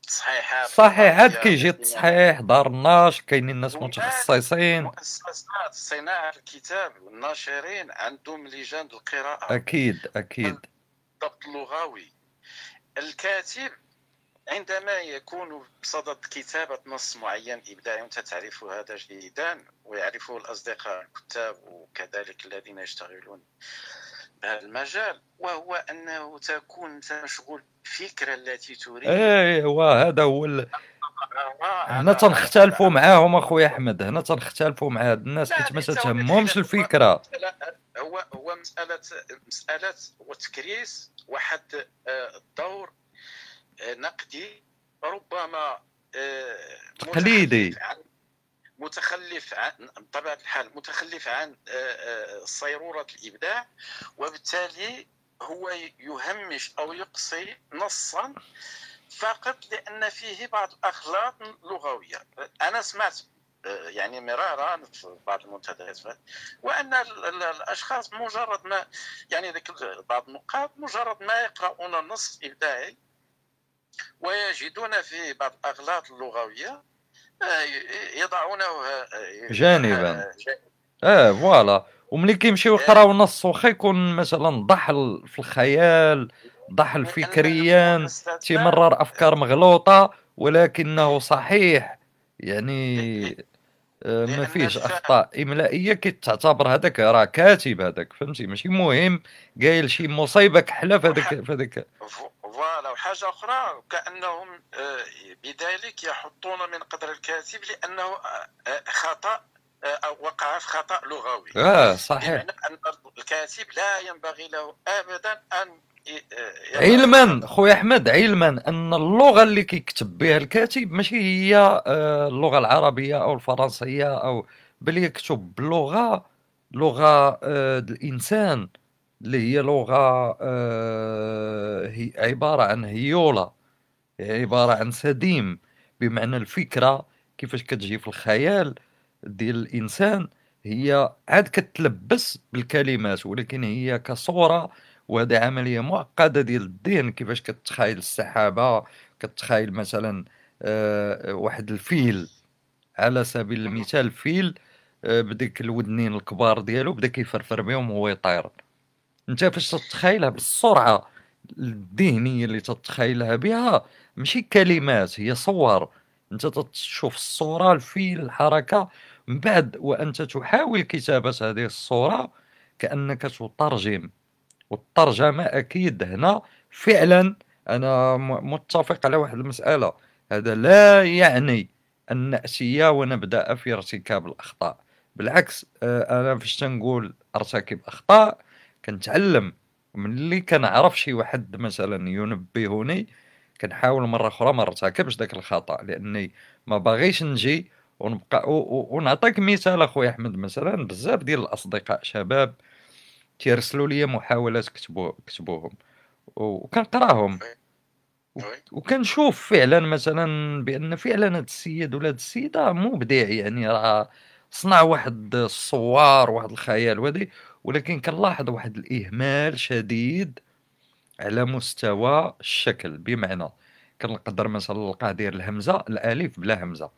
C: تصحيحات
A: صحيح عاد كيجي التصحيح دار النشر كاينين ناس متخصصين.
C: مؤسسات صناعة الكتاب والناشرين عندهم لجان القراءة.
A: أكيد أكيد.
C: الضبط اللغوي. الكاتب عندما يكون بصدد كتابة نص معين إبداعي وأنت تعرف هذا جيدا ويعرفه الأصدقاء الكتاب وكذلك الذين يشتغلون بهذا المجال وهو أنه تكون أنت مشغول بالفكرة التي تريد
A: ايوا هذا هو ال... هنا تنختلفوا معاهم أخويا أحمد هنا تنختلفوا مع هاد الناس حيت ما تتهمهمش. الفكرة
C: لا، هو هو مسألة مسألة وتكريس واحد آه، الدور آه، نقدي ربما آه،
A: تقليدي.
C: متخلف عن- بطبيعة الحال متخلف عن صيرورة الإبداع وبالتالي هو يهمش أو يقصي نصا فقط لأن فيه بعض الأخلاق اللغوية أنا سمعت يعني مرارا في بعض المنتديات وأن ال- ال- الأشخاص مجرد ما يعني ذيك بعض النقاط مجرد ما يقرؤون النص الابداعي ويجدون فيه بعض الأغلاط اللغوية آه، يضعونه آه،
A: جانباً.
C: آه، جانباً.
A: آه voilà وملي كيمشيو يقراو نص واخا يكون مثلا ضحل في الخيال ضحل فكريا تيمرر أفكار مغلوطة ولكنه صحيح يعني آه، ما
C: لأن
A: فيهش أخطاء. املائيه كتعتبر هذاك راه كاتب هذاك فهمتي؟ ماشي مهم قايل شي مصيبه كحله في هذاك في هذاك
C: فوالا. وحاجة أخرى كأنهم آه، بذلك يحطون من قدر الكاتب لأنه آه، آه، خطأ آه، أو وقع في خطأ لغوي.
A: آه صحيح.
C: بمعنى أن الكاتب لا ينبغي له ابدا أن آه،
A: علما خويا أحمد علما أن اللغة اللي كيكتب بها الكاتب ماشي هي آه، اللغة العربية أو الفرنسية أو بل يكتب بلغة لغة آه، الإنسان اللي هي لغة آه، هي عبارة عن هيولة عبارة عن سديم بمعنى الفكرة كيفاش كتجي في الخيال ديال الإنسان هي عاد كتلبس بالكلمات ولكن هي كصورة وهذه عملية معقدة ديال الذهن كيفاش كتخيل السحابه كتخيل مثلا آه، واحد الفيل. على سبيل المثال فيل آه، بديك الودنين الكبار ديالو بدأ كيفرفر بهم وهو يطير. أنت فاش تتخيلها بالسرعة الذهنية اللي تتخيلها بها ماشي كلمات هي صور. أنت تشوف الصورة الفيل الحركة من بعد وأنت تحاول كتابة هذه الصورة كأنك تترجم. والترجمة أكيد هنا فعلا أنا متفق على واحد المسألة. هذا لا يعني أن ناتي ونبدأ في ارتكاب الأخطاء. بالعكس آه، أنا فاش تنقول أرتكب أخطاء كنتعلم. من اللي كنعرف شي واحد مثلا ينبهني كنحاول مرة أخرى ما ارتكبش ذاك الخطأ. لأني ما باغيش نجي ونبقى ونعطيك مثال أخويا أحمد مثلا بزاف ديال الأصدقاء شباب تيرسلوا لي محاولات كتبو كتبوهم. وكنقراهم. وكنشوف فعلا مثلا بأن فعلا هاد السيد ولا هاد السيدة مبدع يعني راه صنع واحد الصور واحد الخيال وهذه ولكن كنلاحظ واحد الإهمال شديد على مستوى الشكل. بمعنى كنقدر مثلا نلقاه داير الهمزة الألف بلا همزة.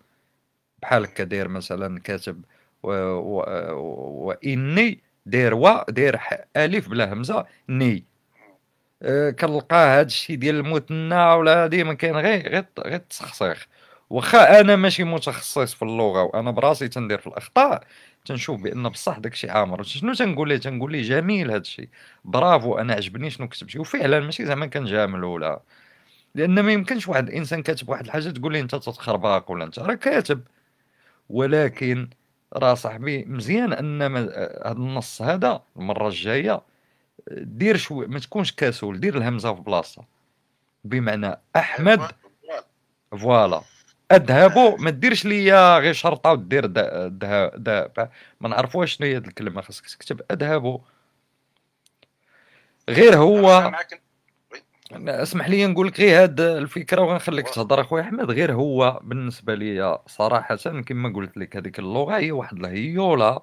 A: بحال هكا داير مثلا كاتب و... و... وإني داير و داير ألف بلا همزة ني. آه، كنلقاه هاد الشيء ديال المثنى ولا ديما كاين غير غير غير التسخسيخ واخا أنا ماشي متخصص في اللغة وأنا براسي تندير في الأخطاء تنشوف بأن بصح داكشي عامر شنو تنقول ليه؟ تنقول ليه جميل هاد الشيء برافو أنا عجبني شنو كتبتي. وفعلا ماشي زعما كنجامل ولا. لأن ما يمكنش واحد الإنسان كاتب واحد الحاجة تقول لي أنت تتخرباق ولا أنت. راه كاتب. ولكن راه صاحبي مزيان أن هذا النص هذا المرة الجاية دير شوي ما تكونش كسول دير الهمزة في بلاصتها بمعنى أحمد
C: voilà.
A: voilà اذهب ما ديرش ليا غير شرطة ودير دا ما نعرف واش شنو هي الكلمة خاصك تكتب اذهب غير هو اسمح لي نقول لك غير هاد الفكرة وغنخليك تهضر أخويا أحمد غير هو بالنسبة لي صراحة كما قلت لك هذيك اللغة هي واحد الهيولة.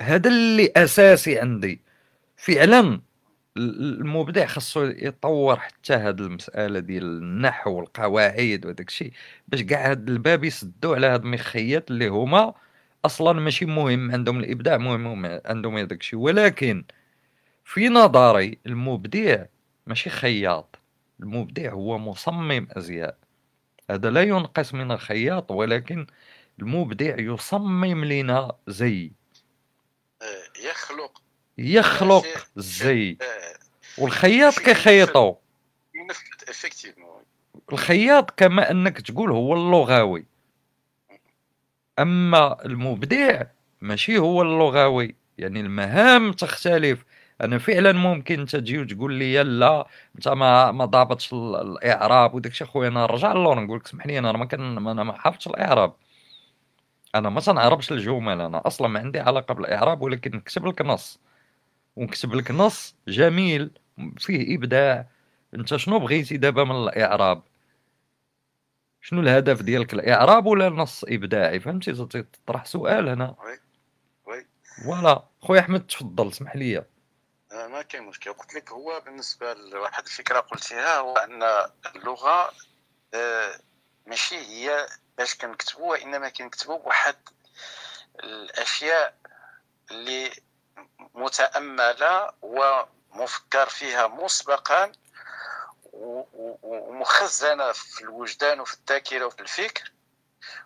A: هذا اللي أساسي عندي. فعلا المبدع خاصو يطور حتى هاد المسألة ديال النحو والقواعد وداك الشيء باش كاع هاد الباب يسدوا على هاد المخيات اللي هما أصلا ماشي مهم عندهم الإبداع مهم عندهم هذاك الشيء. ولكن في نظري المبدع ماشي خياط. المبدع هو مصمم أزياء. هذا لا ينقص من الخياط ولكن المبدع يصمم لنا زي.
I: آه، يخلق.
A: يخلق الزي آه، والخياط كيخيطو الخياط كما أنك تقول هو اللغوي. أما المبدع ماشي هو اللغوي. يعني المهام تختلف. أنا فعلا ممكن أنت تجي وتقول لي لا أنت ما ما ضابطش الإعراب وداك الشيء خويا أنا نرجع للور نقول لك اسمح لي أنا ما كان أنا ما حافظش الإعراب. أنا ما تنعربش الجمل أنا أصلا ما عندي علاقة بالإعراب ولكن نكتب لك نص. ونكتب لك نص جميل فيه إبداع. أنت شنو بغيتي دابا من الإعراب؟ شنو الهدف ديالك؟ الإعراب ولا نص إبداعي؟ فهمتي؟ تطرح سؤال هنا.
I: oui oui.
A: voilà. خويا أحمد تفضل اسمح لي.
I: ما كاين مشكل. قلت لك هو بالنسبة لواحد الفكرة قلتيها هو أن اللغة آه، ماشي هي باش كنكتبوا وإنما كنكتبوا بواحد الأشياء اللي متأملة ومفكر فيها مسبقا ومخزنة في الوجدان وفي الذاكرة وفي الفكر.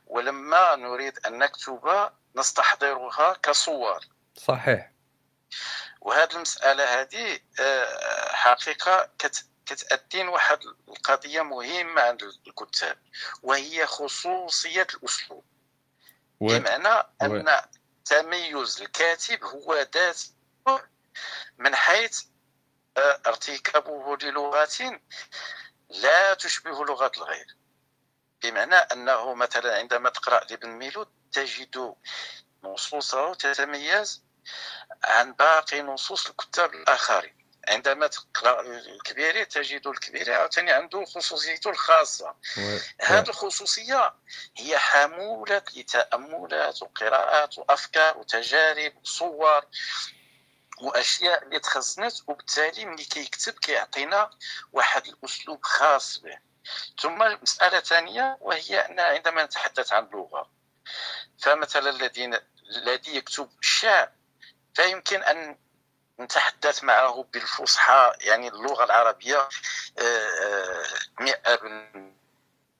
I: ولما نريد أن نكتب نستحضرها كصور.
A: صحيح.
I: وهذه المسألة هذه آه، حقيقة كتأدين واحد القضية مهمة عند الكتاب وهي خصوصية الأسلوب. و... بمعنى أن و... تميز الكاتب هو ذات من حيث آه، ارتكابه للغات لا تشبه لغة الغير. بمعنى أنه مثلا عندما تقرأ لابن ميلود تجد نصوصه تتميز عن باقي نصوص الكتاب الآخرين. عندما تقرأ الكبيري تجد الكبيري عاوتاني عنده خصوصيته الخاصة. هذه الخصوصية هي حموله لتأملات وقراءات وأفكار وتجارب وصور وأشياء اللي تخزنت وبالتالي ملي كيكتب كيعطينا واحد الأسلوب خاص به. ثم مسألة ثانية وهي أن عندما نتحدث عن اللغة فمثلا الذين الذي يكتب الشعر فيمكن أن نتحدث معه بالفصحى يعني اللغة العربية آه، آه،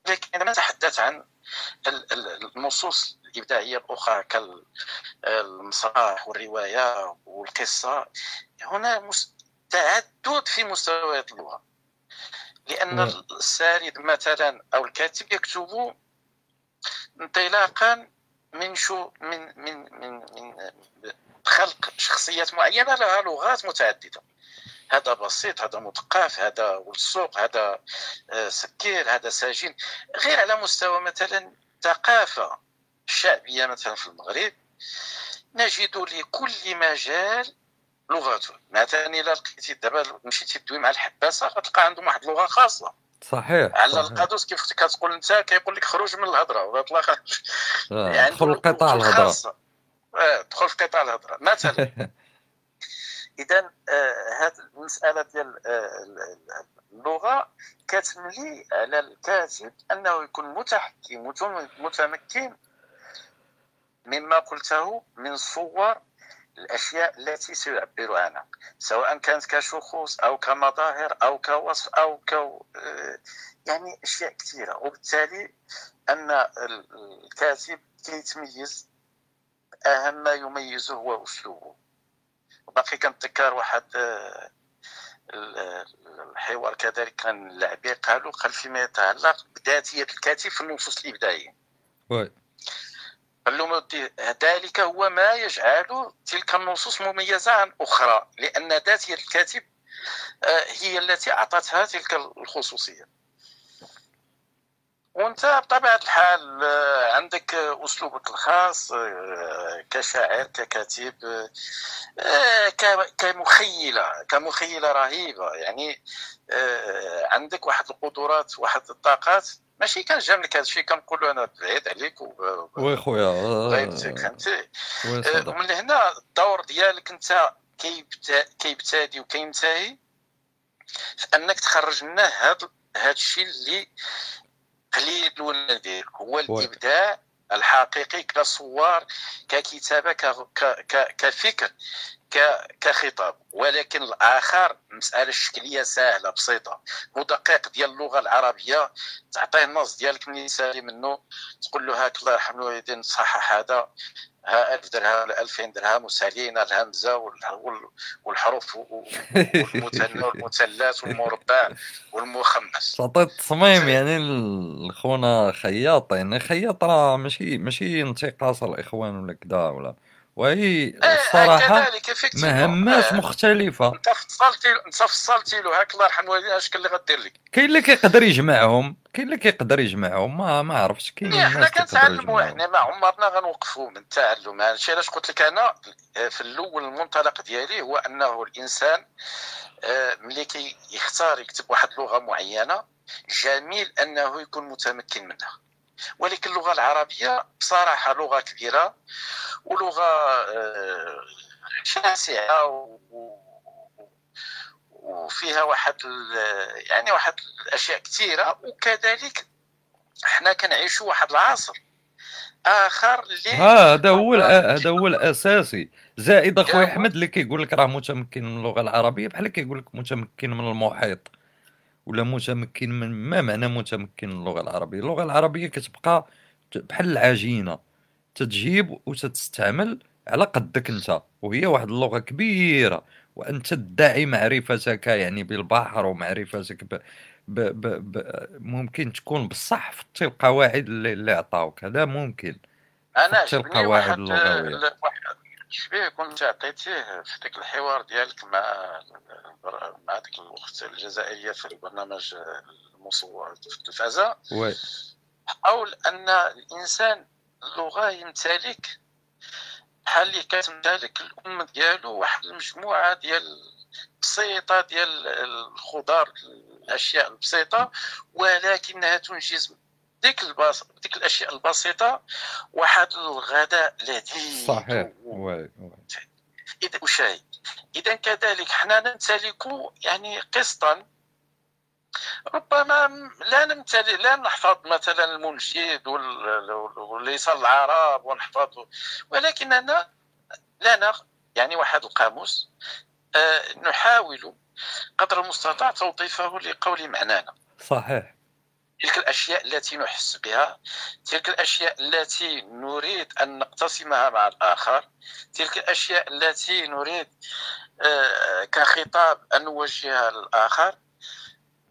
I: لكن عندما نتحدث عن النصوص الإبداعية الأخرى كالمسرح والرواية والقصة هنا تعدد في مستويات اللغة. لأن السارد مثلا أو الكاتب يكتب انطلاقا من شو من من من, من خلق شخصيات معينة لها لغات متعددة. هذا بسيط هذا مثقف هذا والسوق هذا آه، سكير هذا ساجين غير على مستوى مثلا الثقافه الشعبيه مثلا في المغرب نجد لكل مجال لغته مثلا الا لقيتي دابا مشيتي تدوي مع الحباسة غتلقى عندهم واحد اللغة خاصة.
A: صحيح
I: على القادوس كيف كتقول أنت كيقول لك خرج من الهضرة وغتلاقى
A: آه، يعني دخل قطاع
I: الهضرة. دخل في قطاع الهضرة. مثلا. اذا هذه المسألة ديال اللغة كتملي على الكاتب أنه يكون متحكم متمكن مما قلته من صور الأشياء التي سيعبر عنها. سواء كانت كشخوص أو كمظاهر أو كوصف أو ك يعني أشياء كثيرة. وبالتالي أن الكاتب كيتميز أهم ما يميزه هو أسلوبه. باقي كنتذكر واحد الحوار كذلك كان اللاعبين قالوا قال فيما يتعلق بذاتية الكاتب في النصوص الإبداعية.
A: وي.
I: قال لهم ذلك هو ما يجعل تلك النصوص مميزة عن أخرى لأن ذاتية الكاتب آه، هي التي أعطتها تلك الخصوصية. وانت بطبيعة الحال آه، عندك أسلوبك الخاص آه، كشاعر ككاتب آه، كمخيلة كمخيلة رهيبة. يعني عندك واحد القدرات واحد الطاقات. ماشي كنجامل لك هذا الشيء كنقول أنا بعيد عليك و-
A: وي خويا
I: فهمتي. ومن هنا الدور ديالك انت كيبتدي وكينتهي في أنك تخرج لنا هذا هذا الشيء اللي قليل ولا ندير هو الإبداع الحقيقي كصور ككتابة كفكر. كخطاب. ولكن الآخر مسألة الشكلية سهلة بسيطة. مدقق ديال اللغة العربية تعطيه النص ديالك من يسالي منه تقول له هاك الله يرحم الوالدين صحح هذا ها 1000 درهم ولا 2000 درهم وسالينا الهمزة والح- وال- والحروف والمثنى والمثلث والمربع والمخمس.
A: تعطي التصميم يعني لخونا خياط يعني خياط راه ماشي ماشي انتقاص الإخوان ولا كذا ولا وهي الصراحة
I: كذلك effectivement.
A: مهمات
I: آه،
A: مختلفة.
I: أنت فصلتي أنت فصلتي له هاك الله يرحم الوالدين اش كان اللي غدير لك؟
A: كاين اللي كيقدر يجمعهم كاين اللي كيقدر يجمعهم ما ما عرفتش كاين
I: حنا كنتعلموا حنا ما عمرنا غنوقفوا من التعلم. هادشي علاش قلت لك أنا في الأول المنطلق ديالي هو أنه الإنسان ملي كيختار يكتب واحد اللغة معينة جميل أنه يكون متمكن منها. ولكن اللغة العربية بصراحة لغة كبيرة ولغة آه، شاسعه و- و- وفيها واحد يعني واحد الأشياء كثيرة وكذلك حنا كنعيشوا واحد العصر آخر اللي
A: ها هذا هو هذا هو الأساسي. زائد اخويا
I: يا
A: أحمد اللي كيقول لك راه متمكن من اللغة العربية بحال كيقول لك متمكن من المحيط. ولا متمكن من ما معنى متمكن من اللغة العربية؟ اللغة العربية كتبقى بحال العجينة تتجيب وتستعمل على قدك انت وهي واحد اللغة كبيرة وأنت تدعي معرفتك يعني بالبحر ومعرفتك ب... ب... ب... ب... ممكن تكون بصح في القواعد اللي, اللي عطاوك هذا ممكن أنا
I: عجبني
A: القواعد
I: واحد واحد شبيه كنت عطيتيه في ذاك الحوار ديالك مع مع ذاك الوقت الجزائرية في البرنامج المصور في التلفازه
A: وي.
I: حول أن الإنسان اللغة يمتلك بحال اللي كتمتلك الأم ديالو واحد المجموعة ديال بسيطه ديال الخضار الأشياء البسيطة ولكنها تنجز ديك الباس ديك الأشياء البسيطة واحد الغداء لذيذ.
A: صحيح.
I: و- إذا وشاي. إذا كذلك حنا نمتلك يعني قسطا. ربما لا نمتلك لا نحفظ مثلا المنشد وال- واللسان العرب ونحفظ. ولكننا لنا يعني واحد القاموس آه، نحاول قدر المستطاع توظيفه لقول معنانا.
A: صحيح.
I: تلك الأشياء التي نحس بها تلك الأشياء التي نريد أن نقتسمها مع الآخر تلك الأشياء التي نريد آه، كخطاب أن نوجهها للآخر.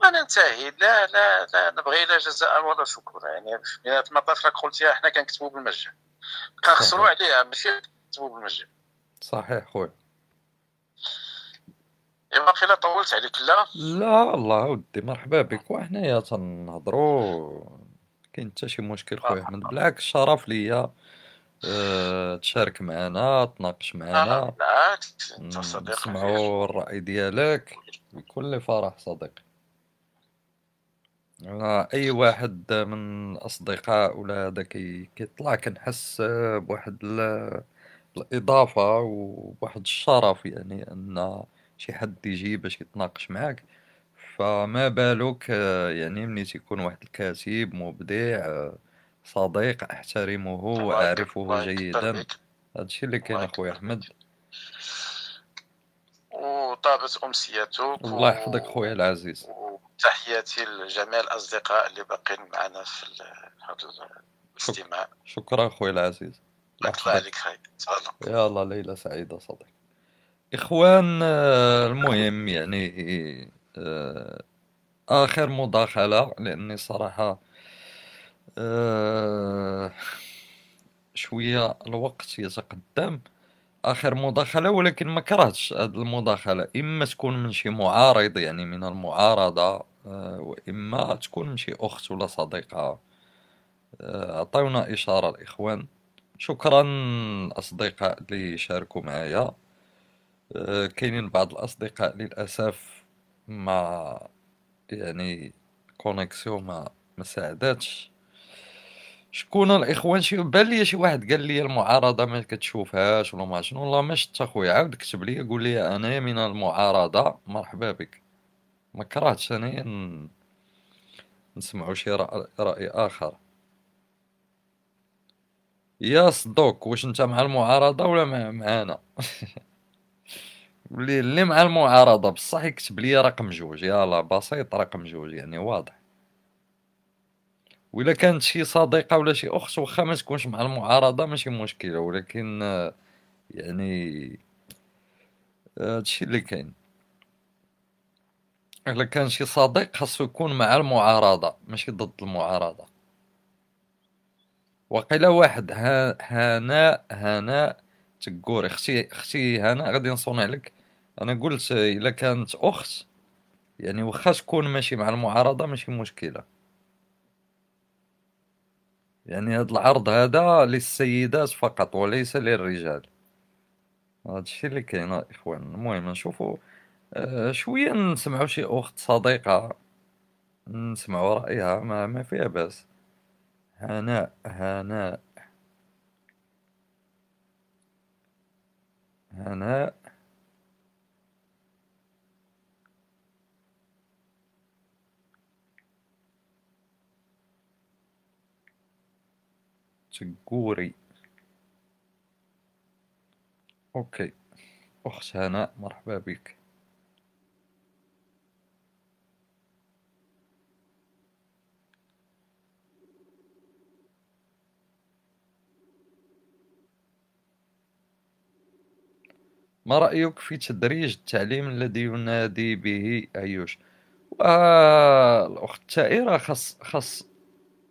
I: وننتهي. لا لا لا نبغي لا جزاء ولا شكرا. يعني في نهايه المطاف راك قلتيها حنا كنكتبوا بالمجان. كنخسروا. عليها ماشي؟ كنكتبوا بالمجان.
A: صحيح خويا.
I: ايوا أخي لا طولت عليك لا؟
A: لا الله ودي مرحبا بك. وحنايا تنهضروا كاين حتى شي مشكل خويا احمد بالعكس شرف ليا. أه تشارك معنا تناقش معنا
I: آه، بالعكس أنت صديق.
A: نسمعوا الرأي ديالك بكل فرح صديقي أي واحد من الأصدقاء ولا هذا كي- كيطلع كنحس آه، بواحد ال- الإضافة وبواحد الشرف يعني أن شي حد يجي باش يتناقش معاك فما بالك آه، يعني ملي تيكون واحد الكاتب مبدع آه، صديق وأعرفه
I: يكبر
A: جيدا. هادشي اللي كاين أحمد.
I: بك. وطابت امسيتك
A: الله يحفظك خويا العزيز.
I: وتحياتي لجميع الأصدقاء اللي باقيين معنا في هذا الاستماع.
A: شكرا خويا العزيز. الله
I: عليك خير.
A: يلا ليلة سعيدة صديقي. إخوان آه، المهم يعني آه، آخر مداخلة لأني صراحة آه، شوية الوقت يتقدم. آخر مداخلة ولكن ما كرهتش هذه المداخلة. إما تكون من شي معارض يعني من المعارضة آه، وإما تكون من شي أخت ولا صديقة. آه، عطيونا إشارة الإخوان. شكرا الأصدقاء اللي شاركوا معايا. كاينين بعض الأصدقاء للأسف ما يعني كونيكسيون ما ما ساعداتش. شكون الإخوان؟ شي بان لي شي واحد قال لي المعارضة ما كتشوفهاش ولا ما شنو. والله ما شفت اخويا عاود كتب لي قول لي أنا من المعارضة. مرحبا بك. ما كرهتش انايا ن- نسمعوا شي رأي آخر. يا صدوق واش أنت مع المعارضة ولا مع معانا اللي اللي مع المعارضة بصح يكتب لي رقم جوج. يلا بسيط رقم جوج يعني واضح. وإلا كانت شي صديقة ولا شي أخت واخا ما تكونش مع المعارضة ماشي مشكلة. ولكن يعني هادشي اللي كاين. إلا كان شي صديق خاصو يكون مع المعارضة ماشي ضد المعارضة. وقيلا واحد هناء هناء تقوري أختي أختي هناء غادي نصونع لك. أنا قلت إلا كانت أخت يعني واخا تكون ماشي مع المعارضة ماشي مشكلة. يعني هذا العرض هذا للسيدات فقط وليس للرجال. هذا الشيء اللي كاين إخوان. المهم نشوفوا آه، شوية نسمعوا شي أخت صديقة نسمعوا رأيها ما, ما فيها بأس. هناء هناء. هناء. تقوري أوكي. أخت هناء مرحبا بك. ما رأيك في تدريج التعليم الذي ينادي به أيوش؟ والأخت تائرة خاص خاص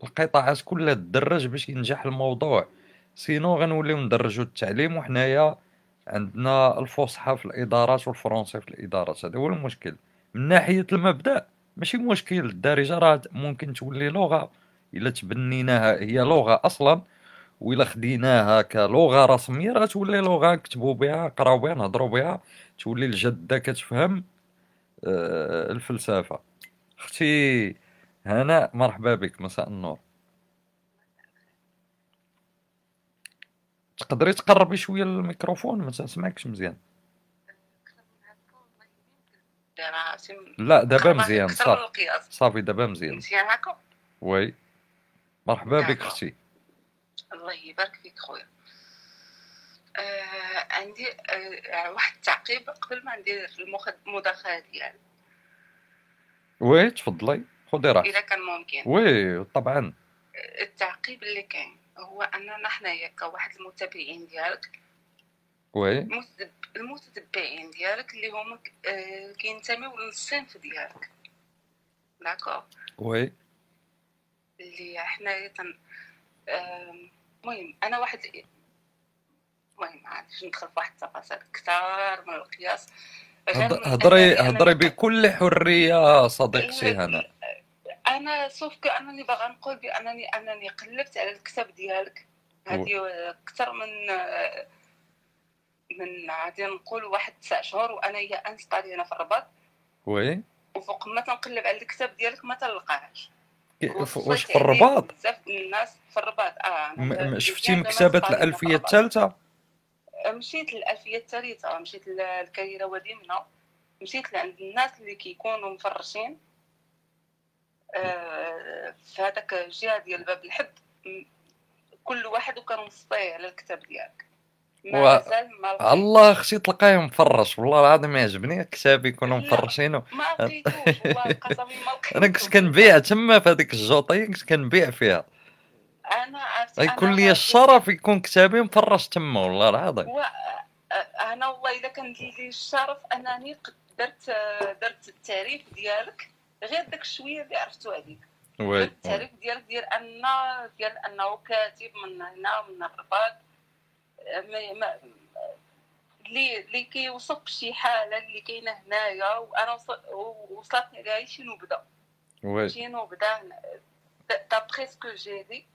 A: القطاعات كلها تدرج باش ينجح الموضوع. سينو غنوليو ندرجو التعليم وحنايا عندنا الفصحى في الإدارات والفرنسي في الإدارات. هذا هو المشكل. من ناحية المبدأ ماشي مشكل. الدارجة راه ممكن تولي لغة. إلا تبنيناها هي لغة أصلا. وإلا خديناها كلغة رسمية راه تولي لغة. نكتبو بها نقراو بها نهضرو بها. تولي الجدة كتفهم آه، الفلسفة. أختي هناء مرحبا بك مساء النور. تقدري تقربي شوية للميكروفون؟ ما تسمعكش مزيان. لا دابا مزيان صافي. صافي دابا مزيان.
J: مزيان هكا
A: oui. مرحبا بك. أختي
J: الله يبارك فيك خويا. آه عندي آه واحد التعقيب قبل ما ندير المداخلة ديالي.
A: oui تفضلي. خدي راحتك
J: إذا كان ممكن.
A: oui طبعا.
J: التعقيب اللي كاين هو أننا حنايا كواحد المتابعين ديالك
A: oui.
J: المتتب- المتتبعين ديالك اللي هما آه كينتميو للصنف ديالك. d'accord
A: oui.
J: اللي حنايا تن المهم أنا واحد المهم ما عادش ندخل في واحد التفاصيل كثار من القياس.
A: هضري هضري بكل حرية صديقتي هنا.
J: أنا سوف كأنني باغا نقول بأنني أنني قلبت على الكتاب ديالك. هذه أكثر من من غادي نقول واحد تسع شهور وأنا هي انسقى لي أنا في الرباط.
A: وي.
J: وفوق ما تنقلب على الكتاب ديالك ما تلقاهاش.
A: ف-
J: وصلت
A: واش في الرباط؟
J: بزاف الناس في الرباط. آه
A: م- شفتي مكتبة
J: الألفية.
A: الثالثة؟
J: مشيت للألفية الثالثة. مشيت للكريرة وديمنة مشيت لعند الناس اللي كيكونوا مفرشين. آه، في هذاك الجهة ديال باب الحد م- كل واحد وكان مصطي على الكتاب ديالك. ما
A: و-
J: ما
A: الله أختي تلقاه مفرش. والله العظيم يعجبني كتاب يكونوا
J: لا.
A: مفرشينه
J: ما لقيتوش. والله قسمي ما لقيتوش.
A: أنا كنت كنبيع تما في هذيك الجوطيه كنت كنبيع فيها.
J: أنا
A: يكون لي الشرف يكون كتابي مفرش تما والله العظيم.
J: و... أنا والله الا كان لي الشرف أنني درت درت التعريف ديالك. غير داك الشويه اللي عرفتو
A: وي
J: التعريف ديالك ديال ان ديال أنه كاتب من هنا من الرباط. اللي اللي كيوصف شي حالة اللي كاينة هنايا وأنا وص- وصلتني عليها شي
A: نبذة.
J: شي نبذة. d'après ce que j'ai dit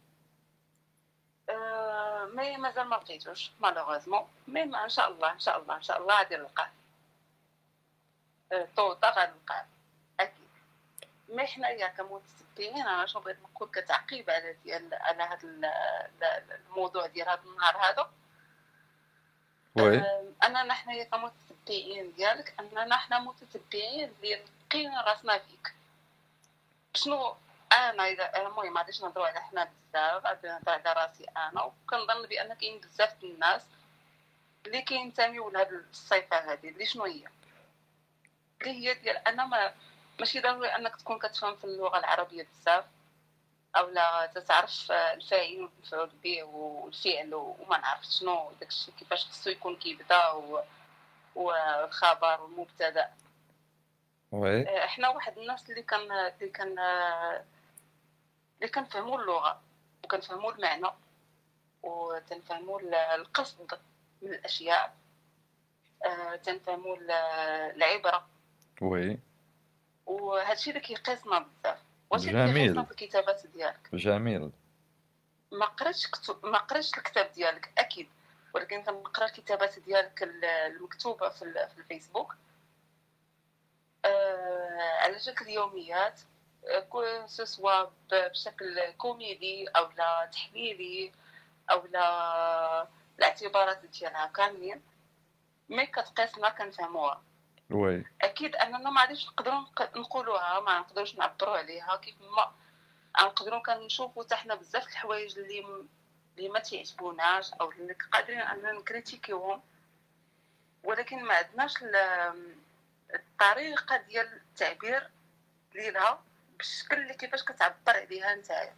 J: mais مازال ما لقيتوش malheureusement mais ان شاء الله ان شاء الله ان شاء الله غادي نلقاه طوطا غنلقاه أكيد mais حنايا كمتتبعين أنا شنو بغيت نقول كتعقيب على ديال على هذا الموضوع ديال هذا النهار هذا
A: oui.
J: اننا حنايا كمتتبعين ديالك أننا حنا متتبعين اللي لقينا راسنا فيك. شنو أنا اذا المهم ما غاديش نهضروا على حنا بزاف غادي نهضر على راسي أنا وكنظن بان كاين بزاف الناس اللي كينتميو لهاد الصفه هذه اللي شنو هي؟ اللي هي ديال أنا ما ماشي ضروري أنك تكون كتفهم في اللغة العربية بزاف أو لا تتعرف الفاعل والمفعول به والفعل وما نعرف شنو داكشي كيفاش خصو يكون كيبدأ والخبر والمبتدأ.
A: وي.
J: آه، إحنا واحد الناس اللي كان اللي كان اللي كنفهموا اللغة وكنفهموا المعنى وتنفهموا القصد من الأشياء. آه، تنفهموا العبرة.
A: وي.
J: وهادشي اللي كيقيسنا بزاف واش
A: جميل.
J: في الكتابات ديالك؟
A: جميل.
J: ما قريتش كتب ما قريتش الكتاب ديالك أكيد. ولكن كنقرا الكتابات ديالك ال- المكتوبة في, ال- في الفيسبوك. آه على شكل يوميات آه، كو سوسوا بشكل كوميدي أو لا تحليلي أو لا الاعتبارات ديالها كاملين. مي كتقيسنا كنفهموها.
A: وي.
J: أكيد اننا ما غاديش نقدروا نق- نقولوها ما نقدروش نعبروا عليها. كيف ما نقدروا كنشوفوا حتى حنا بزاف الحوايج اللي اللي ما تيعجبوناش أو اللي قادرين أننا نكريتيكيوهم. ولكن ما عندناش ال- الطريقة ديال التعبير ديالها بالشكل اللي كيفاش كتعبر عليها نتايا.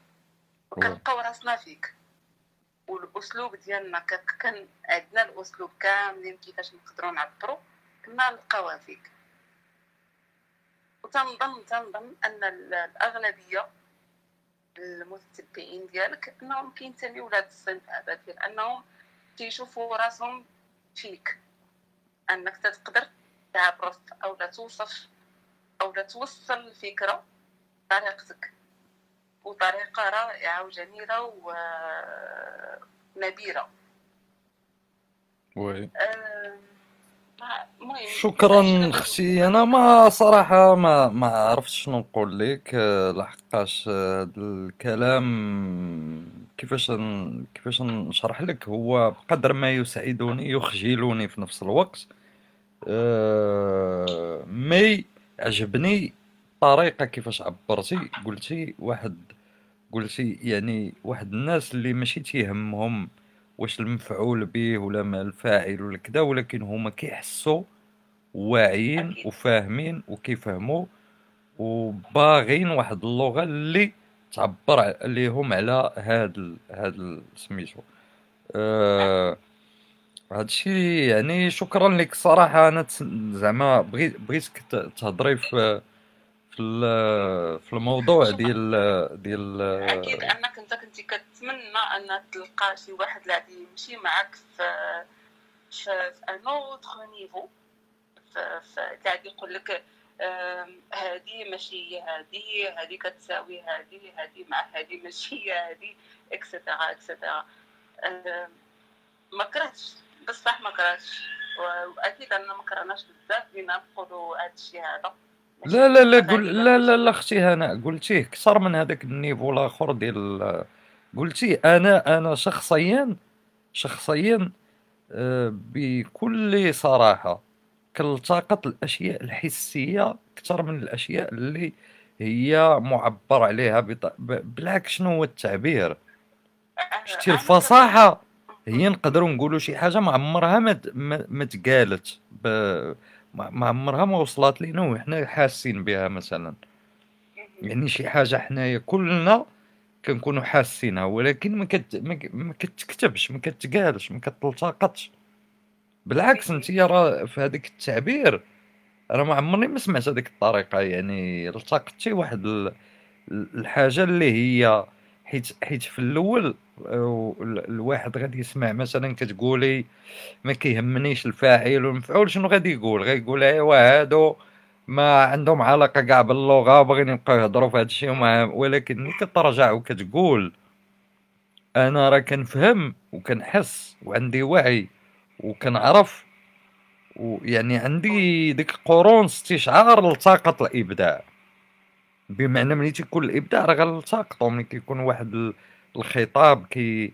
J: وكنلقاو راسنا فيك. والأسلوب ديالنا كان عندنا الأسلوب كاملين كيفاش نقدروا نعبروا. كنا نلقاوها فيك. وتنظن تنظن أن ال- الأغلبية المتتبعين ديالك أنهم كينتميو لهذا الصنف هذا ديال أنهم كيشوفوا راسهم فيك. أنك تقدر تعرف أو لا توصف أو لا توصل الفكرة بطريقتك. وطريقة رائعة وجميلة ونبيله
A: وي.
J: ما- المهم
A: شكرا أختي. أنا ما صراحة ما ما عرفت شنو نقول لك آه، لحقاش آه، هاد الكلام كيفاش ن- كيفاش نشرح لك هو بقدر ما يسعدني يخجلني في نفس الوقت. آه، مي عجبني الطريقة كيفاش عبرتي. قلتي واحد قلتي يعني واحد الناس اللي ماشي تيهمهم واش المفعول به ولا ما الفاعل ولا كذا ولكن هما كيحسوا واعيين. وفاهمين وكيفهموا وباغين واحد اللغة اللي تعبر ليهم على هاد. هاد سميتو آه... هادشي يعني شكرا لك صراحة أنا تس- زعما بغيت بغيتك تهضري في في في الموضوع ديال ديال
J: أكيد انك انت كنتي كتمنى أن تلقى شي واحد اللي يمشي معاك في في un autre niveau غادي يقول لك هذه ماشي هي هذه هذه كتساوي هذه هذه مع هذه ماشي هي هذه اكسترا اكسترا ما كرهتش بصح ما كرهتش. وأكيد أننا ما كرهناش بزاف بينا نقولوا هذا الشيء هذا.
A: لا لا لا قول لا لا لا أختي هنا قلتيه كثر من هذاك النيفو الآخر ديال قلتي أنا أنا شخصيا شخصيا آه، بكل صراحة كالتقط الأشياء الحسية أكثر من الأشياء اللي هي معبر عليها بط... ب- بالعكس شنو هو التعبير؟ شتي
J: أنا
A: الفصاحة هي نقدروا نقولوا شي حاجة ما عمرها ما ما تقالت ب... ما عمرها ما وصلت لينا وحنا حاسين بها مثلا. يعني شي حاجة حنايا كلنا كنكونوا حاسينها ولكن ما كت ما كتكتبش ما كتقالش ما كتلتقطش. بالعكس انت راه في هذاك التعبير أنا ما عمرني ما سمعت هذيك الطريقة يعني التقطتي واحد ال- ال- الحاجة اللي هي حيت حيت في الأول آه، ال- الواحد غادي يسمع مثلا كتقولي ما كيهمنيش الفاعل والمفعول شنو غادي يقول؟ غيقول ايوا هادو ما عندهم علاقة كاع باللغة باغيين يبقاو يهضروا في هذا الشيء ولكن ملي كترجع وكتقول أنا راه كنفهم وكنحس وعندي وعي وكنعرف. ويعني عندي ديك قرون استشعار لطاقة الإبداع. بمعنى ملي تيكون الإبداع راه غنلتقطو ملي كيكون واحد ال- الخطاب كي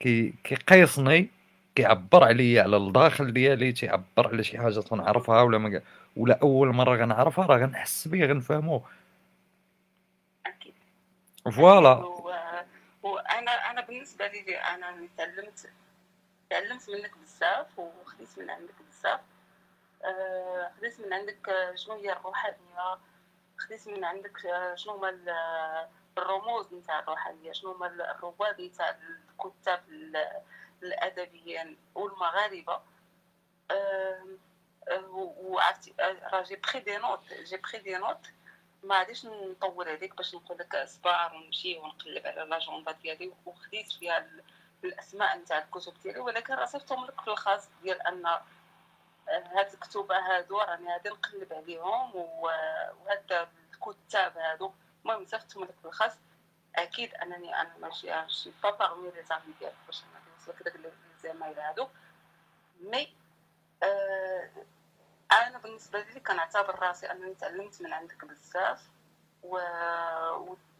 A: كي كيقيسني كيعبر عليا على الداخل ديالي تيعبر على شي حاجة تنعرفها ولا ما ولا أول مرة غنعرفها راه غنحس بيه غنفهمو
J: أكيد.
A: فوالا.
J: وأنا أنا بالنسبة لي أنا تعلمت تعلمت منك بزاف وخديت من عندك بزاف. آه، خديت من عندك آه، شنو هي الروحانية؟ خديت من عندك آه، شنو هما ال- الرموز نتاع الروحانية؟ شنو هما الرواد نتاع الكتاب ال- الأدبيين والمغاربة؟ آه، آه، راه j'ai pris des notes j'ai pris des notes ما غاديش نطول عليك باش نقول لك اصبر ونمشي ونقلب على l'agenda ديالي وخديت فيها ال- الأسماء نتاع الكتب ديالي ولكن راه صيفطهم لك في الخاص ديال أن آه، هاد الكتب هادو راني غادي نقلب عليهم وهاد الكتاب هادو المهم صيفطهم لك في الخاص. أكيد أنني أنا ماشي ماشي با parmi les amis ديالك باش نوصلك داك les emails هادو. mais آه أنا بالنسبة لي كنعتبر راسي أنني تعلمت من عندك بزاف و...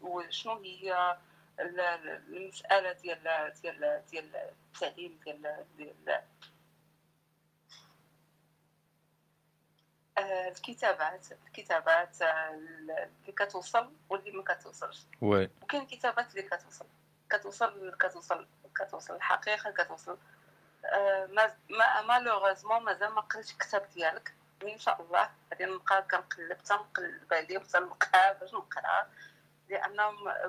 J: وشنو هي ال- ال- المسألة ديال ديال ديال التعليم ديال ديال آه، الكتابات الكتابات آه، اللي كتوصل واللي ما كتوصلش. وكاين كتابات اللي كتوصل. كتوصل كتوصل كتوصل الحقيقة كتوصل آه، ما ما malheureusement مازال ما قريتش الكتاب ديالك. إن شاء الله. غادي نبقى كنقلب تنقلب عليه وتنبقى باش نقرأ. لأن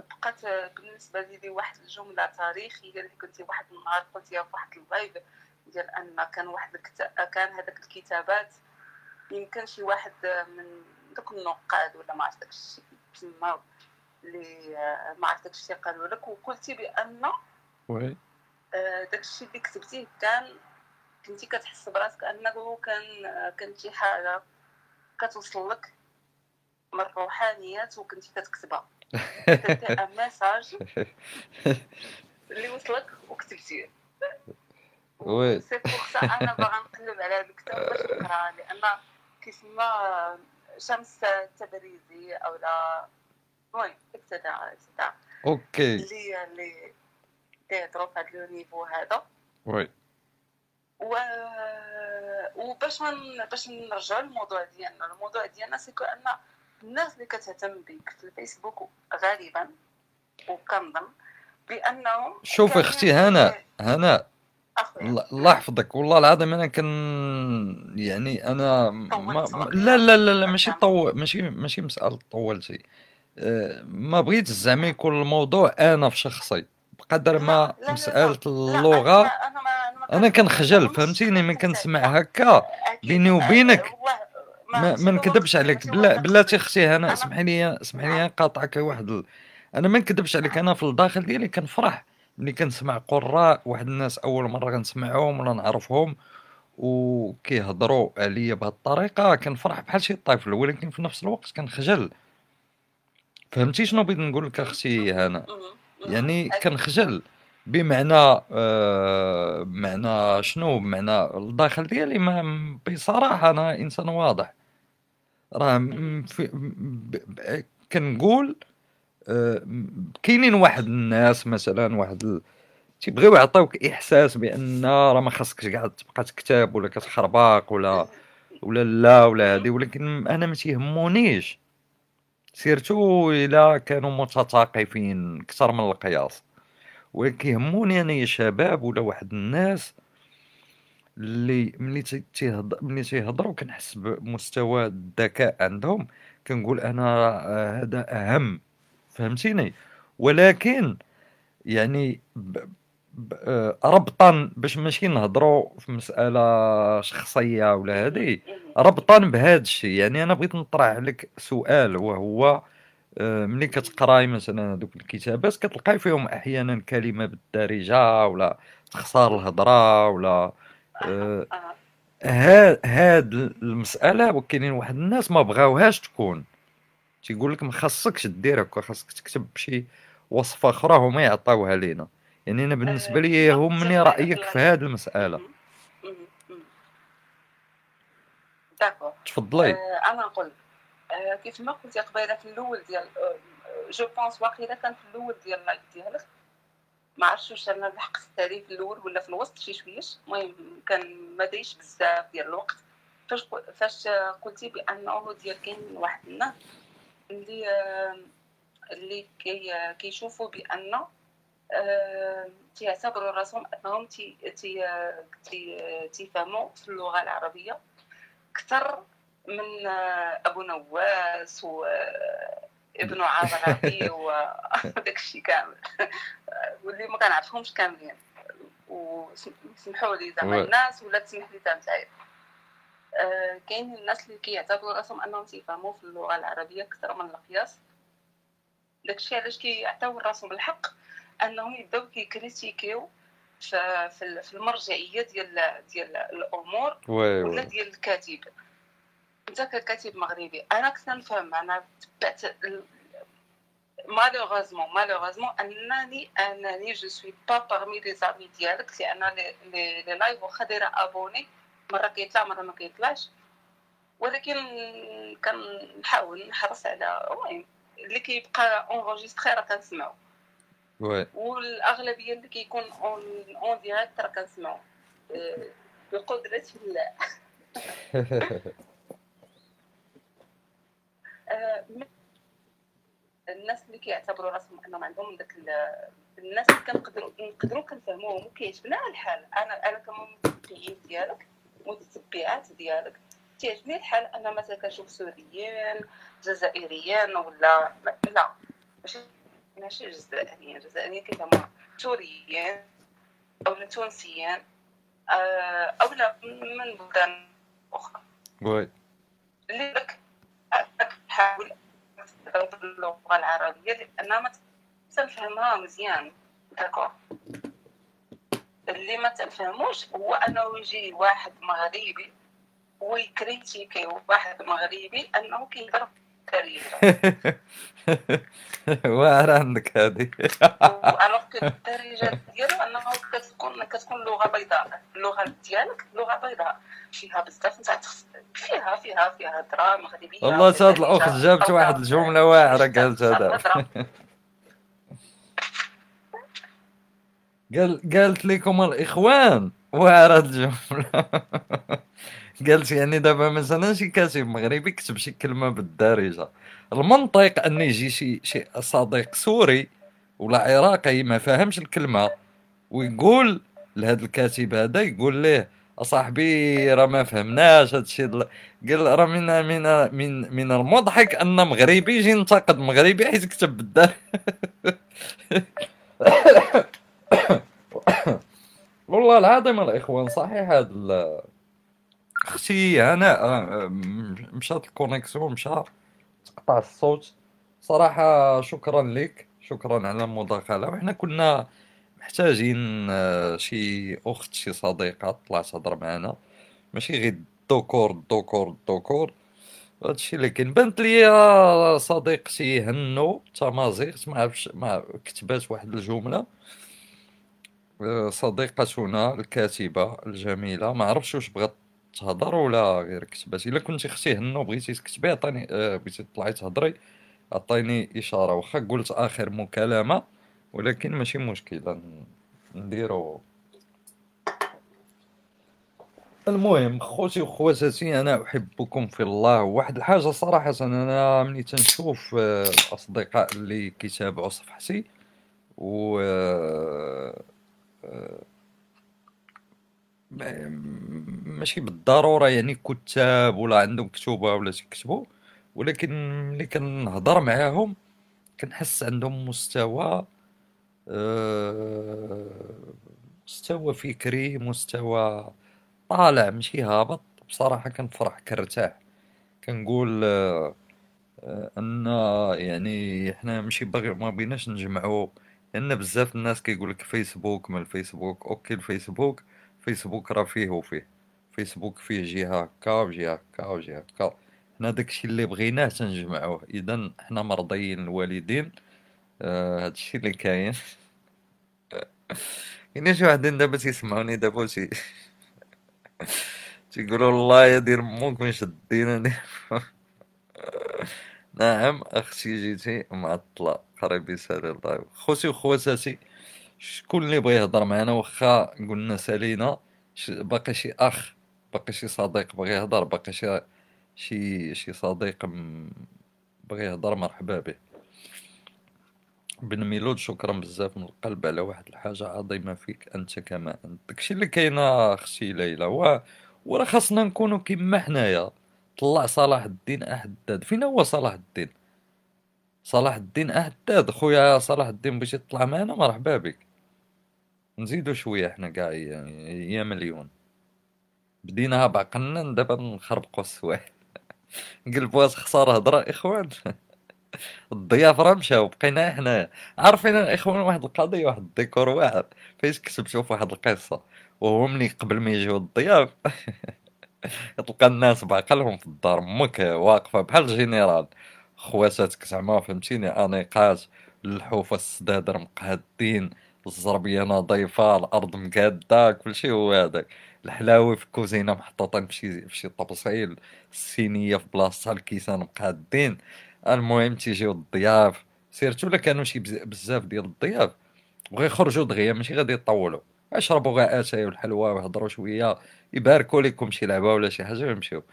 J: بقات بالنسبة لي واحد الجملة تاريخية اللي كنتي واحد النهار قلتيها في واحد ال live ديال أن كان واحد كان هذاك الكتابات يمكن شي واحد من دوك النقاد ولا ما عرفت داك الشيء تما اللي ما عرفت داك الشيء قالوا لك وقلتي بأن
A: oui.
J: آه، داك الشيء اللي كتبتيه كان كنتي كتحس براسك انه كان كانت شي حاجة كتوصل لك من الروحانيات وكنتي كتكتبها. كتبتي un message اللي وصلك وكتبتيه oui. c'est أنا باغا نقلب على هذا الكتاب باش نقرأ لأن كيسمى شمس التبريزي أو لا المهم اكتدا
A: أوكي.
J: اللي اللي تيهضروا في هذا لو نيفو هذا.
A: وي.
J: و... وباش من... باش نرجعوا للموضوع ديالنا. الموضوع ديالنا سيكو أن الناس اللي كتهتم بك في الفيسبوك غالبا وكنظن بأنهم
A: شوفي أختي هنا هنا. الله يحفظك. والله العظيم أنا كن يعني أنا ما لا لا لا لا ماشي طول ماشي ماشي مسألة طولتي. أه، ما بغيتش زعما يكون الموضوع أنا في شخصي بقدر ما
J: لا-
A: مسألة
J: لا، أنا- أنا ما أنا
A: كنخجل فهمتيني؟ من كنسمع. هكا. بيني وبينك. ما نكذبش عليك. بلا. بلاتي أختي هنا
J: أنا-
A: اسمحي لي اسمحي لي نقاطعك واحد ال... أنا ما نكذبش عليك. أنا في الداخل ديالي كنفرح ملي كنسمع قراء واحد الناس أول مرة كنسمعهم ولا نعرفهم وكيهضروا عليا بهذه الطريقة. كنفرح بحال شي طفل ولكن في نفس الوقت كنخجل. فهمتي شنو بغيت نقول لك أختي هنا. يعني. كنخجل. بمعنى آه بمعنى شنو؟ بمعنى الداخل ديالي ما بصراحة أنا إنسان واضح. راه كنقول آه، كاينين واحد الناس مثلا واحد ال... تيبغيو يعطيوك إحساس بأن راه ما خاصكش قاعد تبقى تكتب ولا كتخرباق ولا ولا لا ولا هادي ولكن أنا ما تيهمونيش. surtout إلا كانوا متثاقفين أكثر من القياس. وكيهموني أنا يا شباب ولا واحد الناس اللي ملي تي- تيهض- ملي تيهضروا كنحس بمستوى الذكاء عندهم كنقول أنا آه، هذا أهم فهمتيني؟ ولكن يعني ب... ب... آه، ربطا باش ماشي نهضروا في مسألة شخصية ولا هذه ربطا بهذا الشيء. يعني أنا بغيت نطرح لك سؤال وهو ملي كتقراي مثلا هذوك الكتابات كتلقاي فيهم أحيانا كلمة بالدارجة ولا تخسر الهضرة ولا آه،
J: آه.
A: ها هاد المسألة وكاينين واحد الناس ما بغاوهاش تكون. تيقول لك ما خاصكش دير هكا خاصك تكتب بشي وصفة أخرى هما يعطيوها لينا. يعني أنا بالنسبة
J: آه،
A: لي يهمني
J: لك
A: رأيك
J: في
A: هذه
J: المسألة. d'accord.
A: تفضلي.
J: آه، أنا نقول آه، كيف ما قلتي قبيلة في الأول ديال je pense واقيلا كان في الأول ديال ال live ديالك. ما عرفتش واش أنا لحقت التالي في الأول ولا في الوسط شي شويش. المهم كان ما دايش بزاف ديال الوقت. فاش فاش قلتي بأنه ديال كاين واحد الناس اللي آه، اللي كي كيشوفوا بان آه، تيعتبروا راسهم أنهم تي تي تيفهموا في اللغة العربية أكثر من أبو نواس وابن عربي وداك الشيء كامل. واللي ما كنعرفهمش كاملين. وسمحوا لي زعما. الناس ولا تسمح لي تنتعب آه، كاين الناس اللي كيعتبروا راسهم أنهم تيفهموا في اللغة العربية أكثر من القياس. داكشي علاش كيعطيو راسهم الحق؟ أنهم يبداو كيكريتيكيو في المرجعية ديال ديال
A: الأمور
J: ولا ديال الكاتب. انت ككاتب مغربي أنا كنت نفهم أنا تبعت malheureusement malheureusement انني أنني je suis pas parmi les amis ديالك لأن لي لي لايف واخا دايرة abonné مرة كيطلع مرة ما كيطلعش. ولكن كنحاول نحرص على المهم اللي كيبقى enregistré راه كنسمعو. والأغلبية اللي كيكون en en direct راه كنسمعو. أه، بقدرة الله. الناس اللي كيعتبروا راسهم انهم عندهم داك ال- الناس اللي كنقدروا نقدروا كنفهموهم وكيعجبنا الحال. أنا أنا كمتبعين ديالك متتبعات ديالك تيعجبني الحال أنا مثلا كنشوف سوريين جزائريين ولا لا ماشي ماشي جزائريين. جزائريين كيفهموا سوريين أو تونسيين آه، أو لا من بلدان
A: أخرى.
J: اللي لك تحاول باللغة العربية لأن ما تنفهمها مزيان. d'accord. اللي ما تنفهموش هو أنه يجي واحد مغربي وي critiquer واحد مغربي أنه كيهضر بالدارجه
A: واعر عندك هذه
J: alors que الدارجة ديالو انه كتكون كتكون لغة بيضاء. اللغة ديالك لغة بيضاء. فيها بزاف نتاع فيها فيها فيها هضره مغربيه
A: والله
J: دارجة،
A: الأخت جابت واحد الجملة واعرة قالت هذا. قال قالت لكم الإخوان واعرة الجملة. قالت يعني دابا مثلا شي كاتب مغربي كتب شي كلمة بالدارجة. المنطق ان يجي شي شي صديق سوري ولا عراقي ما فاهمش الكلمة ويقول لهذا الكاتب هذا يقول ليه أصاحبي راه ما فهمناش هادشي قال راه من من من من المضحك أن مغربي يجي ينتقد مغربي حيت كتب بالدار. والله العظيم الإخوان صحيح ال- أختي هناء آه، مشات الكونيكسيون مشى تقطع الصوت. صراحة شكرا لك شكرا على المداخلة. وحنا كنا محتاجين آه، شي أخت شي صديقة تطلع تهضر معنا ماشي غير الدوكور الدوكور الدوكور هادشي اللي كاين. بانت لي صديقتي هنو تمازيغ ما عرفتش ما كتبات واحد الجملة. آه، صديقتنا الكاتبة الجميلة. ما عرفتش واش بغات تهضر ولا غير كتبات. إلا كنتي أختي هنو بغيتي تكتبي عطيني آه، بغيتي تطلعي تهضري عطيني إشارة. واخا قلت آخر مكالمة. ولكن ماشي مشكلة. نديرو. المهم خوتي وخواتاتي أنا أحبكم في الله. واحد الحاجة صراحة أنا ملي تنشوف آه، الأصدقاء اللي كيتابعوا صفحتي و آه، آه، ماشي بالضرورة يعني كتاب ولا عندهم كتوبة ولا تيكتبوا ولكن ملي كنهضر معاهم كنحس عندهم مستوى مستوى فكري مستوى طالع ماشي هابط. بصراحة كنفرح كنرتاح كنقول آه، آه، أن يعني حنا ماشي باغي ما بغيناش نجمعوا لأن بزاف الناس كيقول لك فيسبوك ما الفيسبوك. أوكي الفيسبوك فيسبوك راه فيه وفيه. فيسبوك فيه جهة هكا وجهة هكا وجهة هكا. حنا داكشي اللي بغيناه تنجمعوه. اذا حنا مرضيين الوالدين. آه، هادشي اللي كاين. كاين شي وحدين دابا تيسمعوني دابا تي تيقولوا الله يا دير موك من شدينا نعم أختي جيتي معطلة قريب يسالي الله خوتي وخواتاتي شكون اللي بغى يهضر معنا؟ واخا قلنا سالينا باقي شي أخ باقي شي صديق بغى يهضر باقي شي شي شي صديق بغى يهضر مرحبا به. بن ميلود شكرا بزاف من القلب على واحد الحاجة عظيمة فيك أنت كما أنت. داكشي اللي كاينة أختي ليلى و... وراه خاصنا نكونو كيما حنايا. طلع صلاح الدين أحداد. فين هو صلاح الدين؟ صلاح الدين أحداد. خويا صلاح الدين بغيتي تطلع معنا؟ مرحبا بك. نزيدو شوية حنا كاع يا مليون. بديناها بعقلنا دابا نخربقو السوايع. نقلبوها خسارة هضرة إخوان. الضياف راه مشاو بقينا حنايا عارفين الاخوان واحد القضية واحد الديكور واعر فاش كتبتو في واحد القصة. وهو ملي قبل ما يجيو الضياف. تلقى الناس بعقلهم في الدار أمك واقفة بحال الجنرال خواتاتك زعما فهمتيني؟ انيقات اللحوفه السدادر مقادين الزربية نظيفة الأرض مقادة كلشي هو هذاك. الحلاوي في الكوزينة محطوطين في شي طبسيل السينيه في بلاصتها الكيسان مقادين. المهم تيجيو الضياف. surtout الا كانوا شي بزاف ديال الضياف. وغيخرجوا دغيا ماشي غادي يطولوا يشربوا غير آتاي والحلوى ويهضروا شوية. يباركوا لكم شي لعبة ولا شي حاجة ويمشيو.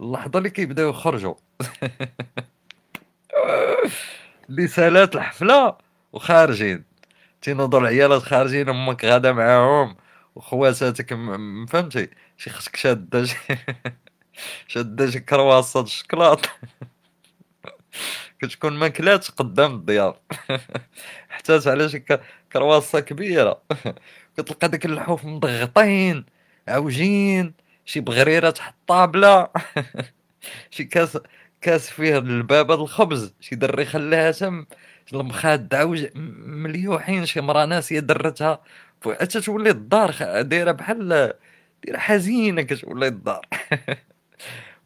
A: اللحظة اللي كيبداو يخرجوا اللي سالات الحفلة وخارجين. تينوضوا العيالات خارجين أمك غادا معاهم. وخواتاتك فهمتي؟ شي خصك شاده شاده شي كرواسة الشكلاط كتكون ماكلات قدام الضياف حتى على شي كرواسة كبيرة. كتلقى داك اللحوف مضغطين عوجين شي بغريرة تحت الطابلة. شي كاس كاس فيه البابه الخبز شي دري خلاها تم. المخاد عوج مليوحين شي مرا ناسيه درتها. حتى تولي الدار دايرة بحال دايرة حزينة كتولي الدار.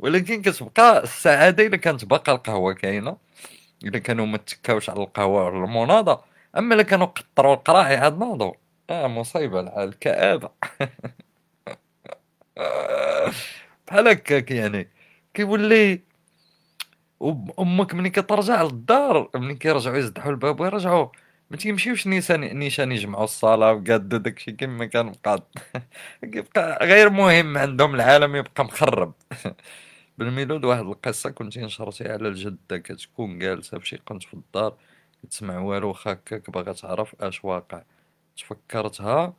A: ولكن كتبقى السعادة الا كانت باقا القهوة كاينة الا كانوا ما تكاوش على القهوة ولا المناضة. أما الا كانوا قطروا القراعي عاد ناضوا آه مصيبة الكآبه بحال هكاك يعني. كيولي أمك ملي كترجع للدار ملي كيرجعوا يزدحوا الباب ويرجعوا ما تيمشيوش نيشان نيشان يجمعوا الصلاة وقادو داكشي كما كان مقاد كيبقى غير مهم عندهم العالم يبقى مخرب. بالميلود واحد القصة كنت نشرتي على الجده كتكون جالسة فشي قنت في الدار تسمع والو هكاك باغا تعرف اش واقع. تفكرتها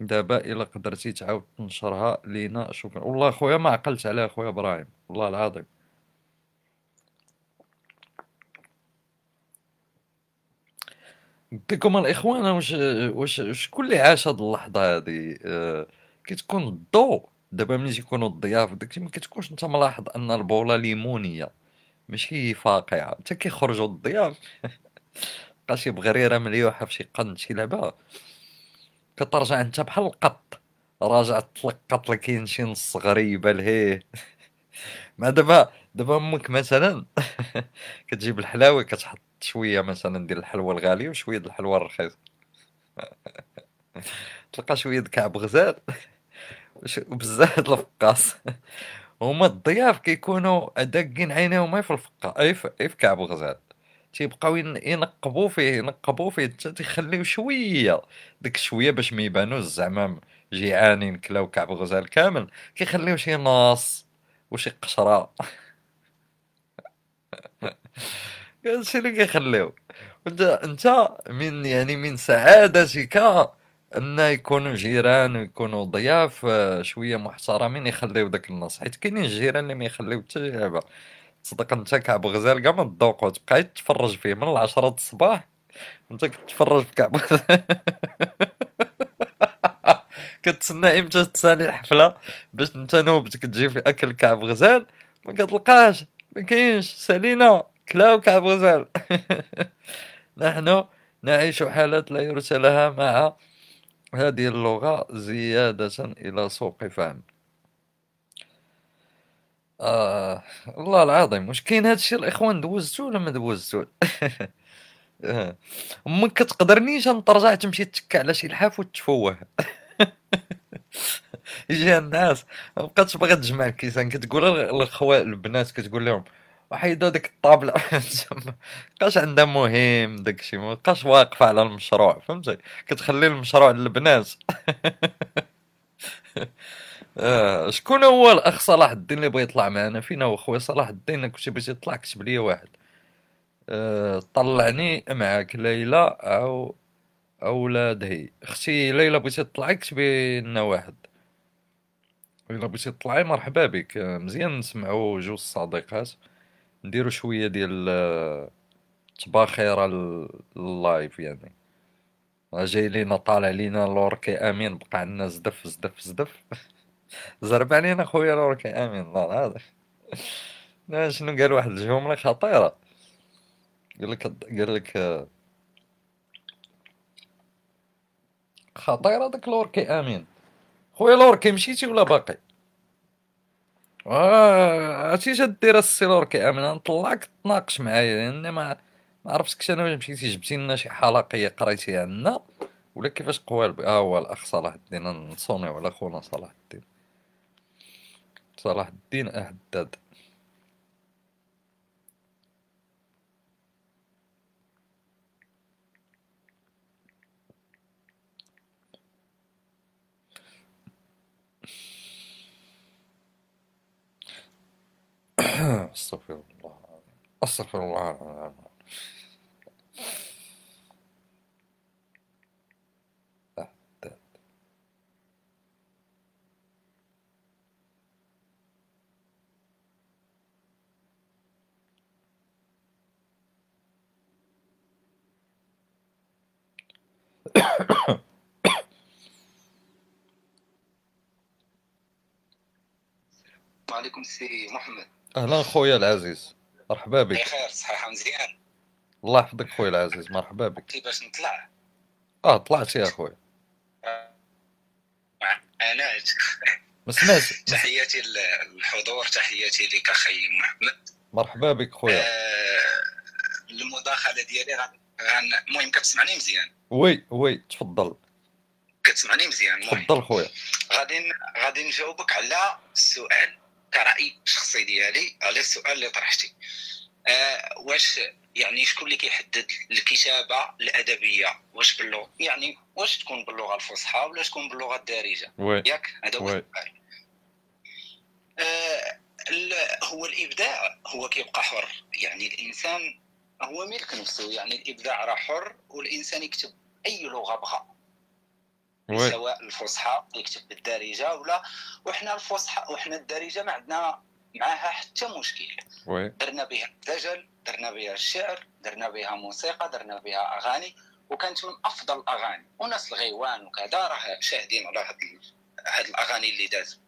A: دابا الا قدرتي تعاود تنشرها لينا شكرا والله خويا ما عقلت عليها خويا إبراهيم والله العظيم. بكم الاخوان واش واش شكون اللي عاش هاد اللحظة هادي؟ آه كتكون الضوء دابا ملي تيكونوا الضياف داكشي ما كتكونش انت ملاحظ أن البوله ليمونية. ماشي فاقعة. حتى كيخرجوا الضياف بقى شي بغريرة مليوحه فشي قند شي لعبة. كترجع أنت بحال القط. راجع تلقط لك شي نص غريبه لهيه مع دابا دابا أمك مثلا كتجيب الحلاوة كتحط شوية مثلا ديال الحلوى الغالية وشوية ديال الحلوى الرخيصة. تلقى شوية كعب غزال. وبزاف د الفقاص. هما الضياف كيكونوا داقين عينيهم في الفقا أي في كعب غزال تيبقاو ينقبوا فيه ينقبوا فيه حتى تيخليو شوية. ديك شوية باش ما يبانوش زعما جيعانين كلاو كعب غزال كامل. كيخليو شي نص وشي قشرة. هادشي اللي كيخليو. انت من يعني من سعادتك أن يكونوا جيران ويكونوا ضياف آه، شوية محترمين يخليو داك النص حيت كاينين الجيران اللي ما يخليو حتى لعبه تصدق أنت كعب غزال كاع ما تذوقو تبقى تفرج فيه من العشرة الصباح أنت كتفرج في كعب كتسنى إمتى تسالي الحفلة باش أنت نوبتك تجي في أكل كعب غزال ما كتلقاش ما كاينش. سالينا. كلاو كعب غزال. نحن نعيش حالة لا يرثى لها مع هذه اللغة زيادة إلى سوق فهم آه الله العظيم واش كاين هادشي الإخوان دوزتو ولا ما دوزتو. ما كتقدرنيش ترجع تمشي تتكى على شي لحاف وتفوه يجي الناس ما بقاتش باغا تجمع الكيسان كتقول للخوات البنات كتقول لهم وحيدوا ديك الطابلة. مابقاش عندها مهم داكشي مابقاش واقفة على المشروع فهمتي؟ كتخلي المشروع للبنات. آه شكون هو الأخ صلاح الدين اللي بغى يطلع معنا؟ فينا هو خويا صلاح الدين كنتي بغيتي تطلع كتب لي واحد. آه طلعني معاك ليلى أو أولاد هي أختي ليلى بغيتي تطلعي كتبي لنا واحد. الا بغيتي تطلعي مرحبا بك. آه، مزيان نسمعوا جوج الصديقات. نديرو شوية ديال التباخيره ال live يعني. جاي لينا طالع لينا لوركي آمين. بقى عندنا زدف زدف زدف. زرب علينا خويا لوركي آمين. الله هذا شنو قال واحد الجملة خطيرة. قال لك قال لك خطيرة داك لوركي آمين. خويا لوركي مشيتي ولا باقي؟ عرفتي اش دير السي لوركي امين نطلعك تناقش معايا لأن ما ما عرفتكش أنا واش مشيتي جبتي لنا شي حلقية قريتيها عندنا. ولا كيفاش قوال ها هو الأخ صلاح الدين نصونيو على خونا صلاح الدين. صلاح الدين أحداد استغفر الله أستغفر الله
K: عليكم سي محمد.
A: أهلا خويا العزيز. مرحبا بك.
K: بخير صحيحه مزيان.
A: الله يحفظك خويا العزيز مرحبا بك.
K: كيفاش نطلع؟
A: آه طلعت يا خويا
K: أنا
A: ما سمعتش
K: تحياتي للحضور تحياتي لك أخي محمد.
A: مرحبا بك خويا.
K: آه المداخلة ديالي المهم كتسمعني مزيان؟
A: oui oui تفضل.
K: كتسمعني مزيان
A: تفضل خويا.
K: غادي غادي نجاوبك على السؤال. كرأي شخصي ديالي على السؤال اللي طرحتي. آه واش يعني شكون اللي كيحدد الكتابة الأدبية؟ واش باللغة؟ يعني واش تكون باللغة الفصحى ولا تكون باللغة الدارجة؟ ياك؟ هذا هو السؤال. آه هو الإبداع هو كيبقى حر. يعني الإنسان هو ملك نفسه. يعني الإبداع راه حر والإنسان يكتب أي لغة بغى. سواء الفصحى يكتب بالدارجة ولا وحنا الفصحى وحنا الدارجة ما عندنا معاها حتى مشكل.
A: وي.
K: درنا بها الدجل درنا بها الشعر درنا بها موسيقى درنا بها أغاني وكانت من أفضل الأغاني. وناس الغيوان وكذا راه شاهدين على هاد هاد الأغاني اللي دازوا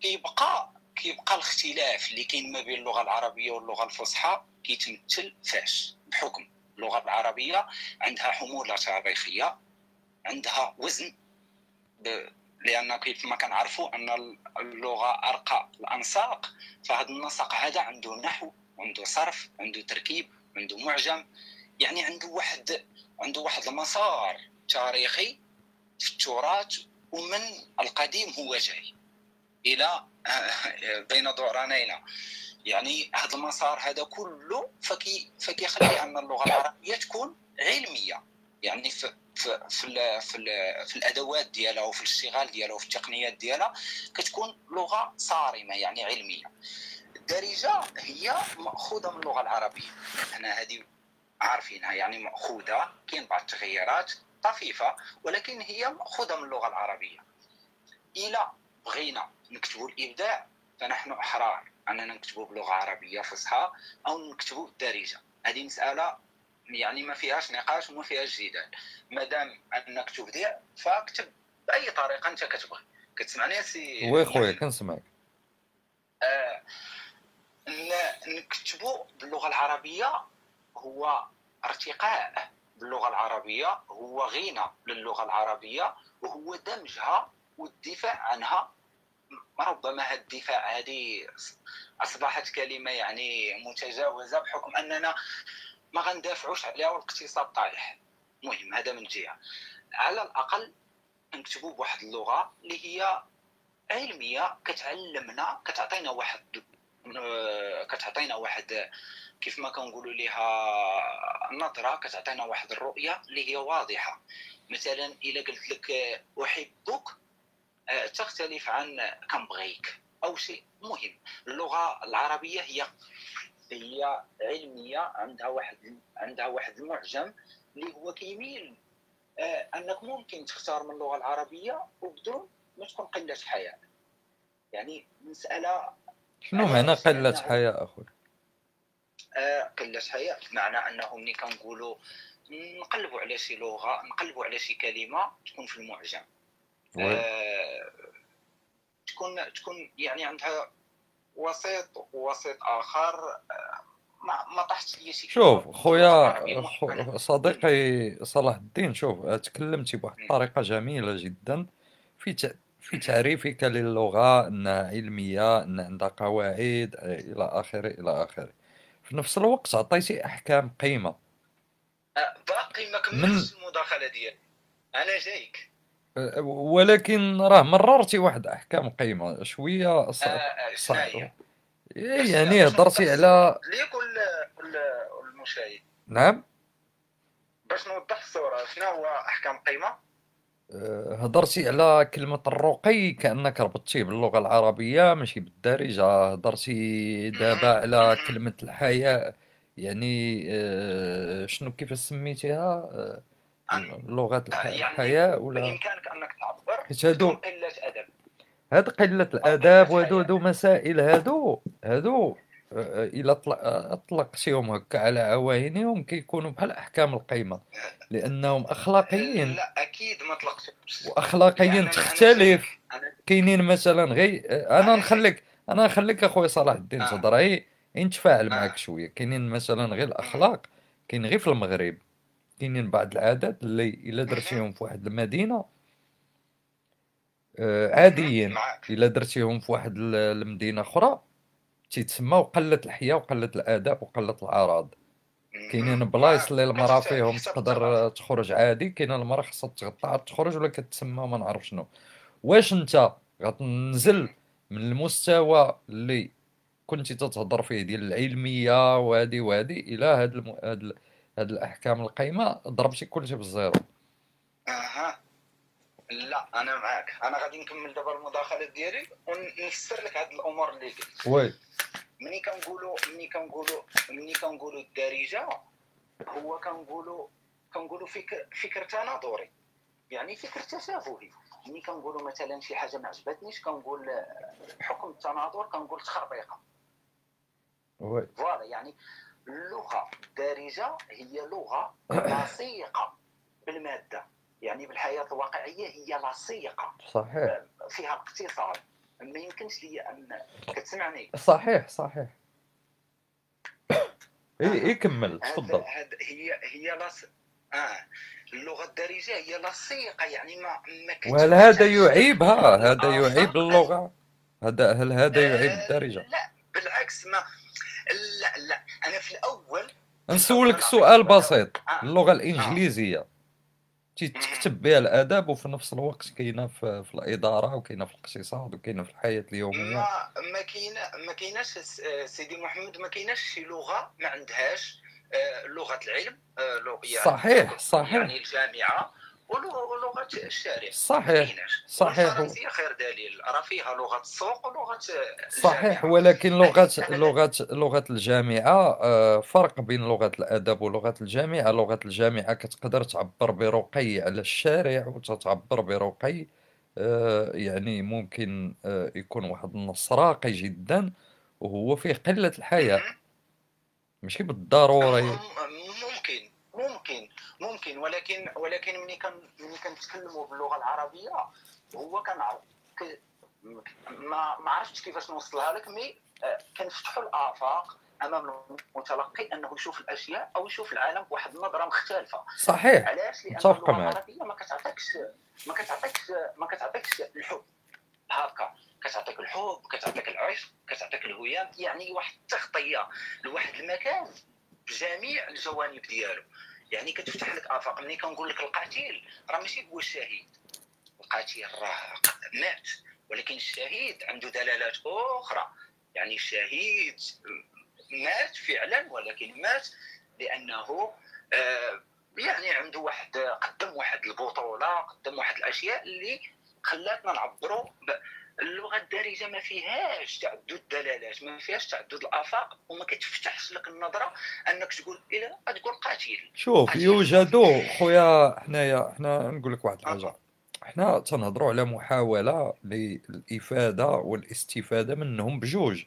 K: كيبقى كيبقى الاختلاف اللي كاين ما بين اللغة العربية واللغة الفصحى كيتمثل فاش بحكم اللغة العربية عندها حمولة تاريخية. عندها وزن لأن كيف ما كنعرفوا أن اللغة أرقى الأنساق فهذا النسق هذا عنده نحو عنده صرف عنده تركيب عنده معجم يعني عنده واحد عنده واحد المسار تاريخي في التراث ومن القديم هو جاي إلى بين دورانينا. يعني هذا المسار هذا كله فكي فكيخلي أن اللغة العربية تكون علمية. يعني في في في, في, الأدوات ديالها وفي الاشتغال ديالها وفي التقنيات ديالها كتكون لغة صارمة يعني علمية. الدارجة هي مأخوذة من اللغة العربية. إحنا هذه عارفينها يعني مأخوذة كاين بعض التغيرات طفيفة ولكن هي مأخوذة من اللغة العربية. إلى بغينا نكتبوا الإبداع فنحن أحرار أننا نكتبوا بلغة عربية فصحى أو نكتبوا بالدارجه هذه مسألة يعني ما فيهاش نقاش وما فيهاش جدال ما دام أنك تبدع فاكتب بأي طريقة أنت كتبغي. كتسمعني سي
A: وي خويا كنسمعك.
K: آه نكتبوا باللغة العربية هو ارتقاء. باللغة العربية هو غنى للغة العربية وهو دمجها والدفاع عنها. ربما هذا الدفاع هذه أصبحت كلمة يعني متجاوزة بحكم أننا ما غندافعوش عليها والاقتصاد طايح. مهم هذا من جهة. على الأقل نكتبوا بواحد اللغة اللي هي علمية كتعلمنا كتعطينا واحد آه، كتعطينا واحد كيف ما كنقولوا ليها نظرة كتعطينا واحد الرؤية اللي هي واضحة. مثلا إلا قلت لك آه، أحبك آه، تختلف عن كنبغيك أو شيء مهم. اللغة العربية هي هي علمية عندها واحد عندها واحد المعجم اللي هو كيميل. آه، أنك ممكن تختار من اللغة العربية وبدون ما تكون قلة حياء. يعني مسألة
A: شنو معنى قلة حياء أخوي؟
K: آه، قلة حياء بمعنى أنه ملي كنقولوا نقلبوا على شي لغة نقلبوا على شي كلمة تكون في المعجم. آه، تكون تكون يعني عندها وسيط ووسيط آخر آه، ما ما طاحتش ليا شي
A: شوف خويا خو-. صديقي صلاح الدين شوف تكلمتي بواحد الطريقة جميلة جدا. في ت- في تعريفك للغة أنها علمية أن عندها قواعد إلى آخره إلى آخره. في نفس الوقت عطيتي أحكام قيمة.
K: آه، باقي ما
A: من-
K: كملتش المداخلة ديالي. أنا جايك.
A: ولكن راه مررتي واحد أحكام قيمة شوية ص-
K: آه، آه،؟
A: إيه، يعني هضرتي على
K: ليك ولا المشاهد.
A: نعم.
K: باش نوضح الصورة شنو هو أحكام قيمة؟
A: آه، هضرتي على كلمة الرقي كأنك ربطتيه باللغة العربية ماشي بالدارجة. هضرتي دابا على كلمة الحياء يعني آه، شنو كيف سميتيها؟ آه، الح-
K: يعني
A: الحياء ولا
K: بإمكانك أنك تعبر
A: حيت هادو
K: قلة أدب.
A: هاد قلة الآداب وهادو هادو مسائل هادو هادو آه، طلق- آه، أطلقتيهم هكا على عواينهم كيكونوا بحال أحكام القيمة لأنهم أخلاقيين.
K: لا أكيد ما طلقتش
A: واخلاقيا تختلف. كاينين مثلا غير أنا نخليك أنا نخليك اخويا صلاح الدين
K: آه.
A: تهضر غير نتفاعل
K: آه.
A: معك شوية. كاينين مثلا غير الأخلاق كاين غير في المغرب. كاينين بعض العادات اللي إلا درتيهم في واحد المدينة آه، عاديين. إلا درتيهم في واحد ال- المدينة أخرى تيتسماو قله الحياء وقله الآداب وقله الأعراض. كاينين بلايص اللي المراه فيهم تقدر تخرج عادي كاين المراه خاصها تغطى تخرج ولا كتسمى ما نعرف شنو. واش أنت غتنزل من المستوى اللي كنتي تتهضر فيه ديال العلمية وهادي وهادي إلى هاد الم... هاد, ال... هاد الأحكام القيمه ضربتي كلشي بال
K: zéro. أها. لا أنا معاك. أنا غادي نكمل دابا المداخله ديالي ونفسر لك هاد الأمور اللي قلت.
A: oui.
K: ملي كنقولوا ملي كنقولوا ملي كنقولوا الدارجة هو كنقولوا كنقولوا فكر فكر تناظري. يعني فكر تشافهي ملي كنقولوا مثلا شي حاجة ما عجبتنيش كنقول آه، بحكم التناظر كنقول تخربيقة.
A: وي.
K: فوالا يعني اللغة الدارجة هي لغة لصيقه بالمادة. يعني بالحياة الواقعية هي لصيقه
A: صحيح.
K: فيها الاقتصاد ما يمكنش لي أن كتسمعني.
A: صحيح صحيح. إي إي كمل.
K: هذا
A: تفضل.
K: هي هي لص آه. اللغة الدارجة هي لصيقه يعني ما ما
A: وهل هذا يعيبها هذا
K: الآخر.
A: يعيب اللغة؟ هذا هل هذا يعيب
K: آه،
A: الدارجة؟
K: لا بالعكس ما لا لا. أنا في الأول
A: نسولك سؤال بسيط. اللغة الإنجليزية. تكتب بها الآداب وفي نفس الوقت كاينة في, في الإدارة وكاينة في الاقتصاد وكاينة في الحياة اليومية.
K: ما ما كاينة ما كايناش سيدي محمد ما كايناش شي لغة ما عندهاش آه، لغة العلم آه، يعني
A: صحيح صحيح.
K: يعني الجامعة. ولغه الشارع.
A: صحيح صحيح.
K: والفرنسيه خير دليل. راه فيها لغة السوق ولغة
A: صحيح. ولكن لغة
K: أنا-
A: لغة لغة الجامعة آه، فرق بين لغة الأدب ولغة الجامعة. لغة الجامعة كتقدر تعبر برقي على الشارع وتتعبر برقي آه، يعني ممكن آه، يكون واحد النص راقي جدا وهو فيه قلة الحياء ماشي بالضروري.
K: ممكن ممكن. ممكن ولكن ولكن ملي كان ملي كنتكلموا باللغة العربية هو كنعرف ما ما عرفتش كيفاش نوصلها لك مي آه، كنفتحوا الآفاق أمام المتلقي أنه يشوف الأشياء أو يشوف العالم بواحد النظرة مختلفة.
A: صحيح.
K: علاش؟ لأن
A: اللغة.
K: العربية ما كتعطيكش ما كتعطيكش ما كتعطيكش الحب. هكا. كتعطيك الحب كتعطيك العشق كتعطيك الهيام يعني واحد التغطية لواحد المكان بجميع الجوانب ديالو. يعني كتفتح لك آفاق. ملي كنقول لك القتيل راه ماشي هو الشهيد. القتيل راه مات ولكن الشهيد عنده دلالات أخرى. يعني الشهيد مات فعلا ولكن مات لأنه آه، يعني عنده واحد قدم واحد البطولة قدم واحد الأشياء اللي خلاتنا نعبروا اللغة الدارجة ما فيهاش تعدد الدلالات ما فيهاش تعدد الآفاق وما كتفتحش لك النظرة أنك تقول إلى تقول قاتل.
A: شوف يوجد خويا حنايا حنا نقول لك واحد الحاجة. حنا تنهضروا على محاولة للإفادة والاستفادة منهم بجوج.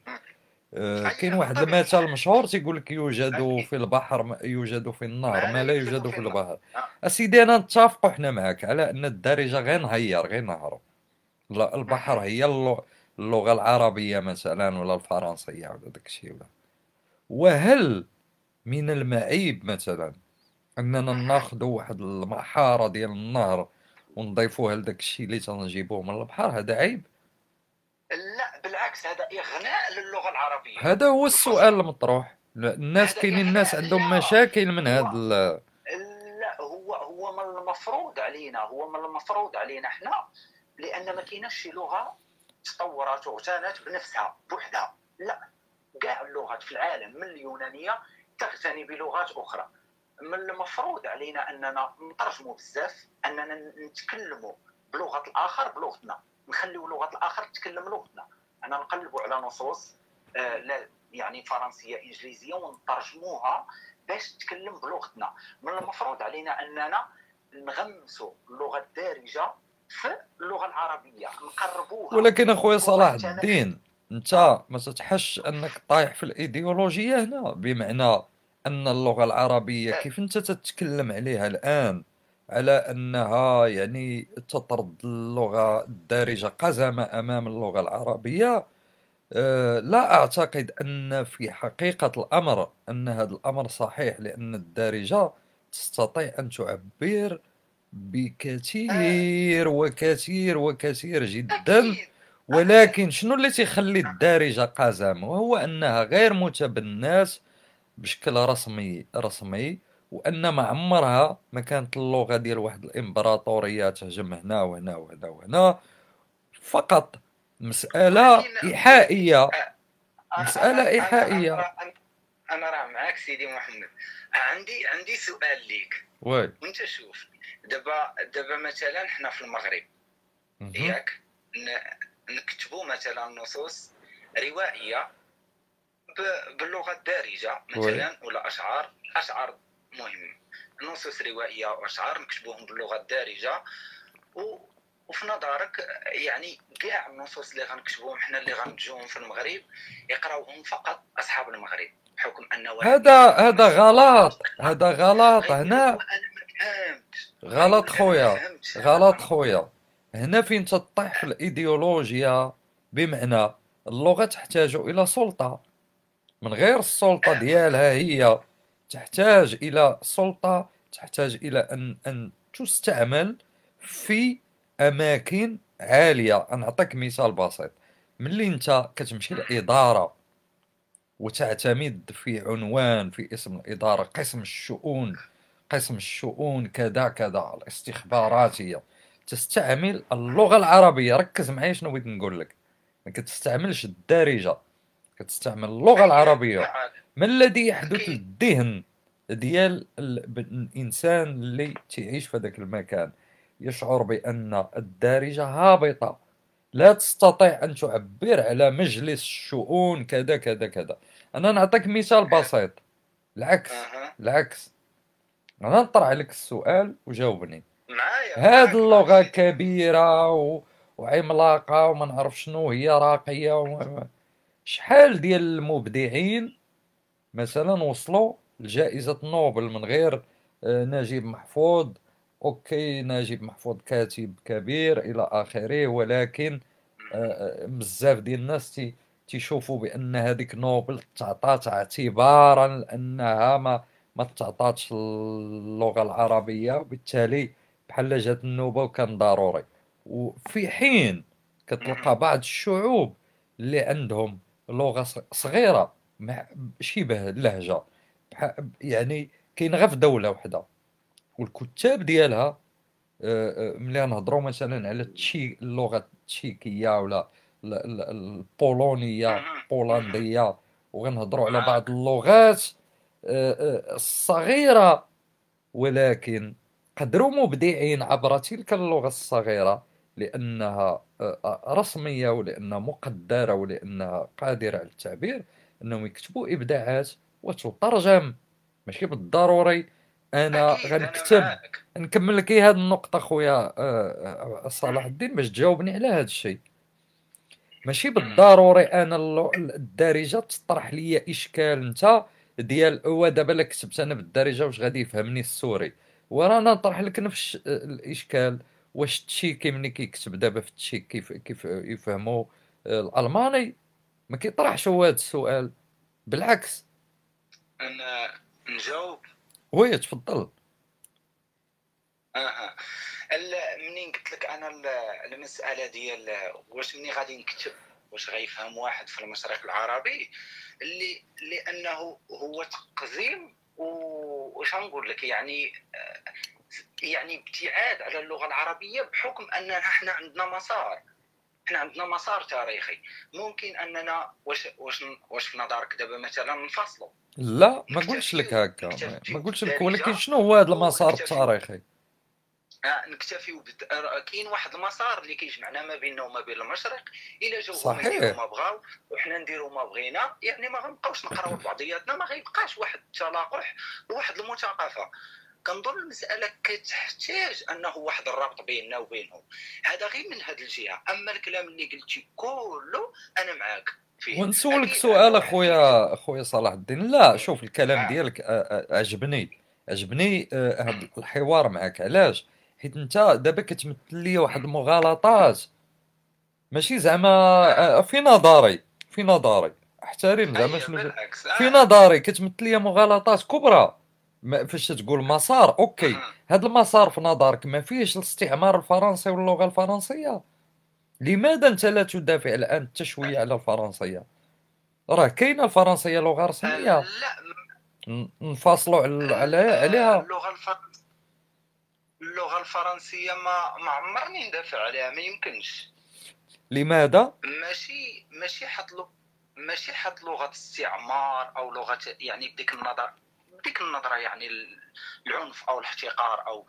A: آه، كاين واحد المثل مشهور تيقول لك يوجد في البحر يوجد في النهر ما لا يوجد في البحر. أسيدي أنا نتفقوا حنا معك على أن الدارجة غير نهير غير نهرو لا البحر هي اللغة العربية مثلا ولا الفرنسية ولا داك الشيء ولا. وهل من المعيب مثلا أننا ناخذوا واحد المحارة ديال النهر ونضيفوها لداك الشيء اللي تنجيبوه من البحر؟ هذا عيب.
K: لا بالعكس هذا إغناء للغة العربية.
A: هذا هو السؤال المطروح. الناس كاينين الناس عندهم مشاكل من هذا
K: لا هو هو من المفروض علينا هو من المفروض علينا. إحنا لأن ما كايناش شي لغة تطورت واغتنت بنفسها بوحدها. لا كاع اللغات في العالم من اليونانية تغتني بلغات أخرى. من المفروض علينا أننا نترجموا بزاف أننا نتكلموا بلغة الآخر بلغتنا. نخليو لغة الآخر تتكلم لغتنا. أنا نقلبوا على نصوص آه يعني فرنسية إنجليزية ونترجموها باش تتكلم بلغتنا. من المفروض علينا أننا نغمسوا اللغة الدارجة في اللغة العربية نقربوها.
A: ولكن اخويا صلاح الدين أنت ما تتحش أنك طايح في الإيديولوجية هنا بمعنى أن اللغة العربية إيه. كيف أنت تتكلم عليها الآن؟ على أنها يعني تطرد اللغة الدارجة قزمة أمام اللغة العربية؟ أه لا أعتقد أن في حقيقة الأمر أن هذا الأمر صحيح لأن الدارجة تستطيع أن تعبر بكثير وكثير وكثير جدا. ولكن شنو اللي تيخلي الدارجة قزمه وهو أنها غير متبناه بشكل رسمي رسمي وأن ما عمرها ما كانت اللغة ديال واحد الإمبراطورية تهجم هنا وهنا وهنا وهنا. فقط مسألة إيحائية. مسألة إيحائية.
K: أنا راه معاك سيدي محمد. عندي عندي سؤال ليك.
A: وي.
K: وأنت شوف. دابا دابا مثلا حنا في المغرب ياك نكتبوا مثلا نصوص روائية باللغة الدارجة مثلا ولا أشعار أشعار مهم. نصوص روائية وأشعار نكتبوهم باللغة الدارجة و وفي نظرك يعني كاع النصوص اللي غنكتبوهم حنا اللي غنتجوهم في المغرب يقراوهم فقط أصحاب المغرب بحكم أنه
A: هذا هذا غلط. هذا غلط. هنا غلط خويا غلط خويا. هنا فين تطيح في الإيديولوجيا؟ بمعنى اللغة تحتاج إلى سلطة. من غير السلطة ديالها هي تحتاج إلى سلطة تحتاج إلى أن أن تستعمل في أماكن عالية. نعطيك مثال بسيط. ملي أنت كتمشي لإدارة وتعتمد في عنوان في اسم الإدارة قسم الشؤون قسم الشؤون كذا كذا الاستخباراتية. تستعمل اللغة العربية. ركز معايا شنو بغيت نقول لك. ما كتستعملش الدارجة. كتستعمل اللغة العربية. ما الذي يحدث للذهن ديال الإنسان اللي تعيش في ذاك المكان؟ يشعر بأن الدارجة هابطة. لا تستطيع أن تعبر على مجلس الشؤون كذا كذا كذا. أنا نعطيك مثال بسيط. العكس. العكس. أنا نطرح لك السؤال وجاوبني. هاد اللغة كبيرة و... وعملاقة وما نعرف شنو هي راقية و... شحال ديال المبدعين مثلا وصلوا لجائزة نوبل من غير آه، نجيب محفوظ؟ أوكي نجيب محفوظ كاتب كبير إلى آخره ولكن آه، آه، بزاف ديال الناس تيشوفوا بأن هذيك نوبل تعطات اعتبارا لأنها ما ما تعطاتش اللغة العربية وبالتالي بحال جات النوبة وكان ضروري. وفي حين كتلقى بعض الشعوب اللي عندهم لغة صغيرة شبه لهجه بح- يعني كاين غير في دولة وحدة. والكتاب ديالها آه، آه، ملي نهضروا مثلا على التشي اللغة التشيكية ولا ال- ال- البولونية البولنديه وغنهضروا على بعض اللغات الصغيرة ولكن قدروا مبدعين عبر تلك اللغة الصغيرة لأنها آه، آه، رسمية ولانها مقدرة ولأنها قادرة على التعبير إنهم يكتبوا إبداعات وتترجم. ماشي بالضروري.
K: أنا
A: غنكتب. نكمل لك هذه النقطة خويا آه، صلاح الدين باش تجاوبني على هذا الشيء. ماشي بالضروري أنا اللو- الدارجة تطرح لي إشكال أنت ديال هو دابا لا كتبت أنا بالدارجة واش غادي يفهمني السوري؟ ورانا نطرح لك نفس الإشكال. واش التشيكي ملي كيكتب دابا في التشيك كيف كيف يفهموا الألماني؟ ما كيطرحش هو هذا السؤال. بالعكس.
K: أنا نجاوب.
A: وي تفضل.
K: أها. منين قلت لك أنا ال- المسألة ديال واش مني غادي نكتب؟ واش غيفهم واحد في المشرق العربي اللي لأنه هو تقزيم واش غنقول لك؟ يعني آه، يعني ابتعاد على اللغة العربية بحكم اننا إحنا عندنا مسار. إحنا عندنا مسار تاريخي. ممكن أننا واش واش واش في نظرك دابا مثلا نفصلوا
A: لا ما قلتش لك هكا. ما- قلتش لك ولكن شنو هو هذا المسار التاريخي؟
K: نكتفيو بد... آه، كاين واحد المسار اللي كيجمعنا ما بيننا وما بين المشرق. الا جاو هما
A: صحيح.
K: يديروا ما بغاو وحنا نديروا ما بغينا. يعني ما غنبقاوش نقراو بعضياتنا ما غيبقاش واحد التلاقح وواحد المثاقفه كنظن المسألة كتحتاج أنه واحد الربط بيننا وبينهم. هذا غير من هذه الجهة. أما الكلام اللي قلتي كله أنا معاك فيه.
A: ونسولك سؤال اخويا أخويا صلاح الدين. لا شوف الكلام ديالك آه، آه، عجبني عجبني آه، هذا الحوار معك علاش؟ حيت انت دابا كتمثل لي واحد المغالطات. ماشي زعما آه، في نظري في نظري. احترم زعما
K: أيوة،
A: شنو في نظري كتمثل لي مغالطات كبرى. فاش تقول مسار أوكي. هذا المسار في نظرك ما فيهش الاستعمار الفرنسي واللغة الفرنسية؟ لماذا انت لا تدافع الآن التشويه على الفرنسية؟ راه كاينة الفرنسية لغة رسمية.
K: لا
A: ن- نفاصلوا على على- عليها.
K: اللغة الفرنسية اللغة الفرنسية ما ما عمرني ندافع عليها ما يمكنش.
A: لماذا؟
K: ماشي ماشي حط ماشي حط لغة استعمار أو لغة يعني بديك النظر بديك النظرة يعني ال- العنف أو الاحتقار أو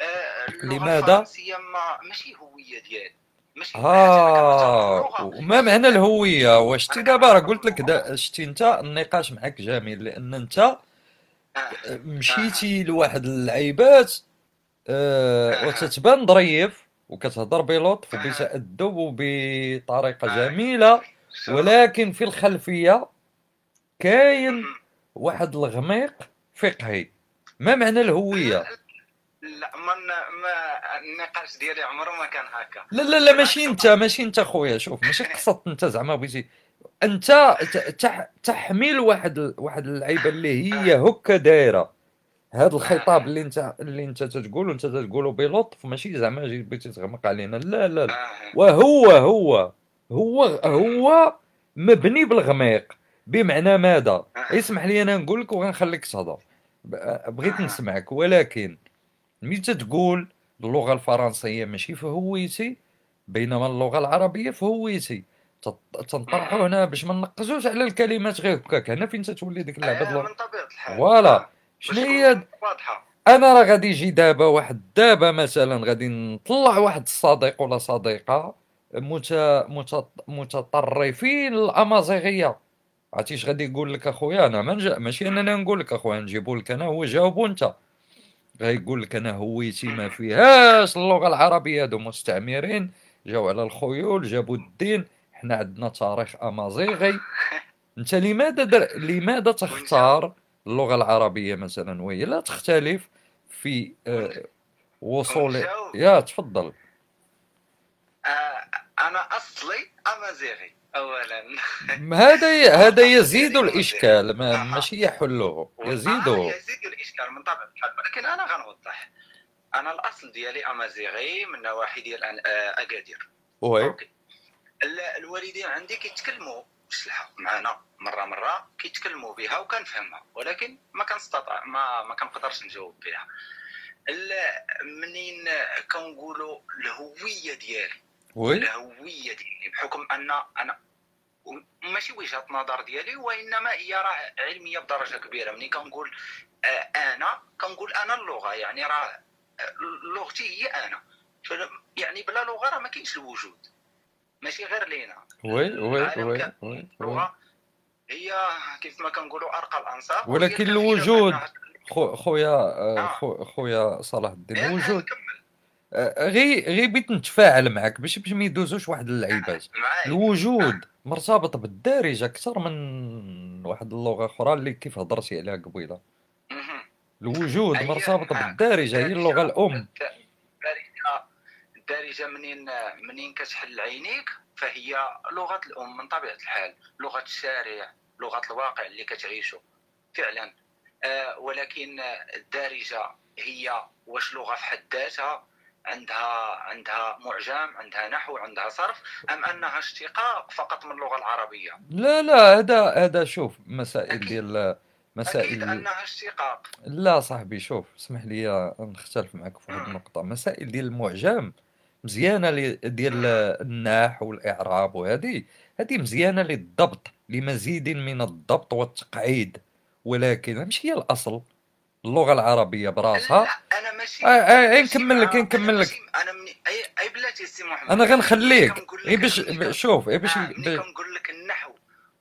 K: آه، اللغة
A: لماذا؟
K: الفرنسية ما ماشي هوية ديالي ماشي
A: آه وما معنى الهوية؟ واش تي دابا راه قلت لك شتي أنت النقاش معك جميل لأن أنت مشيتي لواحد اللعيبات آه وتتبان ظريف وكتهضر بلطف وبتأدب وبطريقه جميلة. ولكن في الخلفية كاين واحد الغميق فقهي. ما معنى الهوية؟
K: لا ما ما النقاش ديالي عمره ما كان هكا.
A: لا لا لا ماشي انت ماشي انت خويا شوف ماشي قصدت انت زعما بغيتي. انت تح تحمل واحد واحد اللعيبه اللي هي هكا دايرة. هذا الخطاب اللي انت اللي انت تتقول انت تتقوله بلطف ماشي زعما جيت بغيتي تغمق علينا. لا لا. لا وهو هو هو هو مبني بالغميق. بمعنى ماذا؟ اسمح لي أنا نقول لك وغنخليك تهضر. بغيت نسمعك. ولكن ملي تتقول اللغة الفرنسية ماشي في هويتي بينما اللغة العربية في هويتي تنطرحوا هنا باش ما نقزوش على الكلمات غير هكاك. هنا فين تتولي ديك اللعبة؟
K: آه،
A: ديال
K: من طبيعة الحال.
A: فوالا. شنو هي
K: واضحة.
A: أنا راه غادي يجي دابا واحد دابا مثلا غادي نطلع واحد الصديق ولا صديقة مت... مت... متطرفين الأمازيغية. عرفتي اش غادي يقول لك أخويا؟ أنا ما نج... ماشي اننا نقول لك أخويا نجيبو لك أنا هو جاوبو أنت. غيقول لك أنا هويتي ما فيهاش اللغة العربية هادو مستعمرين جاو على الخيول جابوا الدين. حنا عندنا تاريخ أمازيغي. أنت لماذا در... لماذا تختار اللغة العربية مثلا وهي لا تختلف في آه، وصول. يا تفضل.
K: آه، أنا أصلي أمازيغي اولا.
A: هذا هذا يزيد الإشكال ما ماشي يحله يزيده.
K: يزيد الإشكال من طبيعه الحال ولكن أنا غنوضح. أنا الأصل ديالي أمازيغي من نواحي ديال آه، أكادير.
A: وي.
K: ال- الوالدين عندي كيتكلموا شلحه معنا مرة مرة كيتكلموا بها وكنفهمها ولكن ما كنستطيع ما ما كنقدرش نجاوب بها. ال- منين كنقولوا الهوية ديالي؟
A: oui؟
K: الهوية ديالي بحكم أن أنا ماشي وجهة نظر ديالي وإنما هي راه علمية بدرجة كبيرة. ملي كنقول آه، أنا؟ كنقول أنا اللغة يعني راه آه، لغتي هي أنا. يعني بلا لغة راه ما كاينش الوجود. ماشي غير لينا.
A: oui oui
K: العالم
A: oui oui
K: اللغة هي كيف ما كنقولوا أرقى الأنصار.
A: ولكن الوجود خو خويا آه،
K: آه.
A: خو خويا صلاح الدين الوجود.
K: نكمل.
A: آه، غير غير بغيت نتفاعل معك باش باش ما يدوزوش واحد اللعيبات. الوجود مرتبط بالدارجة أكثر من واحد اللغة أخرى اللي كيف هضرتي عليها
K: قبيلة.
A: الوجود مرتبط بالدارجة هي اللغة الأم.
K: الدارجه منين منين كتحل عينيك فهي لغة الأم من طبيعة الحال لغة الشارع لغة الواقع اللي كتعيشه فعلا آه ولكن الدارجة هي واش لغة في حد ذاتها عندها عندها معجم عندها نحو عندها صرف أم أنها اشتقاق فقط من اللغة العربية
A: لا لا هذا هذا شوف مسائل
K: أكيد.
A: ديال مسائل
K: أنها اشتقاق
A: لا صاحبي شوف اسمح لي نختلف معك في واحد. النقطة مسائل ديال المعجم مزيانة لي- ديال النحو والإعراب وهذه هذه مزيانة للضبط لمزيد من الضبط والتقعيد. ولكن ماشي هي الأصل. اللغة العربية براسها.
K: لا أنا ماشي
A: آه، آه، نكمل لك، نكمل لك.
K: أنا مني أي أي بلاتي سي محمد.
A: أنا غنخليك. غير باش شوف غير باش
K: آه، كنقول لك النحو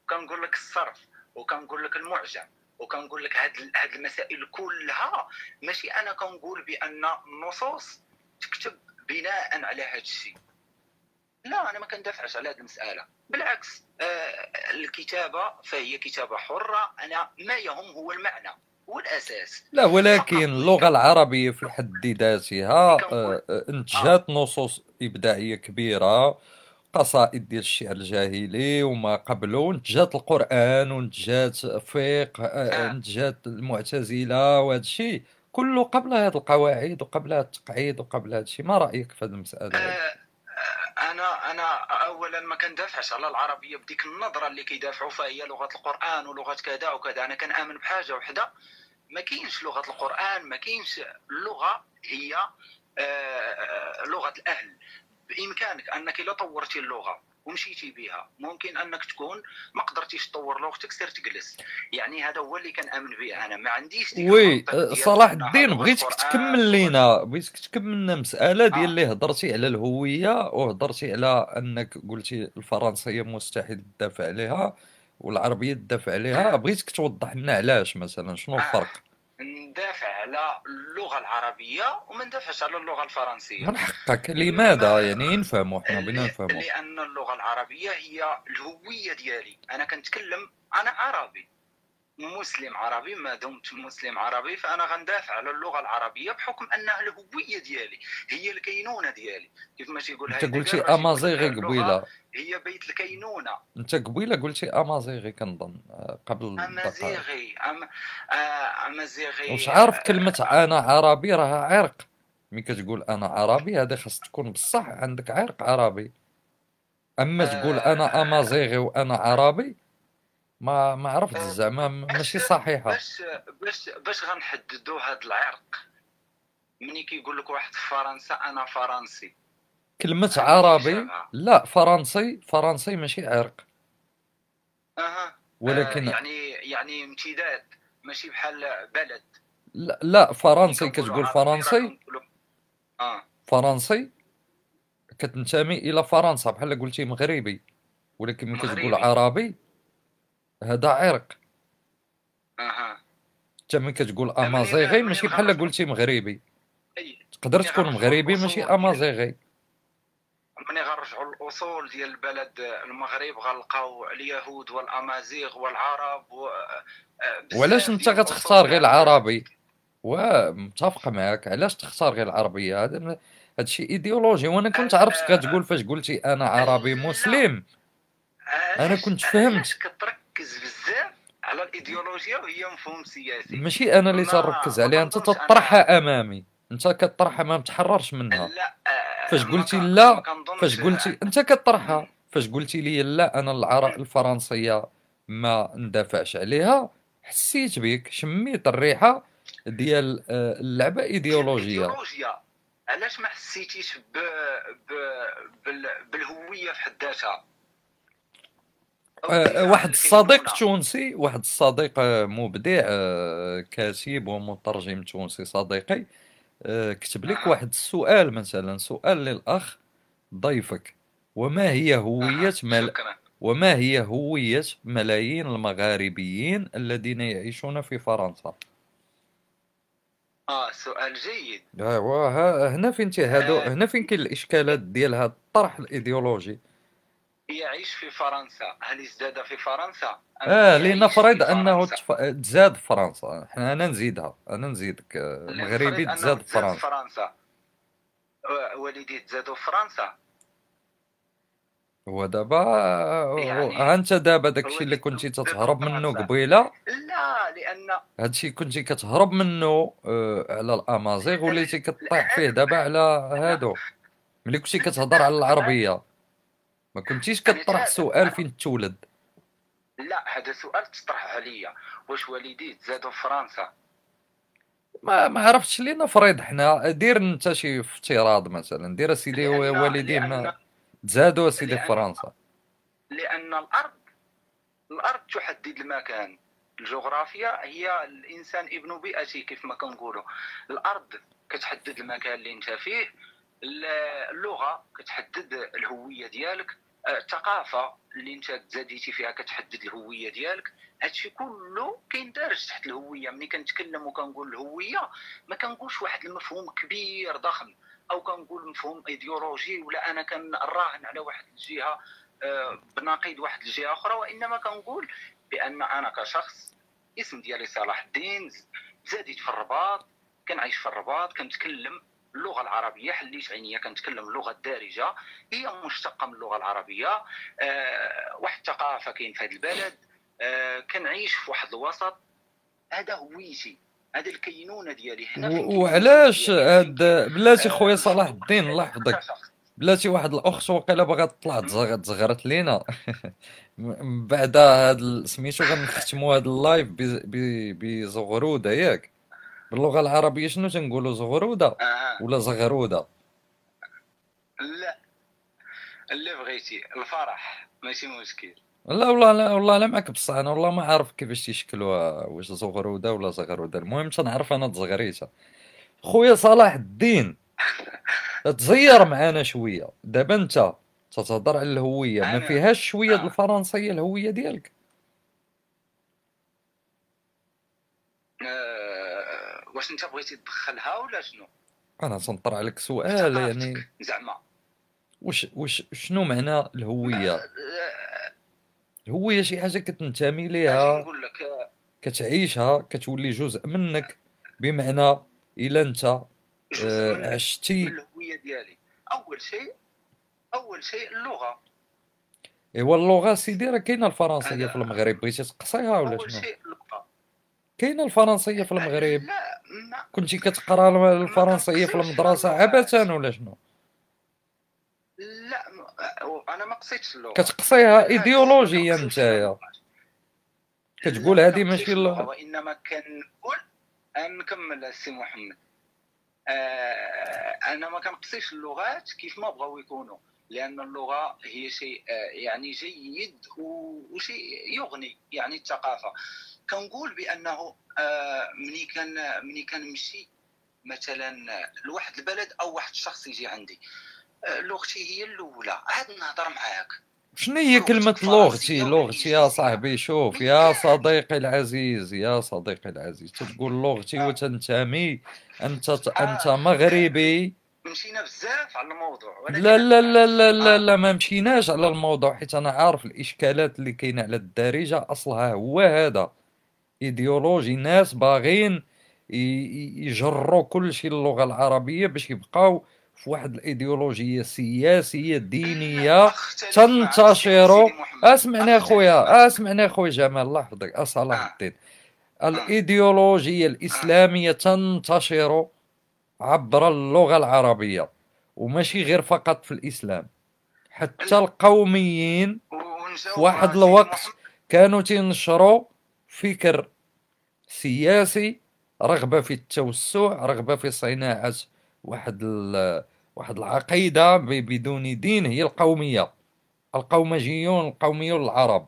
K: وكنقول لك الصرف وكنقول لك المعجم وكنقول لك هاد هاد المسائل كلها. ماشي أنا كنقول بأن النصوص تكتب بناء على هاد الشيء. لا أنا ما كندافعش على هذه المسألة. بالعكس آه الكتابة فهي كتابة حرة. أنا ما يهم هو المعنى هو الأساس.
A: لا ولكن اللغة العربية في حد ذاتها آه، آه، انتجت نصوص إبداعية كبيرة قصائد ديال الشعر الجاهلي وما قبله انتجت القرآن وانتجت فقه آه،
K: آه.
A: انتجت المعتزلة وهذا الشيء كله قبل هذه القواعد وقبل هذا التقعيد وقبل هذا الشيء. ما رأيك في هذه المسألة؟ هذه؟
K: آه، آه، أنا أنا اولا ما كندافعش على العربية بديك النظرة اللي كيدافعوا فيها هي لغة القرآن ولغة كذا وكذا. أنا كنامن بحاجة وحدة. ما كاينش لغة القرآن ما كاينش اللغة هي آه، لغة الأهل. بإمكانك أنك إلا طورتي اللغة. ومشيتي بها. ممكن أنك تكون ما قدرتيش تطور لغتك سير تجلس. يعني هذا هو اللي كنأمن به أنا. ما عنديش
A: وي آه، صلاح الدين بغيتك تكمل لينا بغيتك تكمل لنا مسألة ديال
K: آه.
A: اللي هضرتي على الهوية وهضرتي على أنك قلتي الفرنسية مستحيل تدافع عليها والعربية تدافع عليها. بغيتك توضح لنا علاش مثلا؟ شنو
K: آه.
A: الفرق؟
K: ندافع على اللغة العربية وما ندافعش على اللغة الفرنسية.
A: من حقك. لماذا؟ يعني نفهموا حنا بغينا نفهموا
K: لأن اللغة العربية هي الهوية ديالي. أنا كنتكلم أنا عربي. مسلم عربي ما دمت مسلم عربي فأنا غندافع على اللغة العربية بحكم انها الهويه ديالي هي الكينونة ديالي. كيف ما تيقول أنت
A: قلتي
K: أمازيغي
A: قبيلة.
K: هي بيت الكينونة.
A: أنت قبيلة قلتي أمازيغي كنظن آه، قبل
K: أمازيغي أم... آه أمازيغي
A: واش عارف كلمة أنا عربي راها عرق. ملي كتقول أنا عربي هذه خاص تكون بصح عندك عرق عربي. أما تقول أنا
K: آه.
A: أمازيغي وأنا عربي ما ما عرفت
K: آه،
A: زعما ماشي صحيحة.
K: باش باش باش غنحددوا هذا العرق. ملي كيقول لك واحد في فرنسا أنا فرنسي.
A: كلمة
K: هذه
A: عربي. لا فرنسي فرنسي ماشي عرق.
K: أها.
A: ولكن
K: آه يعني يعني امتداد ماشي بحال بلد.
A: لا, لا فرنسي. كتقول فرنسي؟
K: آه.
A: فرنسي؟ كتنتمي إلى فرنسا بحال قلتي مغربي. ولكن ملي كتقول. عربي؟ هذا عرق.
K: أها.
A: انت ملي كتقول
K: أمازيغي
A: ماشي بحال قلتي مغربي. تقدر تكون مغربي ماشي أمازيغي.
K: ملي غنرجعوا للأصول ديال البلد المغرب غنلقاو اليهود والأمازيغ والعرب و... آه،
A: وعلاش
K: أنت
A: غتختار غير العربي؟ ومتفق معك علاش تختار غير العربية؟ هذا هادشي إيديولوجي. وأنا كنت عرفت كتقول فاش قلتي أنا عربي. مسلم.
K: علاش-
A: كنت فهمت.
K: كتركز بزاف على الإيديولوجيا وهي مفهوم سياسي.
A: ماشي أنا اللي تركز عليها.
K: أنت
A: تطرحها أمامي. أنت كطرحها ما متحررش منها.
K: لا آه،
A: فاش
K: ما
A: قلتي لا، فاش قلتي أنت كطرحها. فاش قلتي لي لا أنا العر... الفرنسية ما ندافعش عليها حسيت بك شميت الريحة ديال آه، اللعبة
K: إيديولوجية. علاش ما حسيتيش ب... ب... بال... بالهوية في حد ذاتها
A: آه، واحد الصديق
K: الكينونة؟
A: تونسي واحد الصديق آه، مبدع آه، كاتب ومترجم تونسي صديقي آه، كتب لك
K: أها.
A: واحد السؤال مثلا سؤال للأخ ضيفك وما هي هوية
K: أها،
A: مل... وما هي هوية ملايين المغاربيين الذين يعيشون في فرنسا
K: آه سؤال جيد
A: ايوا هنا فين هادو
K: آه.
A: هنا فين كاين الإشكالات ديال هذا الطرح الإيديولوجي
K: يعيش في فرنسا. هل ازداد في فرنسا؟ آه
A: لنفرض
K: في أنه؟
A: تف... تزاد في فرنسا. إحنا أنا نزيدها. أنا نزيدك آه،
K: لنفرض
A: مغربي
K: أنه
A: تزاد فرنسا.
K: فرنسا. و- والديه تزادوا في فرنسا.
A: هو دابا آه،
K: يعني
A: أنت دابا داكشي اللي كنتي تتهرب منه. قبيلة؟
K: لا لأن
A: هادشي كنتي كتهرب منه آه، على الأمازيغ وليتي كطيح فيه دابا على هادو. ملي كنتي كتهضر على العربية. ما كنتيش كطرح سؤال فين تولد؟
K: لا هذا سؤال تطرح عليا. واش والديه تزادوا في فرنسا؟
A: ما ما عرفتش لينا فريض حنا دير انت شي افتراض مثلا دير اسيدي
K: لأن-
A: والديه ما تزادوا اسيدي في فرنسا.
K: لأن الأرض الأرض تحدد المكان. الجغرافيا هي الإنسان ابن بيئته كيف ما كنقولوا. الأرض كتحدد المكان اللي انت فيه اللغة كتحدد الهوية ديالك آه، الثقافة اللي انت تزاديتي فيها كتحدد الهوية ديالك. هادشي كله كيندرج تحت الهوية. ملي كنتكلم وكنقول الهوية ما كنقولش واحد المفهوم كبير ضخم أو كنقول مفهوم إيديولوجي ولا أنا كنراهن على واحد الجهة آه، بنقيض واحد الجهة أخرى. وإنما كنقول بأن أنا كشخص اسم ديالي صلاح الدين زاديت في الرباط كنعيش في الرباط كنتكلم اللغة العربية حليت عينيا كنتكلم اللغة الدارجه هي مشتقة من اللغة العربية. آه، واحد الثقافة كاين في هذا البلد. آه، كنعيش في واحد الوسط. هذا هويتي هذا الكينونة ديالي. هنا
A: وعلاش هاد بلاتي
K: آه،
A: خويا صلاح الدين الله يحفظك. بلاتي واحد الأخت وقيلا باغا تطلع تزغ- تزغرت لينا. من بعد هاد ال- سميتو غنختموا هاد ال live بزغروده ياك باللغة العربية شنو تنقولوا زغروده
K: آه.
A: ولا زغروده
K: لا. اللي بغيتي. الفرح. ماشي مشكل.
A: لا والله لا والله لا معك بصح. أنا والله ما عارف كيفاش تيشكلوها واش زغروده ولا زغروده المهم تنعرف أنا تزغريته خويا صلاح الدين. تزير معانا شوية. دابا أنت تتهضر على الهوية. ما فيهاش شوية
K: آه.
A: الفرنسية الهوية ديالك؟
K: آه، واش انت بغيتي تدخلها ولا شنو؟
A: أنا تنطرح عليك سؤال يعني.
K: زعما.
A: واش واش شنو معنى الهوية؟
K: آه،
A: الهوية شي حاجة كتنتمي ليها
K: نقول لك آه،
A: كتعيشها كتولي جزء منك بمعنى إلا
K: أنت
A: آه، عشتي.
K: الهوية ديالي. أول شيء أول شيء اللغة.
A: إيوا اللغة سيدي راه كاينة
K: الفرنسية
A: في المغرب بغيتي تقصيها ولا
K: أول
A: شنو؟
K: شيء اللغة
A: كاينة الفرنسيه في المغرب؟
K: لا
A: كنتي كتقرا الفرنسيه في
K: المدرسة.
A: عبثا ولا شنو؟
K: لا أنا ما قصيتش اللغة.
A: كتقصيها ايديولوجيا نتايا. كتقول هذه
K: ما
A: ماشي اللغة.
K: وإنما كنقول نكمل السي محمد. آه أنا ما كنقصيش اللغات كيف ما بغاو يكونوا لأن اللغة هي شيء آه يعني جيد وشيء يغني يعني الثقافة. كنقول بأنه آه مني كان مني كنمشي مثلا لواحد البلد أو واحد الشخص يجي عندي. آه لغتي هي الأولى. عاد نهضر معاك.
A: شنو هي كلمة لغتي؟ لغتي يا؟ صاحبي شوف يا صديقي العزيز يا صديقي العزيز تتقول لغتي
K: آه.
A: وتنتمي. أنت أنت مغربي.
K: مشينا بزاف على الموضوع
A: لا لا لا لا. لا لا ما مشيناش على الموضوع حيت أنا عارف الإشكالات اللي كاينة على الدارجة. أصلها هو هذا. إيديولوجي ناس باغين يجروا كل شيء اللغة العربية باش يبقاو في واحد الإيديولوجية
K: سياسية دينية
A: تنتشر. اسمعني اخويا. اسمعني اخويا جمال الله يحفظك أه صلاح
K: آه.
A: الدين الإيديولوجية الإسلامية تنتشر عبر اللغة العربية وماشي غير فقط في الإسلام حتى القوميين في واحد الوقت. كانوا تينشروا فكر سياسي رغبة في التوسع رغبة في صناعة واحد واحد العقيدة ب- بدون دين هي القومية. القومجيون القوميون العرب.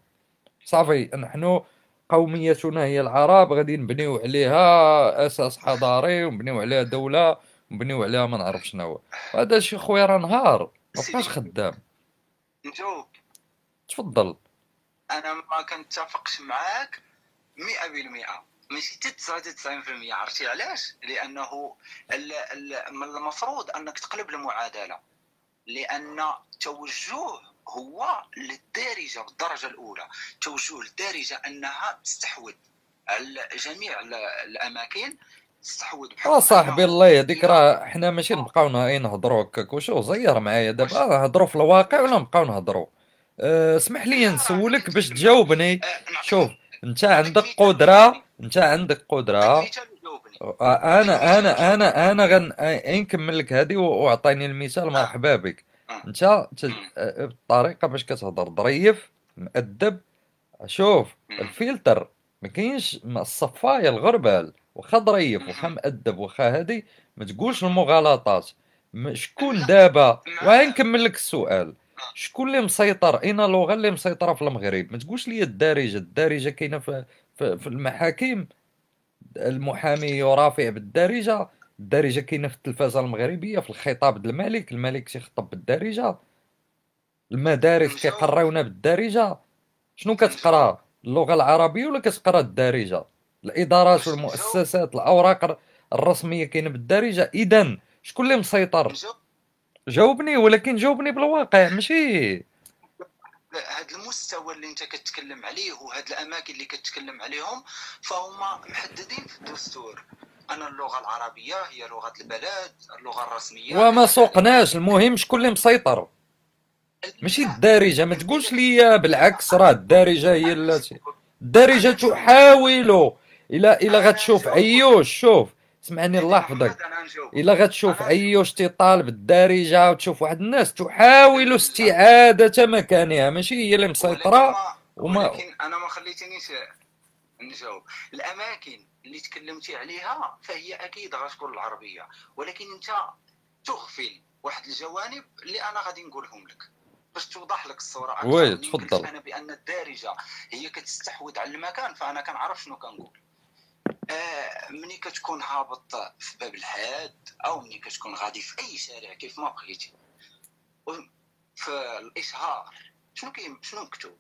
A: صافي نحن قوميتنا هي العرب غادي نبنيو عليها أساس حضاري ونبنيو عليها دولة ونبنيو عليها ما نعرف شنو هذا شي خويا راه نهار ما بقاش خدام.
K: نجاوب.
A: تفضل.
K: أنا ما كنتفقش معاك. 100% ماشي حتى 99% عرفتي علاش؟ لأنه من المفروض أنك تقلب المعادلة. لأن توجه هو للدارجة بالدرجة الأولى. توجه للدارجة أنها تستحوذ. على جميع ال- الأماكن تستحوذ.
A: آه صاحبي الله يهديك. راه حنا ماشي نبقاو نهضروا هكاك. وشو زير معايا. دابا نهضروا في الواقع ولا نبقاو نهضروا أه اسمح لي نسولك باش تجاوبني.
K: نعطيك-
A: شوف انت عندك. قدرة انت عندك. آه، أنا أنا أنا أنا غن نكمل لك هذه واعطيني المثال مرحبا بك. انت بالطريقة باش كتهضر ظريف مؤدب شوف. الفلتر ما كاينش الصفايه الغربال واخا ظريف واخا مؤدب واخا هادي ما تقولش المغالطات شكون دابا وين نكمل لك السؤال شكون اللي مسيطر؟ أين اللغة اللي مسيطرة في المغرب؟ ما تقولش لي الدارجة. الدارجة كاينة في في, في المحاكم. المحامي يرافع بالدارجة. الدارجة كاينة في التلفازة المغربية في الخطاب ديال الملك. الملك تيخطب بالدارجة. المدارس كيقراونا بالدارجة. شنو كتقرا؟ اللغة العربية ولا كتقرا الدارجة؟ الإدارات والمؤسسات الأوراق الرسمية كاينة بالدارجة. اذا شكون اللي مسيطر؟ جاوبني ولكن جاوبني بالواقع ماشي؟
K: هذا المستوى اللي انت كتكلم عليه وهاد الأماكن اللي كتكلم عليهم فهم محددين في الدستور. ان اللغة العربية هي لغة البلد اللغة الرسمية.
A: وما سوقناش المهم شكون اللي مسيطر. ماشي الدارجة ما تقولش لي بالعكس راه الدارجة هي التي الدارجة تحاول. إلى إلى غتشوف. عيوش شوف. اسمعني الله يحفظك إلا غتشوف عيوش تيطالب الدارجه وتشوف واحد الناس تحاول استعادة مكانها. ماشي هي اللي
K: مسيطرة
A: وما
K: ولكن أنا ما خليتنيش نجاوب الأماكن اللي تكلمتي عليها فهي أكيد غتكون العربية. ولكن أنت تغفل واحد الجوانب اللي أنا غادي نقولهم لك. باش توضح لك الصورة أكثر.
A: وي، تفضل.
K: أنا بأن الدارجة هي كتستحوذ على المكان فأنا كنعرف شنو كنقول. ملي كتكون هابط في باب الحاد أو ملي كتكون غادي في أي شارع كيف ما بغيتي. في الإشهار. شنو كاين شنو مكتوب؟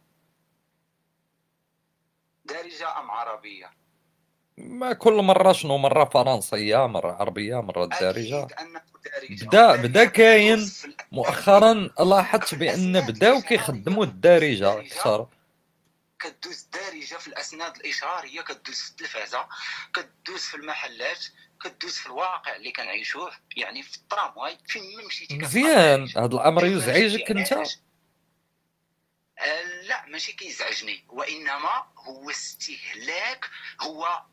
K: دارجة أم عربية؟
A: ما كل مرة شنو مرة فرنسية مرة
K: عربية مرة دارجة.
A: بدا بدا كاين مؤخرا لاحظت بأن بداو كيخدموا الدارجة أكثر.
K: كدوز دارجة في الأسناد الاشهاريه كدوز في التلفازة كدوز في المحلات كدوز في الواقع اللي كنعيشوه يعني في الترامواي فين ما مشيتي
A: مزيان. هذا
K: الأمر
A: يزعجك
K: أنت؟ آه، لا ماشي كيزعجني وإنما هو استهلاك هو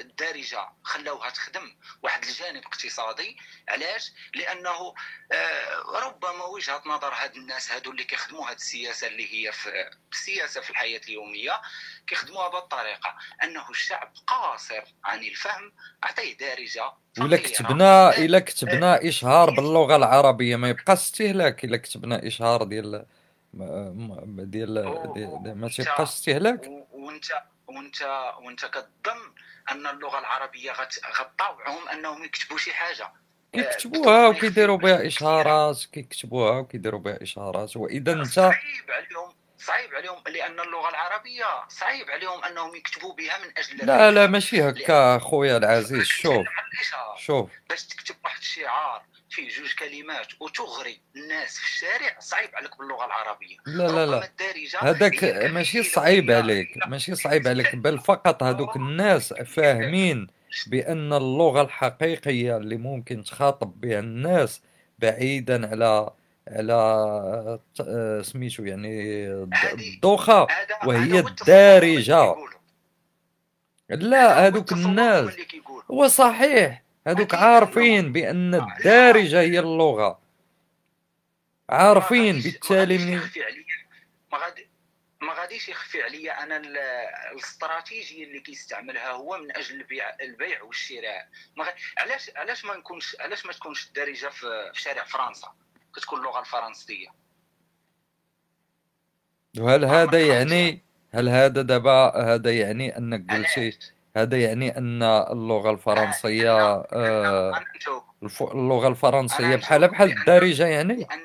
K: الدارجه خلاوها تخدم واحد الجانب اقتصادي. علاش؟ لأنه آه، ربما وجهة نظر هاد الناس هادو اللي كيخدموا هاد السياسة اللي هي في السياسة في الحياة اليومية كيخدموها بهالطريقه أنه الشعب قاصر عن الفهم اعطيه
A: دارجة
K: فقيرة.
A: كتبنا إلا كتبنا إشهار باللغة العربية ما يبقاش استهلاك. إلا كتبنا إشهار ديال ديال ديال- ديال- ما تيبقاش استهلاك.
K: وانت وانت وانت كتظن أن اللغة العربية غتطاوعهم أنهم يكتبوا شي حاجة.
A: كيكتبوها وكيديروا بها اشهارات كيكتبوها وكيديروا بها اشهارات وإذا انت
K: صعيب عليهم صعيب عليهم لأن اللغة العربية. صعيب عليهم أنهم يكتبوا بها من أجل
A: لا لا ماشي هكا خويا العزيز شوف. شوف.
K: باش تكتب واحد الشعار فيه جوج كلمات وتغري الناس في الشارع صعيب عليك باللغة العربية.
A: لا لا لا.
K: الدارجة
A: هذاك ماشي صعيب عليك ماشي صعيب عليك بل فقط هذوك الناس فاهمين بأن اللغة الحقيقية اللي ممكن تخاطب بها الناس بعيدا على على سميتو يعني الد-
K: هذه-
A: الدوخة
K: هذا
A: وهي.
K: هذا
A: لا هذوك الناس. هو صحيح. هذوك عارفين بأن الدارجة هي اللغة. عارفين
K: غاديش- ما
A: بالتالي
K: عليا ما غادي ما غاديش يخفي عليا أنا ال- الاستراتيجية اللي كيستعملها هو من أجل البيع البيع والشراء. ما غ... علاش علاش ما نكونش علاش ما تكونش الدارجة في في شارع فرنسا؟ كتكون اللغة الفرنسية.
A: وهل هذا يعني هل هذا دابا هذا يعني أنك قلتي هذا يعني أن اللغة الفرنسية
K: لأن
A: آه
K: أنا نشوف
A: الف- اللغة الفرنسية
K: أنا
A: بحال بحال
K: لأن
A: الدارجة يعني؟
K: لأن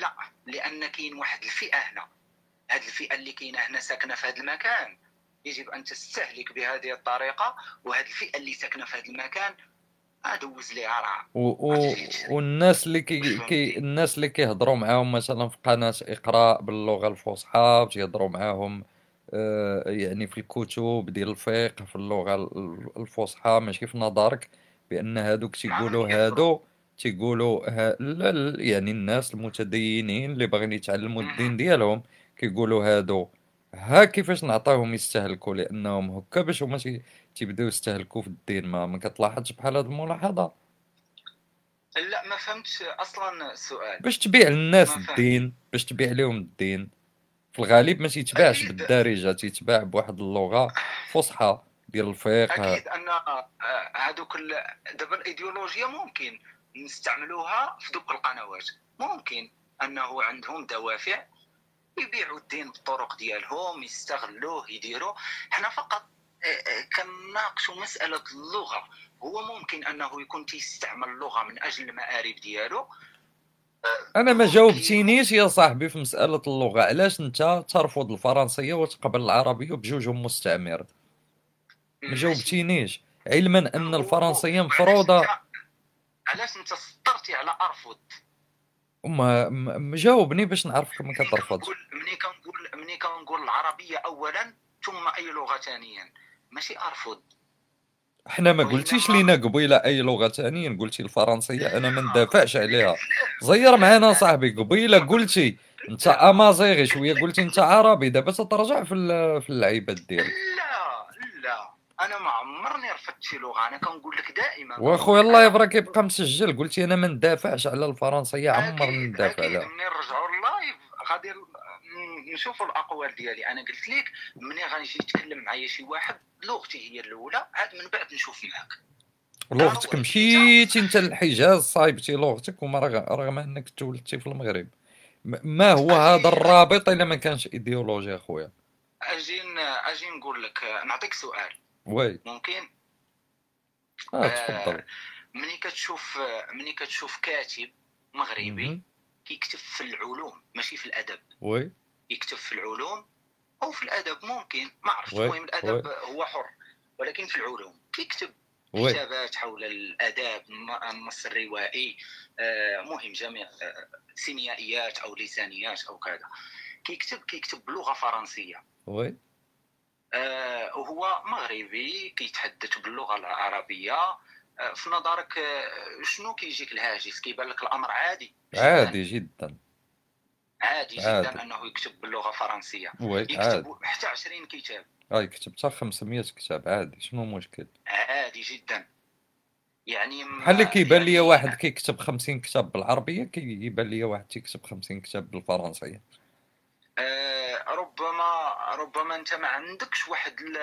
K: لا لأن كاين واحد الفئة هنا. هذه الفئة اللي كاينة هنا ساكنة في هذا المكان. يجب أن تستهلك بهذه الطريقة وهذه الفئة اللي ساكنة في هذا المكان أدوز ليها راه.
A: و و والناس اللي كي كي الناس اللي كيهضروا معاهم مثلا في قناة إقراء باللغة الفصحى تيهضروا معاهم يعني في الكتب ديال الفقه في اللغة ال- الفصحى ماشي في نظرك بأن هادوك تيقولوا هادو تيقولوا ها لا يعني الناس المتدينين اللي باغيين يتعلموا الدين. ديالهم كيقولوا هادو. ها كيفاش نعطيهم يستهلكوا لأنهم هكا باش هما تي- تيبداو يستهلكوا في الدين ما ما كتلاحظش بحال هاد الملاحظة؟
K: لا ما فهمتش أصلا السؤال.
A: باش تبيع للناس الدين باش تبيع لهم الدين. في الغالب ما تيتباعش
K: أكيد.
A: بالدارجة تيتباع بواحد اللغة فصحى ديال الفقه.
K: أكيد أن آه، هذوك ال- دابا الايديولوجيا ممكن نستعملوها في دوك القنوات. ممكن أنه عندهم دوافع يبيعوا الدين بالطرق ديالهم يستغلوه يديروا حنا فقط آه، آه، كنناقشوا مسألة اللغة. هو ممكن أنه يكون تيستعمل اللغة من أجل المآرب ديالو
A: أنا ما جاوبتينيش يا صاحبي في مسألة اللغة. علاش أنت ترفض الفرنسية وتقبل العربية بجوجهم مستعمر ما جاوبتينيش. علما أن
K: هو
A: الفرنسية
K: علاش انت سطرتي على أرفض؟
A: ما جاوبني باش نعرفك ما
K: كنقول ملي كنقول ملي كنقول العربية اولا ثم أي لغة ثانيا. ماشي أرفض.
A: حنا ما قلتيش
K: وانما
A: لينا قبيلة أي لغة ثانية قلتي الفرنسية أنا ما
K: لا
A: ندافعش عليها. زير معانا صاحبي قبيلة قلتي. أنت أمازيغي شوية قلتي أنت عربي. دابا تترجع في في اللعيبات ديالك.
K: لا لا. أنا ما عمرني رفضت شي لغة. أنا كنقول لك دائما. وأخويا
A: الله يبارك كيبقى مسجل. قلتي أنا ما ندافعش على الفرنسية عمرني ندافع عليها
K: ملي نرجعوا اللايف غادي نشوفوا الأقوال ديالي. أنا قلت لك ملي غنجي يتكلم معايا شي واحد لغتي هي الأولى عاد من بعد نشوف معاك.
A: لغتك مشيتي أنت للحجاز صايبتي لغتك وما رغم أنك تولدتي في المغرب. ما هو هذا الرابط إلا ما كانش إيديولوجي
K: أخويا؟ أجي أجي نقول لك نعطيك سؤال.
A: oui.
K: ممكن؟
A: آه
K: آه
A: تفضل
K: ملي كتشوف ملي كتشوف كاتب مغربي. كيكتب في العلوم ماشي في الأدب.
A: oui.
K: يكتب في العلوم أو في الأدب ممكن. ما
A: oui
K: المهم الأدب هو حر ولكن في العلوم. كيكتب
A: oui.
K: كتابات حول الأداب الن- النص الروائي آه، مهم جميع آه، سيميائيات أو لسانيات أو كذا. كيكتب كيكتب بلغة فرنسية.
A: oui.
K: آه، وهو مغربي كيتحدث باللغة العربية. آه، في نظرك آه، شنو كيجيك الهاجس؟ كيبان لك الأمر عادي
A: عادي جدا.
K: عادي جدا أنه يكتب باللغة الفرنسيه يكتب حتى 20 كتاب.
A: هاي كتبت 500 كتاب عادي شنو المشكل؟
K: عادي جدا. يعني
A: بحال اللي كيبان
K: يعني
A: واحد كيكتب 50 كتاب بالعربية كيبان ليا واحد تيكتب 50 كتاب بالفرنسية؟
K: آه، ربما ربما أنت ما عندكش واحد ال...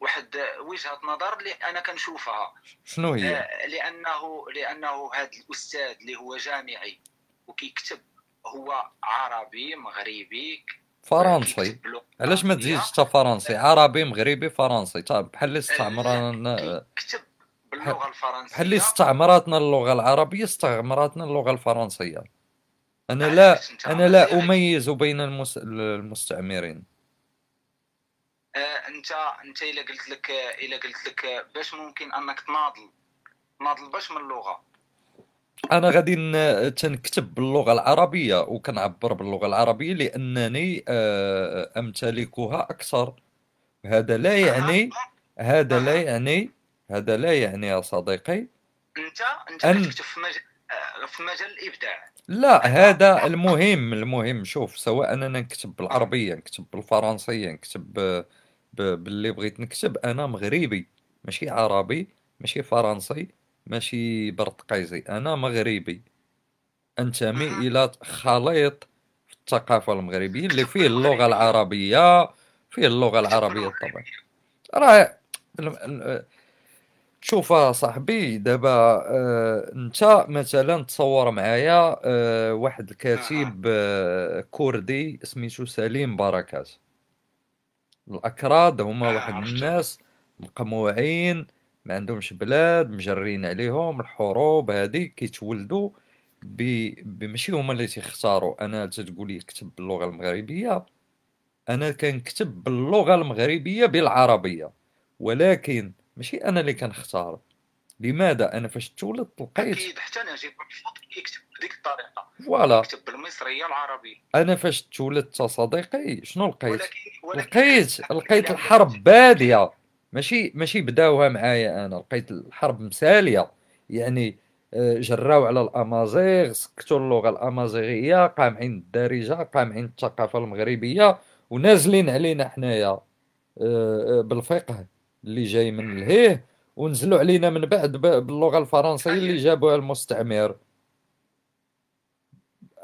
K: واحد وجهة نظر اللي أنا كنشوفها.
A: شنو هي؟
K: آه، لأنه لأنه هذا الأستاذ اللي هو جامعي وكيكتب هو عربي مغربي آه،
A: فرنسي علاش ما
K: الفرنسيه
A: تزيدش حتى فرنسي؟ عربي مغربي فرنسي. تا بحال اللي استعمرنا
K: كيكتب باللغة
A: بحال اللي
K: الفرنسيه
A: استعمراتنا اللغة العربية استعمراتنا اللغة الفرنسية.
K: أنا
A: لا أنا لا أميز بين المس... المستعمرين.
K: آه، انت أنت إلا قلت لك إلا قلت لك باش ممكن أنك تناضل تناضل باش من اللغة.
A: أنا غادي تنكتب باللغة العربية وكنعبر باللغة العربية لأنني آه، أمتلكها أكثر. هذا لا يعني هذا لا يعني هذا لا يعني يا صديقي
K: أنت أنت
A: أن
K: كتكتب في مجال في مجال الإبداع.
A: لا هذا المهم المهم. شوف سواء أنا نكتب بالعربية نكتب بالفرنسية نكتب ب- ب- باللي بغيت نكتب أنا مغربي ماشي عربي ماشي فرنسي. ماشي برتقيزي. أنا مغربي. أنتمي إلى خليط في الثقافة المغربية اللي فيه اللغة العربية فيه اللغة العربية طبعا. راه شوف صاحبي دابا آه، أنت مثلا تصور معايا آه، واحد الكاتب آه، كردي سميتو سليم بركات الأكراد هما واحد. الناس مقموعين ما عندهمش بلاد مجرين عليهم الحروب هذه كيتولدوا ب... بماشي هما اللي تيختاروا. أنا تتقول لي كتب باللغة المغربية أنا كنكتب باللغة المغربية بالعربية. ولكن ماشي أنا اللي كنختار. لماذا؟ أنا فاش تولدت لقيت
K: أكيد حتى نجيب محفوظ يكتب بهذيك الطريقة.
A: فوالا.
K: يكتب بالمصريه العربيه
A: أنا فاش تولدت صديقي شنو لقيت؟
K: ولكن ولكن
A: لقيت لقيت الحرب بادية. ماشي ماشي بداوها معايا أنا. لقيت الحرب مسالية. يعني آه، جراو على الأمازيغ سكتوا اللغة الأمازيغية قامعين الدارجة قامعين الثقافة المغربية ونازلين علينا حنايا. آه، آه، بالفقه اللي جاي من لهيه ونزلوا علينا من بعد باللغة الفرنسية اللي جابوها المستعمر.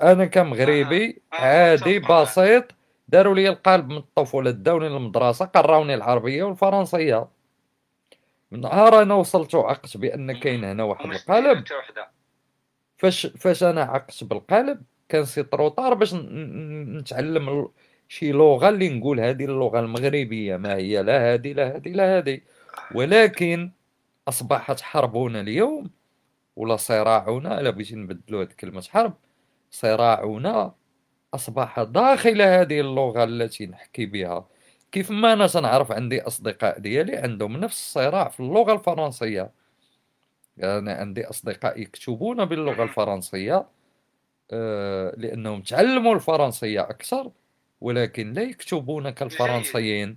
A: أنا كمغربي عادي. بسيط. داروا لي القلب من الطفوله داوني للمدرسة قراوني العربية والفرنسية. من نهار أنا وصلت وعقت بأن كاين هنا واحد القالب. فاش فاش أنا عقت بالقالب كان سي تروطار باش نتعلم شي لغة اللي نقول هذه اللغة المغربية. ما هي لا هذه لا هذه لا هذه. ولكن أصبحت حربنا اليوم ولا صراعنا الا بغيتي نبدلوا هذه كلمة حرب صراعنا أصبح داخل هذه اللغة التي نحكي بها. كيف ما أنا تنعرف عندي أصدقاء ديالي عندهم نفس الصراع في اللغة الفرنسية. أنا عندي أصدقاء يكتبون باللغة الفرنسية آه، لأنهم تعلموا الفرنسية أكثر ولكن لا يكتبون كالفرنسيين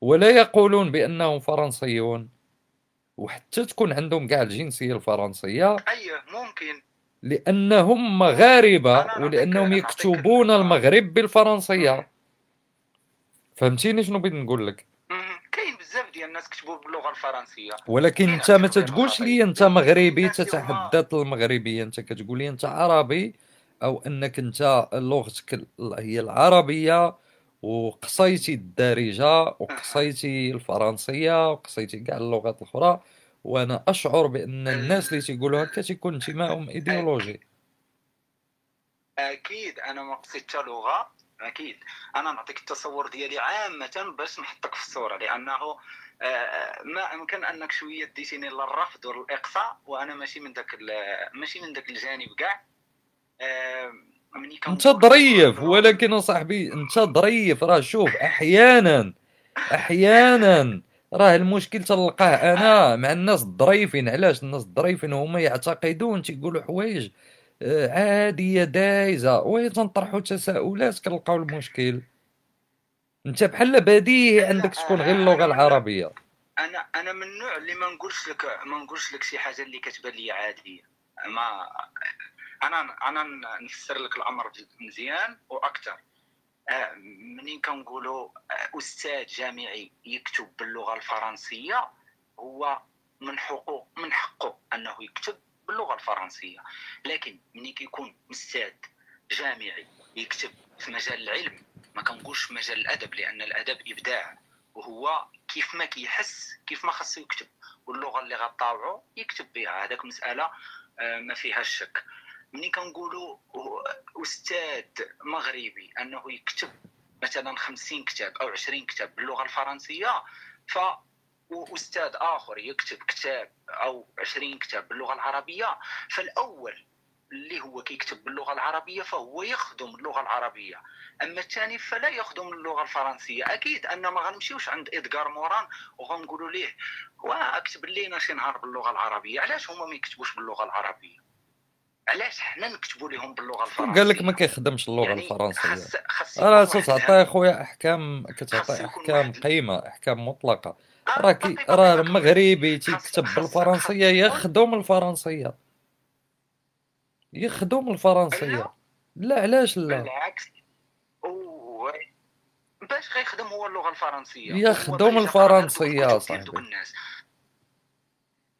A: ولا يقولون بأنهم فرنسيون. وحتى تكون عندهم كاع الجنسية الفرنسية
K: اي ممكن.
A: لأنهم مغاربة
K: أنا نعطيك-
A: ولأنهم
K: نعطيك
A: يكتبون
K: ال-
A: المغرب بالفرنسية. فهمتيني شنو بغيت نقول لك.
K: كاين بزاف ديال الناس كتبوا باللغة الفرنسية.
A: ولكن أنت ما تتقولش
K: غير
A: لي
K: أنت.
A: مغربي تتحدث المغربيه أنت كتقول لي أنت عربي أو أنك أنت لغتك هي العربية وقصيتي الدارجة وقصيتي الفرنسية وقصيتي كاع اللغات الأخرى. وأنا أشعر بأن الناس اللي تيقولوا هكا تيكون انتمائهم إيديولوجي.
K: أكيد أنا ما حتى لغه أكيد. أنا نعطيك التصور ديالي عامة باش نحطك في الصورة لأنه آه، ما يمكن أنك شوية ديتيني للرفض والاقصاء وأنا ماشي من ذاك ماشي من ذاك الجانب كاع. آه،
A: أنت ظريف ولكن صاحبي أنت ظريف راه شوف أحيانا أحيانا راه المشكل تلقاه أنا مع الناس الظريفين علاش الناس الظريفين هما يعتقدون تيقولوا حوايج؟ آه، عاديه دايزة. وهي تنطرحوا تساؤلات كنلقاو المشكل. انت بحال بديهي عندك تكون غير اللغة العربية.
K: أنا أنا من النوع اللي ما نقولش لك ما نقولش لك شي حاجة اللي كتبان لي عادية. ما أنا أنا نفسر لك الأمر مزيان وأكثر آه، منين كنقولوا آه، أستاذ جامعي يكتب باللغة الفرنسية هو من حقوق من حقه أنه يكتب باللغة الفرنسية. لكن ملي كيكون أستاذ جامعي يكتب في مجال العلم ما كنقولش في مجال الأدب لأن الأدب إبداع. وهو كيف ما كيحس كيف ما خاصو يكتب. واللغة اللي غطاوعو يكتب بها. هذاك مسألة آه، ما فيهاش شك. ملي كنقولوا أستاذ مغربي أنه يكتب مثلا 50 كتاب أو 20 كتاب باللغة الفرنسية ف واستاذ آخر يكتب كتاب أو 20 كتاب باللغة العربية فالأول اللي هو كيكتب باللغة العربية فهو يخدم اللغة العربية. أما الثاني فلا يخدم اللغة الفرنسية. أكيد أن ما غنمشيوش عند إدغار موران وغنقولوا ليه واكتب لينا شي نهار باللغة العربية. علاش هما ما يكتبوش باللغة العربية؟ علاش حنا نكتبوا لهم باللغة الفرنسية؟
A: قال لك ما كيخدمش اللغة
K: يعني الفرنسية.
A: راه تعطي خويا
K: أحكام
A: كتعطي
K: أحكام
A: قيمة أحكام مطلقة.
K: آه،
A: راه كي
K: دقيقة،
A: راه. المغربي
K: خاص-
A: تيكتب
K: خاص- بالفرنسية
A: يخدم الفرنسية. يخدم الفرنسية.
K: لا.
A: لا علاش لا؟
K: بالعكس. باش غيخدم هو اللغة
A: الفرنسية.
K: يخدم الكتب
A: صاحبي.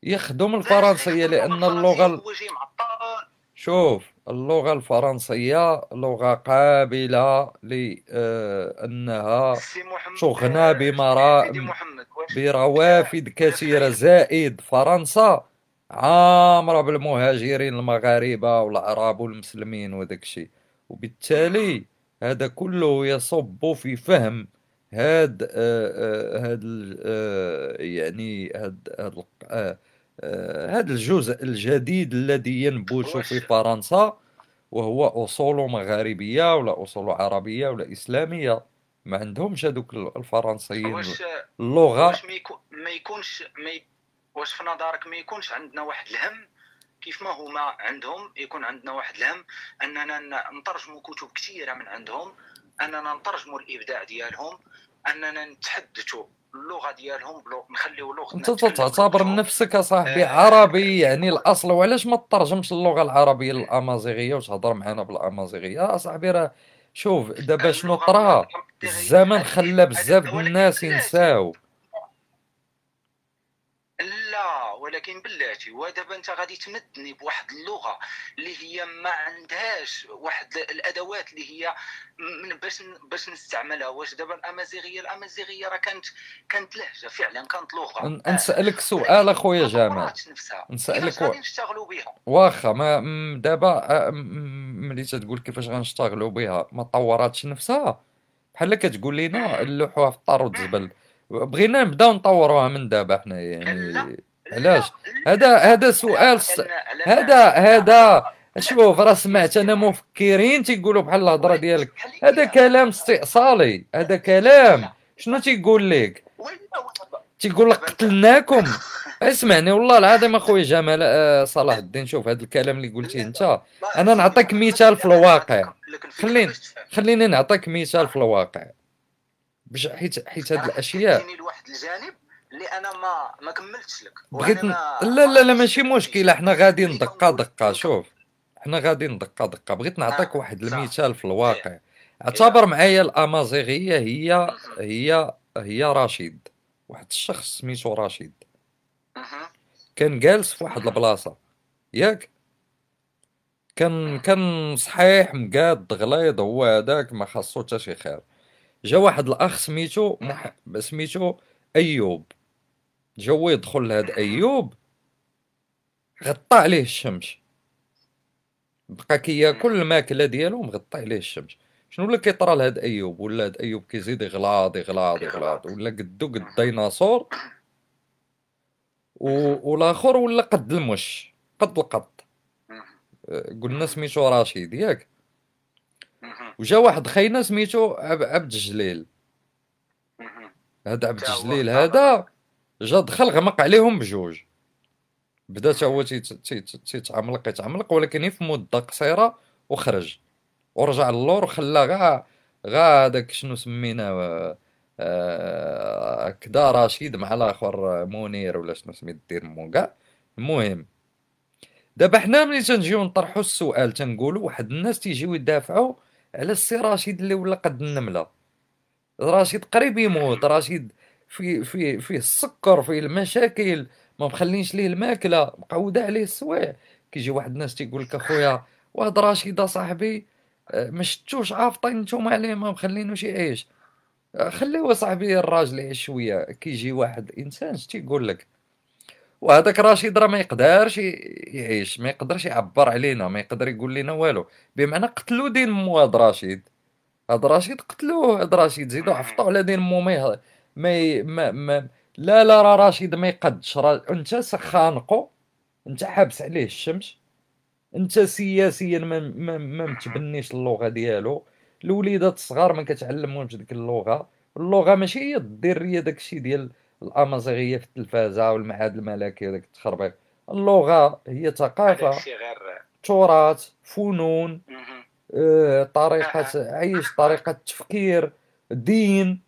A: يخدم
K: الفرنسية لأن اللغة
A: شوف اللغة الفرنسية لغة قابلة لأنها
K: محمد
A: تغنى
K: آه،
A: بمرا بروافد كثيرة زائد فرنسا عامرة بالمهاجرين المغاربة والعرب والمسلمين وداك الشيء. وبالتالي هذا كله يصب في فهم هاد آه، آه، هاد آه، يعني هاد هاد الق- آه، الجزء الجديد الذي ينبت في فرنسا وهو أصول مغاربية ولا أصول عربية ولا إسلامية. ما عندهمش هذوك الفرنسيين
K: واش
A: اللغة
K: واش ما يكون ما يكونش ما ي... واش في نظرك ما يكونش عندنا واحد الهم؟ كيف ما هما عندهم يكون عندنا واحد الهم أننا نترجموا كتب كثيره من عندهم أننا نترجموا الإبداع ديالهم أننا نتحدثوا اللغة ديالهم بلو... نخليو لغتنا أنت
A: تعتبر. نفسك صاحبي
K: آه،
A: عربي يعني الأصل وعلاش ما تترجمش اللغة العربية للأمازيغية وتهضر معنا بالأمازيغية؟ صاحبي راه شوف دابا شنو طرا الزمن خلى بزاف الناس. ينساو
K: لا ولكن بلاتي ودابا انت غادي تمدني بواحد اللغة اللي هي ما عندهاش واحد الأدوات اللي هي من باش باش نستعملها. واش دابا الأمازيغية الأمازيغية راه كانت كانت لهجة فعلا كانت
A: لغة. نسالك سؤال أخويا
K: ما
A: جمال
K: كيفاش
A: و-
K: غادي نشتغلوا بها؟
A: واخا ما دابا آه، ملي تتقول كيفاش غنشتغلوا بها ما طوراتش نفسها؟ بحال كتقول لينا نلوحوها في الطار وتزبل بغينا نبداو نطوروها من دابا حنا يعني.
K: لا،
A: علاش
K: لا،
A: هذا هذا سؤال هذا هذا شوف راه سمعت أنا مفكرين تيقولوا بحال الهضره ديالك هذا كلام استئصالي هذا كلام شنو تيقول لك تيقول لك قتلناكم اسمعني والله العظيم اخويا جمال آه، صلاح الدين شوف هذا الكلام اللي قلتيه انت أنا نعطيك مثال في الواقع خليني-. خليني نعطيك مثال في الواقع باش حيت حيت هاد
K: راح
A: الاشياء
K: لواحد الجانب اللي أنا ما ما كملتش لك.
A: بغيت
K: ما-
A: لا لا لا
K: ما
A: ماشي مشكلة. حنا غادي ندقه دقة شوف. حنا غادي ندقه دقة. بغيت نعطيك
K: آه،
A: واحد. المثال في الواقع. اعتبر معايا الأمازيغية هي هي هي رشيد. واحد الشخص سميتو رشيد. كان جالس في واحد البلاصة. ياك؟ كان كان صحيح مقاد غليظ هو هذاك ما خاصو حتى شي خير. جا واحد الأخ سميتو مح... سميتو أيوب. جا هو يدخل لهاد أيوب غطى عليه الشمس. بقى كياكل الماكلة ديالو مغطى عليه الشمس. شنو ولا كيطرى لهاد أيوب؟ ولا هاد أيوب كيزيد يغلاض يغلاض يغلاض ولا قدو قد الديناصور؟ و... والآخر ولا قد المش؟ قد القط. قلنا سميتو رشيد ياك. وجا واحد خينا سميتو عب- عبد الجليل. هذا عبد الجليل. هذا جا دخل غمق عليهم بجوج. بدا تا هو تيت- تيت- تيتعملق يتعملق ولكن في مده قصيره وخرج. ورجع للور وخلى غا غا هذاك شنو سميناه آه، كدا رشيد مع الآخر منير ولا شنو سميت دير مو كاع. المهم دابا حنا ملي تنجيو نطرحوا السؤال تنقولوا واحد الناس تيجيو يدافعوا على السي رشيد اللي ولا قد النمله رشيد قريب يموت رشيد في في فيه السكر فيه المشاكل ما مخلينش ليه الماكلة. مقوده عليه السوايع. كيجي واحد الناس تيقول لك أخويا واحد رشيد صاحبي آه، ما شفتوش عافطين نتوما عليه ما مخلينوش يعيش. آه، خليوه صاحبي الراجل يعيش شوية. كيجي واحد إنسان تيقول لك وهذاك رشيد راه ما يقدرش يعيش ما يقدرش يعبر علينا ما يقدر يقول لنا والو. بمعنى قتلوا دين مو هاد رشيد هاد رشيد قتلوه هاد رشيد زيدو عفطوا على دين مو ما ما, ي- ما, ما لا لا راه رشيد ما يقدش. راه انت خانقو انت حابس عليه الشمس انت سياسيا ما ما, ما متبنيش اللغة ديالو. الوليدات الصغار ما كتعلمهمش ديك اللغة. اللغة ماشي هي هي داكشي ديال الأمازيغية في التلفازة والمعهد الملكي وداك التخربيق. اللغة هي
K: ثقافة
A: تراث فنون
K: مهم.
A: آه، طريقة عيش طريقة تفكير دين. آه، آه،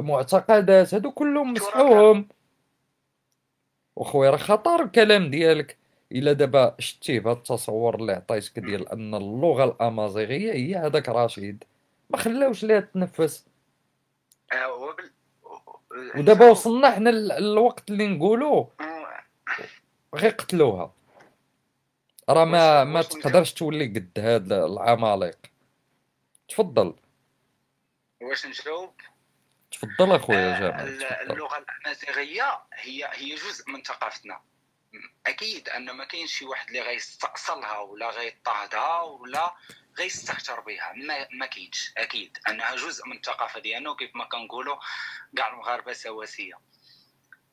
A: معتقدات هادو كلهم مسحوهم. وخويا راه خطر الكلام ديالك. إلا دابا شتيه بهذا التصور اللي عطيتك ديال أن اللغة الأمازيغية هي هذاك رشيد. ما خلاوش ليها تنفس
K: آه،
A: ودابا وصلنا حنا للوقت اللي نقولوا غير قتلوها. راه ما ما تقدرش تولي قد هاد العمالقة. تفضل.
K: واش نجاوب
A: تفضل أخويا
K: آه،
A: جمال
K: اللغة الأمازيغية هي هي جزء من ثقافتنا. أكيد أن ما كاينش شي واحد اللي غيستأصلها ولا غيضطهدها ولا غيستهتر بها. ما, ما كاينش. أكيد أنها جزء من الثقافة ديالنا وكيف ما كنقولوا كاع المغاربة سواسية.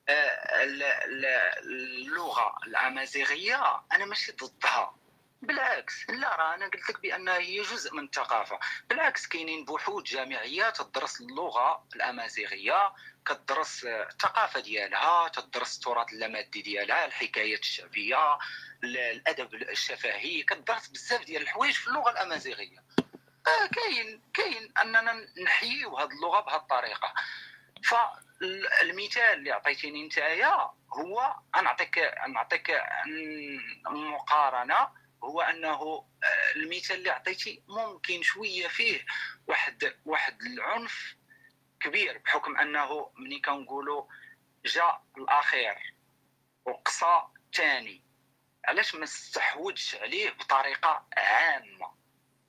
K: آه، ال- ال- اللغة الأمازيغية أنا ماشي ضدها. بالعكس لا راه أنا قلت لك بانها هي جزء من الثقافة. بالعكس كاينين بحوث جامعية تدرس اللغة الأمازيغية كتدرس الثقافة ديالها تدرس التراث اللامادي ديالها الحكايات الشعبية ال- الأدب الشفهي كتدرس بزاف ديال الحوايج في اللغة الأمازيغية. آه كاين كاين أننا نحييو هذه اللغة بهذه الطريقة. فالمثال اللي عطيتيني نتايا هو نعطيك نعطيك مقارنة هو أنه آه، المثال اللي عطيتي ممكن شوية فيه واحد واحد العنف كبير بحكم أنه ملي كنقولوا جاء الاخير وقصى الثاني علاش ما استحوذش عليه بطريقة عامة؟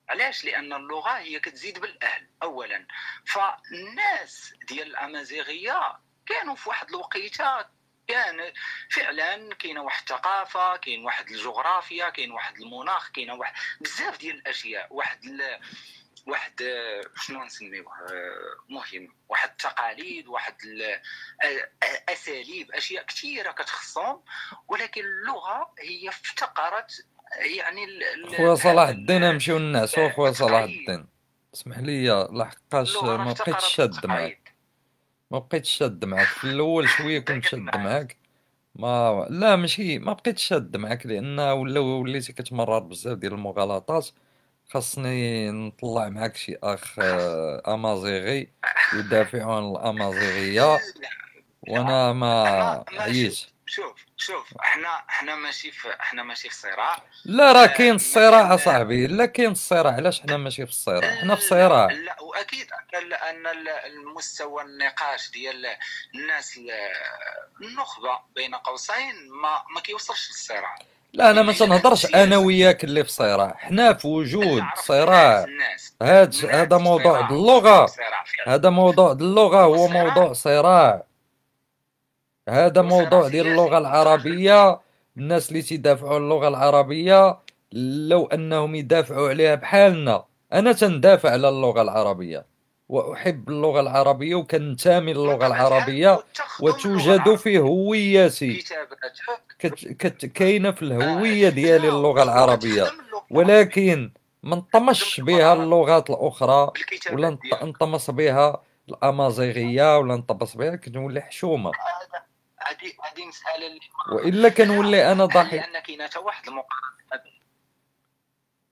K: علاش؟ لأن اللغة هي كتزيد بالأهل اولا. فالناس ديال الأمازيغية كانوا في واحد الوقيته كان فعلا كاينة واحد الثقافة كاين واحد الجغرافيا كاين واحد المناخ كاينة واحد بزاف ديال الأشياء واحد ال... واحد شنو نسميوه؟ مهم واحد التقاليد واحد ال- آه، آه، أساليب أشياء كثيرة كتخصهم ولكن اللغة هي افتقرت يعني
A: خويا صلاح الدين نمشيو للنعسو خويا صلاح. الدين اسمح لي لحقاش ما بقيتش شاد معاك. ما بقيتش شاد معاك. في الأول شوية كنت شاد
K: معاك.
A: معاك. ما لا ماشي ما بقيتش شاد معاك لأن ولا وليتي كتمرر بزاف ديال المغالطات خاصني نطلع معاك شي أخ آه، أمازيغي يدافع عن الأمازيغية وأنا ما عييت.
K: شوف شوف إحنا إحنا ماشي في إحنا ماشي في صراع
A: لا راه
K: آه،
A: كاين الصراع أصاحبي لا كاين الصراع علاش حنا ماشي في الصراع حنا في صراع
K: لا وأكيد أن ال- أن ال- المستوى النقاش ديال الناس ال- النخبة بين قوسين ما ما كيوصلش للصراع
A: لا أنا ما
K: إلا
A: تنهضرش. أنا وياك اللي في صراع حنا في وجود صراع هذا
K: في
A: موضوع
K: فعلا.
A: هذا موضوع اللغة هو. موضوع صراع هذا موضوع ديال
K: سياسي.
A: اللغة العربية الناس اللي تيدافعوا عن اللغة العربية لو أنهم يدافعوا عليها بحالنا أنا تندافع على اللغة العربية وأحب اللغة العربية وكنتمي
K: وتخدم اللغة
A: وتوجد. في هويتي كاينة في الهوية ديالي
K: اللغة العربية
A: ولكن ما نطمش بها اللغات
K: الأخرى
A: ولا نط-
K: ديالك.
A: نطمس بها الأمازيغية ولا نطمس بها كنولي حشومة
K: هذه هذه مساله اللي
A: وإلا كنولي أنا ضحي
K: لأن كاينة حتى واحد المقارنة ما بين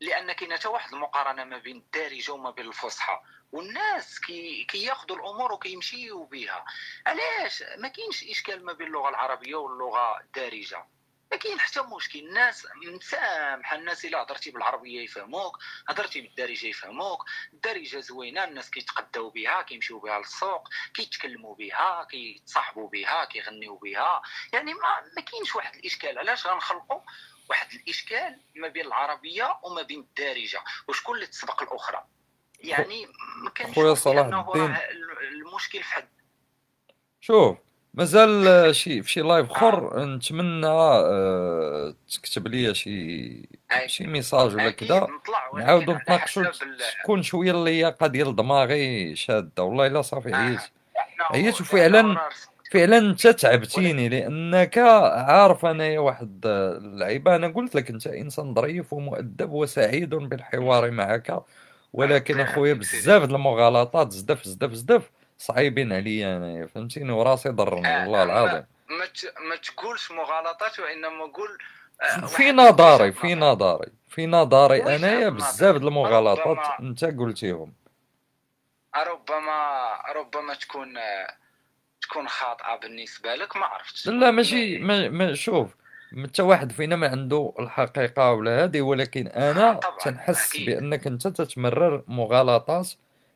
K: لأن كاينة حتى واحد المقارنة ما بين الدارجه وما بين الفصحى. والناس كي كياخذوا الأمور وكيمشيو بها علاش؟ ما كاينش إشكال ما بين اللغة العربية واللغة الدارجة. ما كاين حتى مشكل. الناس مسامحه الناس إلا هضرتي بالعربية يفهموك هضرتي بالدارجة يفهموك. الدارجة زوينة الناس كيتقداو بها كيمشيو بها للسوق كيتكلموا بها كيتصاحبوا بها كيغنيو بها. يعني ما ما كاينش واحد الإشكال. علاش غنخلقوا واحد الإشكال ما بين العربية وما بين الدارجة. وشكون اللي تسبق الأخرى؟ يعني ما كانش
A: خويا صلاح الدين.
K: المشكل في حد.
A: شوف مازال آه، شي في شي live أخر. نتمنى آه، تكتب لي شي شي ميساج ولا كذا. نعاودو
K: ال-
A: تكون شوية اللياقة ديال دماغي شادة. والله إلا صافي عييت.
K: هو-
A: عييت
K: إحنا
A: وفعلا فعلا أنت تعبتيني. لأنك عارف انايا واحد اللعيبة. أنا قلت لك أنت إنسان ظريف ومؤدب وسعيد بالحوار معك ولكن أخويا بزاف د المغالطات زدف زدف زدف. صعيبين عليا انايا فهمتيني وراسي ضرني
K: آه،
A: والله
K: ما-
A: العظيم
K: ما ما تقولش مغالطات وإنما قول آه،
A: في نظري في
K: نظر.
A: نظري في نظري
K: أنايا.
A: بزاف د المغالطات أنت قلتيهم
K: ربما ربما تكون آه، تكون خاطئة بالنسبة لك ما عرفتش
A: لا ماشي ما, ما شوف حتى واحد فينا ما عنده الحقيقة ولا هذه ولكن
K: طبعاً،
A: تنحس. بأنك أنت تتمرر مغالطات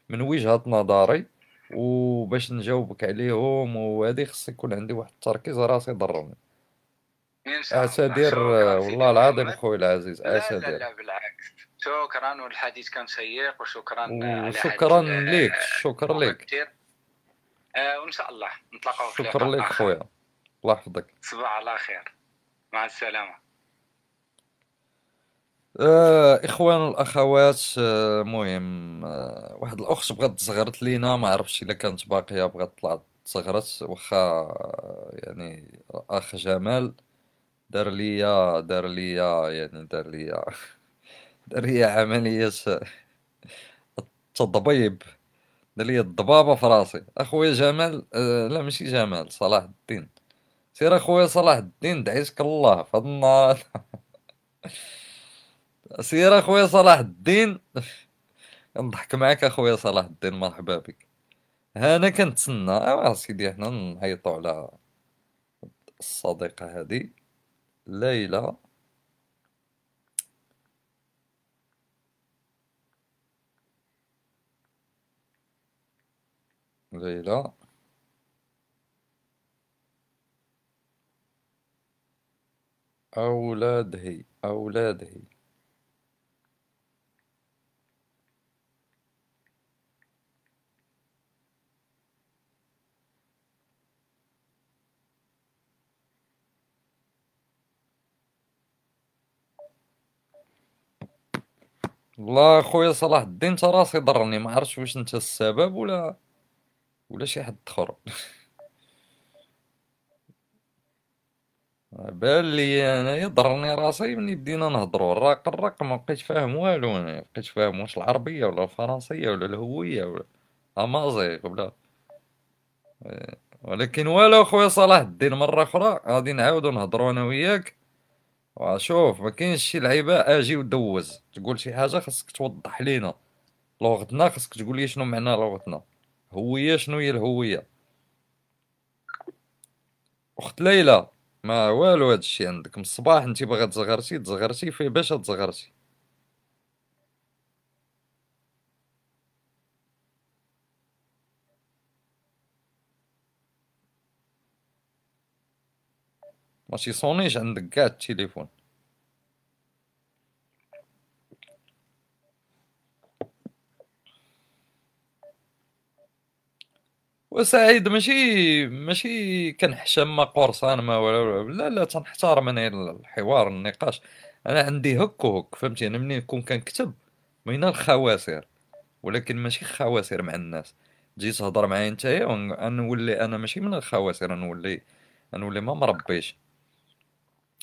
A: من وجهة نظري وباش نجاوبك عليهم وهذه خص يكون عندي واحد التركيز راسي ضرني
I: شكراً سيدي
A: والله العظيم. خويا العزيز
I: لا لا لا بالعكس. شكرا والحديث كان شيق وشكرا على
A: وشكرا
I: هاد-
A: ليك شكرا ليك.
I: آه وإن شاء الله نتلاقاو في
A: شكرا لك
I: آخر.
A: خويا. الله يحفظك.
I: تصبح على خير. مع السلامة.
A: آه إخوان والاخوات آه مهم آه واحد الاخت بغات تصغرت لينا ما عرفتش إلا كانت باقية بغات تطلع تصغرت واخا آه، يعني اخ جمال دار ليا دار ليا يعني دار ليا دار ليا عملية التضبيب. دار ليا الضبابة في راسي. أخويا جمال آه لا ماشي جمال صلاح الدين. سير أخويا صلاح الدين دعيتك الله في هاد النهار سير اخويا صلاح الدين. نضحك معاك اخويا صلاح الدين مرحبا بك. أنا كنتسنى آه سيدي حنا نعيطوا على الصديقة هذه ليلى. ليلى. أولاده أولاده والله خويا صلاح الدين انت راسي ضرني ما عرفتش واش انت السبب ولا ولا شي حد آخر. بان لي انايا ضرني راسي ملي بدينا نهضروا الراق الراق ما بقيتش فاهم والو أنا بقيتش فاهم واش العربية ولا الفرنسية ولا الهوية ولا أمازيغ ولا. ولكن والو خويا صلاح الدين مرة أخرى غادي نعاودو نهضروا أنا وياك. وشوف ما كاينش شي لعيبة أجي ودوز. تقول شي حاجة خاصك توضح لينا لغتنا خاصك تقول لي شنو معنى لغتنا. هوية شنو هي الهوية؟ أخت ليلى ما والو هادشي عندك. من الصباح انت باغا تزغرتي تزغرتي في باش تزغرتي ماشي يصونيش عندك كاع التليفون وسعيد ماشي ماشي كنحشم ما قرصان ما ولا لا لا تنحترم أنا الحوار النقاش. أنا عندي هك وهك فهمتي؟ أنا منين نكون كنكتب؟ بين الخواسر ولكن ماشي خواسر مع الناس. تجي تهضر معايا نتايا ونولي أنا ماشي من الخواسر نولي نولي ما مربيش.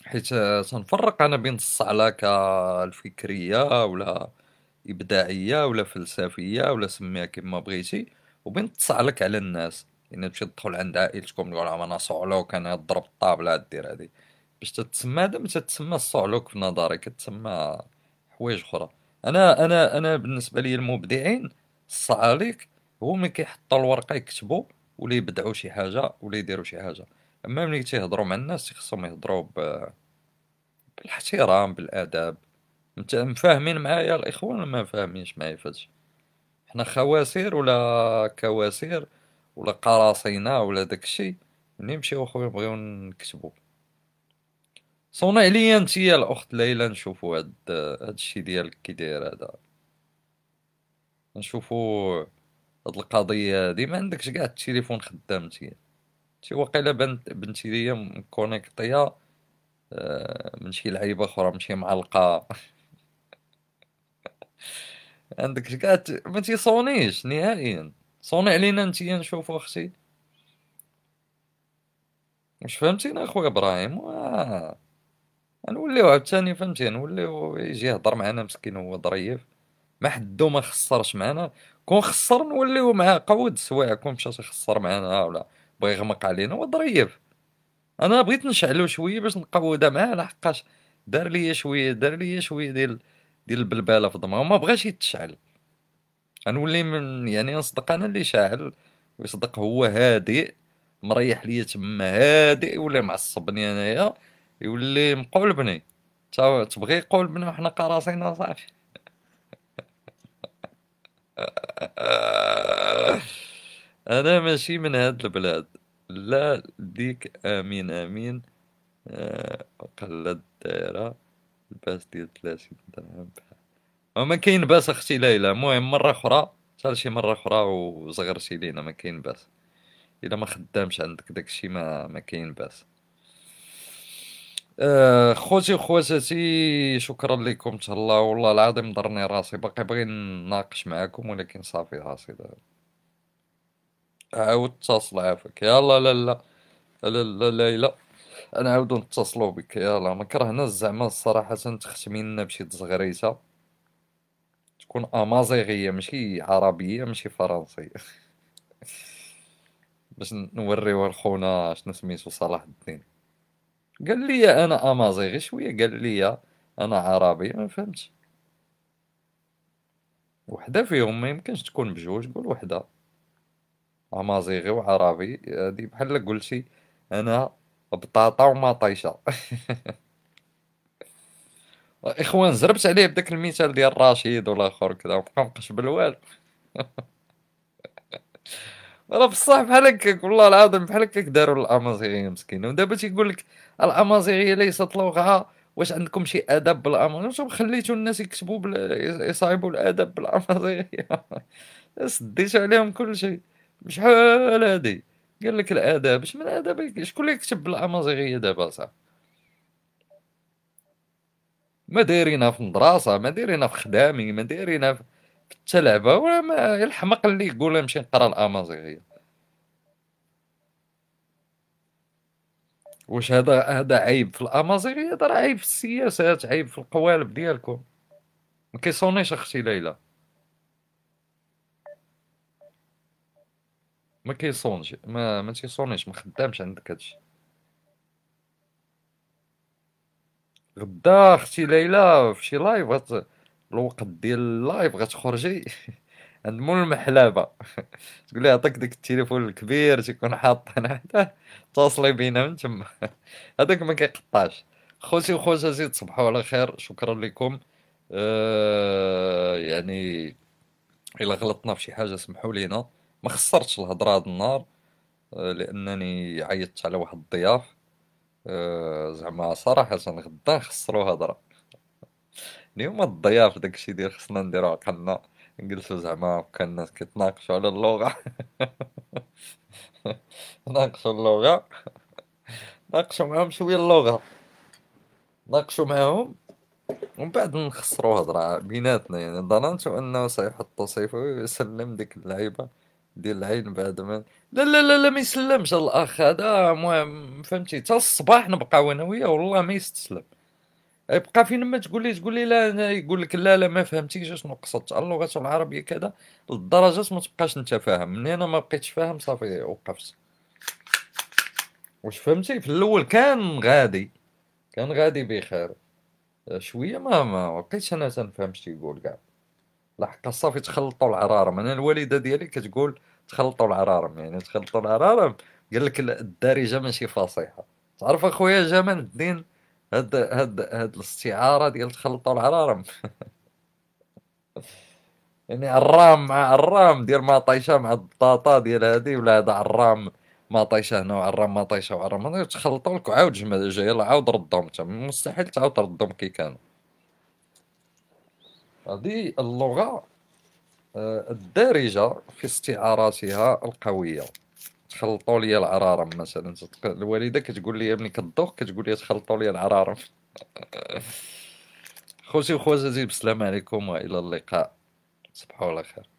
A: حيت تنفرق أنا بين الصعلكة الفكرية ولا إبداعية ولا فلسفية ولا سميها كما بغيتي وبين تصعلك على الناس. يعني تمشي تدخل عند عائلتكم تقول لهم أنا صعلوك أنا ضرب الطابلة دير هادي. باش تتسمى هذا ما تتسمى الصعلوك في نظري كتسمى حوايج أخرى. أنا أنا أنا بالنسبة لي المبدعين الصعاليك ملي كيحطوا الورقة يكتبوا ولا يبدعوا شي حاجة ولا يديروا شي حاجة. أما ملي تيهضروا مع الناس خصهم يهضروا. بالاحترام بالاداب أنت مفاهمين معايا؟ الاخوان ولا ما فاهمينش معايا فهادشي حنا خواسير ولا كواسير ولا قراصنة ولا داكشي ملي نمشيو أخويا نبغيو نكتبو. صوني عليا انتيا الأخت ليلى نشوفو هاد هاد الشي ديالك كي داير هذا. نشوفو هاد القضية. هادي ما عندكش كاع التليفون خدام نتيا انتي واقيلا بنت بنتي ليا مكونيكطيا آه، من شي لعيبة أخرى من شي معلقة. عندك كاع ما تيصونيش نهائيا. صوني علينا نتيا نشوفو أختي. واش فهمتينا أخويا إبراهيم؟ واه. نوليو عاوتاني فهمتي؟ نوليو يجي يهضر معنا مسكين هو ظريف. ما حدو ما خسرش معنا كون خسر نوليو معاه قود سوايع كون مشى يخسر معنا ولا. بغى يغمق علينا هو ظريف أنا بغيت نشعلو شوية باش نقودها معاه لحقاش دار ليا شوية دار ليا شوية ديال ديال البلبالة في دماغه ما بغاش يتشعل. غنولي من يعني نصدق أنا اللي شاعل ويصدق هو هادئ مريح ليا تما هادئ ولا معصبني أنايا يولي مقولبني تبغي يقولبنا وحنا قراصين صافي أنا ماشي من هاد البلاد. لا ديك آمين آمين. آه، وقلت دايرة ال pass ديال ثلاثين درهم ما كاين باس أختي ليلى. المهم مرة أخرى صار شي مرة أخرى وزغرتي لينا ما كاين باس. إلا ما خدامش عندك داكشي ما ما كاين باس. آه خوتي وخواتاتي شكرا لكم تهلاو. والله العظيم ضرني راسي. باقي باغي نناقش معاكم ولكن صافي راسي. دابا عاود اتصل عافاك. يلا لا لا لا لا لا لا نعاودو نتصلو بك. يلا ما كرهناش زعما الصراحة تختمي لنا بشي تزغريسة. تكون أمازيغية ماشي عربية ماشي فرنسية. باش نوريوها لخونا شنو سميتو صلاح الدين. قال لي أنا أمازيغي شوية قال لي أنا عربي ما فهمتش. وحدة فيهم ما يمكنش تكون بجوج قول وحدة. أمازيغي وعربي هادي بحال قلتي أنا بطاطا ومطيشه إخوان زربت عليه بداك المثال ديال رشيد والاخر كذا وبقى مقشبل والو راه بصح بحال هكاك والله العظيم بحال هكاك داروا الامازيغيه مسكينة. ودابا تيقول لك الأمازيغية ليست لغه واش عندكم شي ادب بالأمازيغية؟ واش خليتوا الناس يكتبوا بال... يصايبوا الادب بالأمازيغية؟ سديتوا عليهم كل شيء شحال هادي؟ قال لك الآداب. اش من شكون اللي يكتب بالامازيغيه دابا صاحبي ما دايرينها في المدرسة ما دايرينها في خدامي ما دايرينها في التلعبة ولا ما الحمق اللي يقول نمشي نقرأ الأمازيغية. واش هذا هذا عيب في الأمازيغية؟ هذا عيب في السياسات عيب في القوالب ديالكم. ما كيصونيش أختي ليلى. ما كيصونش ما ما تيصونيش ما خدامش عندك هادشي. غدا أختي ليلى في شي live غت... الوقت ديال ال live غتخرجي. عند مول المحلابة. تقول لي عطيك داك التليفون الكبير تيكون حاط هنا تواصلي بينا من تما. هذاك ما كيقطعش. خوتي وخواتاتي تصبحوا على خير شكرا لكم. آه يعني إلا غلطنا في شي حاجة سمحوا لينا. ما خسرتش الهضرة هذا النهار آه لأنني عيطت على واحد الضياف آه زعما صراحة غدا نخسرو هضرة. اليوم الضياف داكشي ديال خصنا نديرو عقلنا نجلسو زعما كان الناس كيتناقشو على اللغة. ناقشو اللغة. ناقشو معاهم شوية اللغة. ناقشو معاهم. ومن بعد نخسرو هضرة بيناتنا. يعني ظننت أنه سيحط سيفه ويسلم ديك اللعيبة. ديال العين بعد ما لا لا لا لا ما يسلمش. الاخ هذا المهم فهمتي؟ حتى الصباح نبقاو أنا وياه والله ما يستسلم. يبقى فين ما تقول لي تقول لي لا يقول لك لا لا ما فهمتيش اشنو قصدت اللغة العربية كذا لدرجه ما تبقاش أنت فاهم. من هنا ما بقيتش فاهم صافي وقفت. واش فهمتي؟ في الأول كان غادي كان غادي بخير. شوية ما ما بقيتش أنا تنفهم اش تيقول كاع. لحق صافي تخلطوا العرارم أنا الوالدة ديالي كتقول تخلطوا العرارم يعني تخلطوا العرارم قال لك الدارجه ماشي فصيحة. تعرف أخويا جمال الدين هاد هاد هاد الاستعارة ديال تخلطوا العرارم. يعني عرام مع عرام ديال ما طيشه مع البطاطا ديال هادي ولا هذا عرام ما طيشه هنا وعرام ما طيشه وعرام تخلطوا لك وعاود جمع يلا عاود ردهم انت مستحيل تعاود تردهم كي كانوا. هذه اللغة آه، الدارجة في استعاراتها القوية. تخلطوا لي العرارم مثلا. الوالدة كتقول لي ابني كدوخ كتقول لي تخلطوا لي العرارم. خوتي وخواتاتي بسلام عليكم وإلى اللقاء. تصبحوا على خير.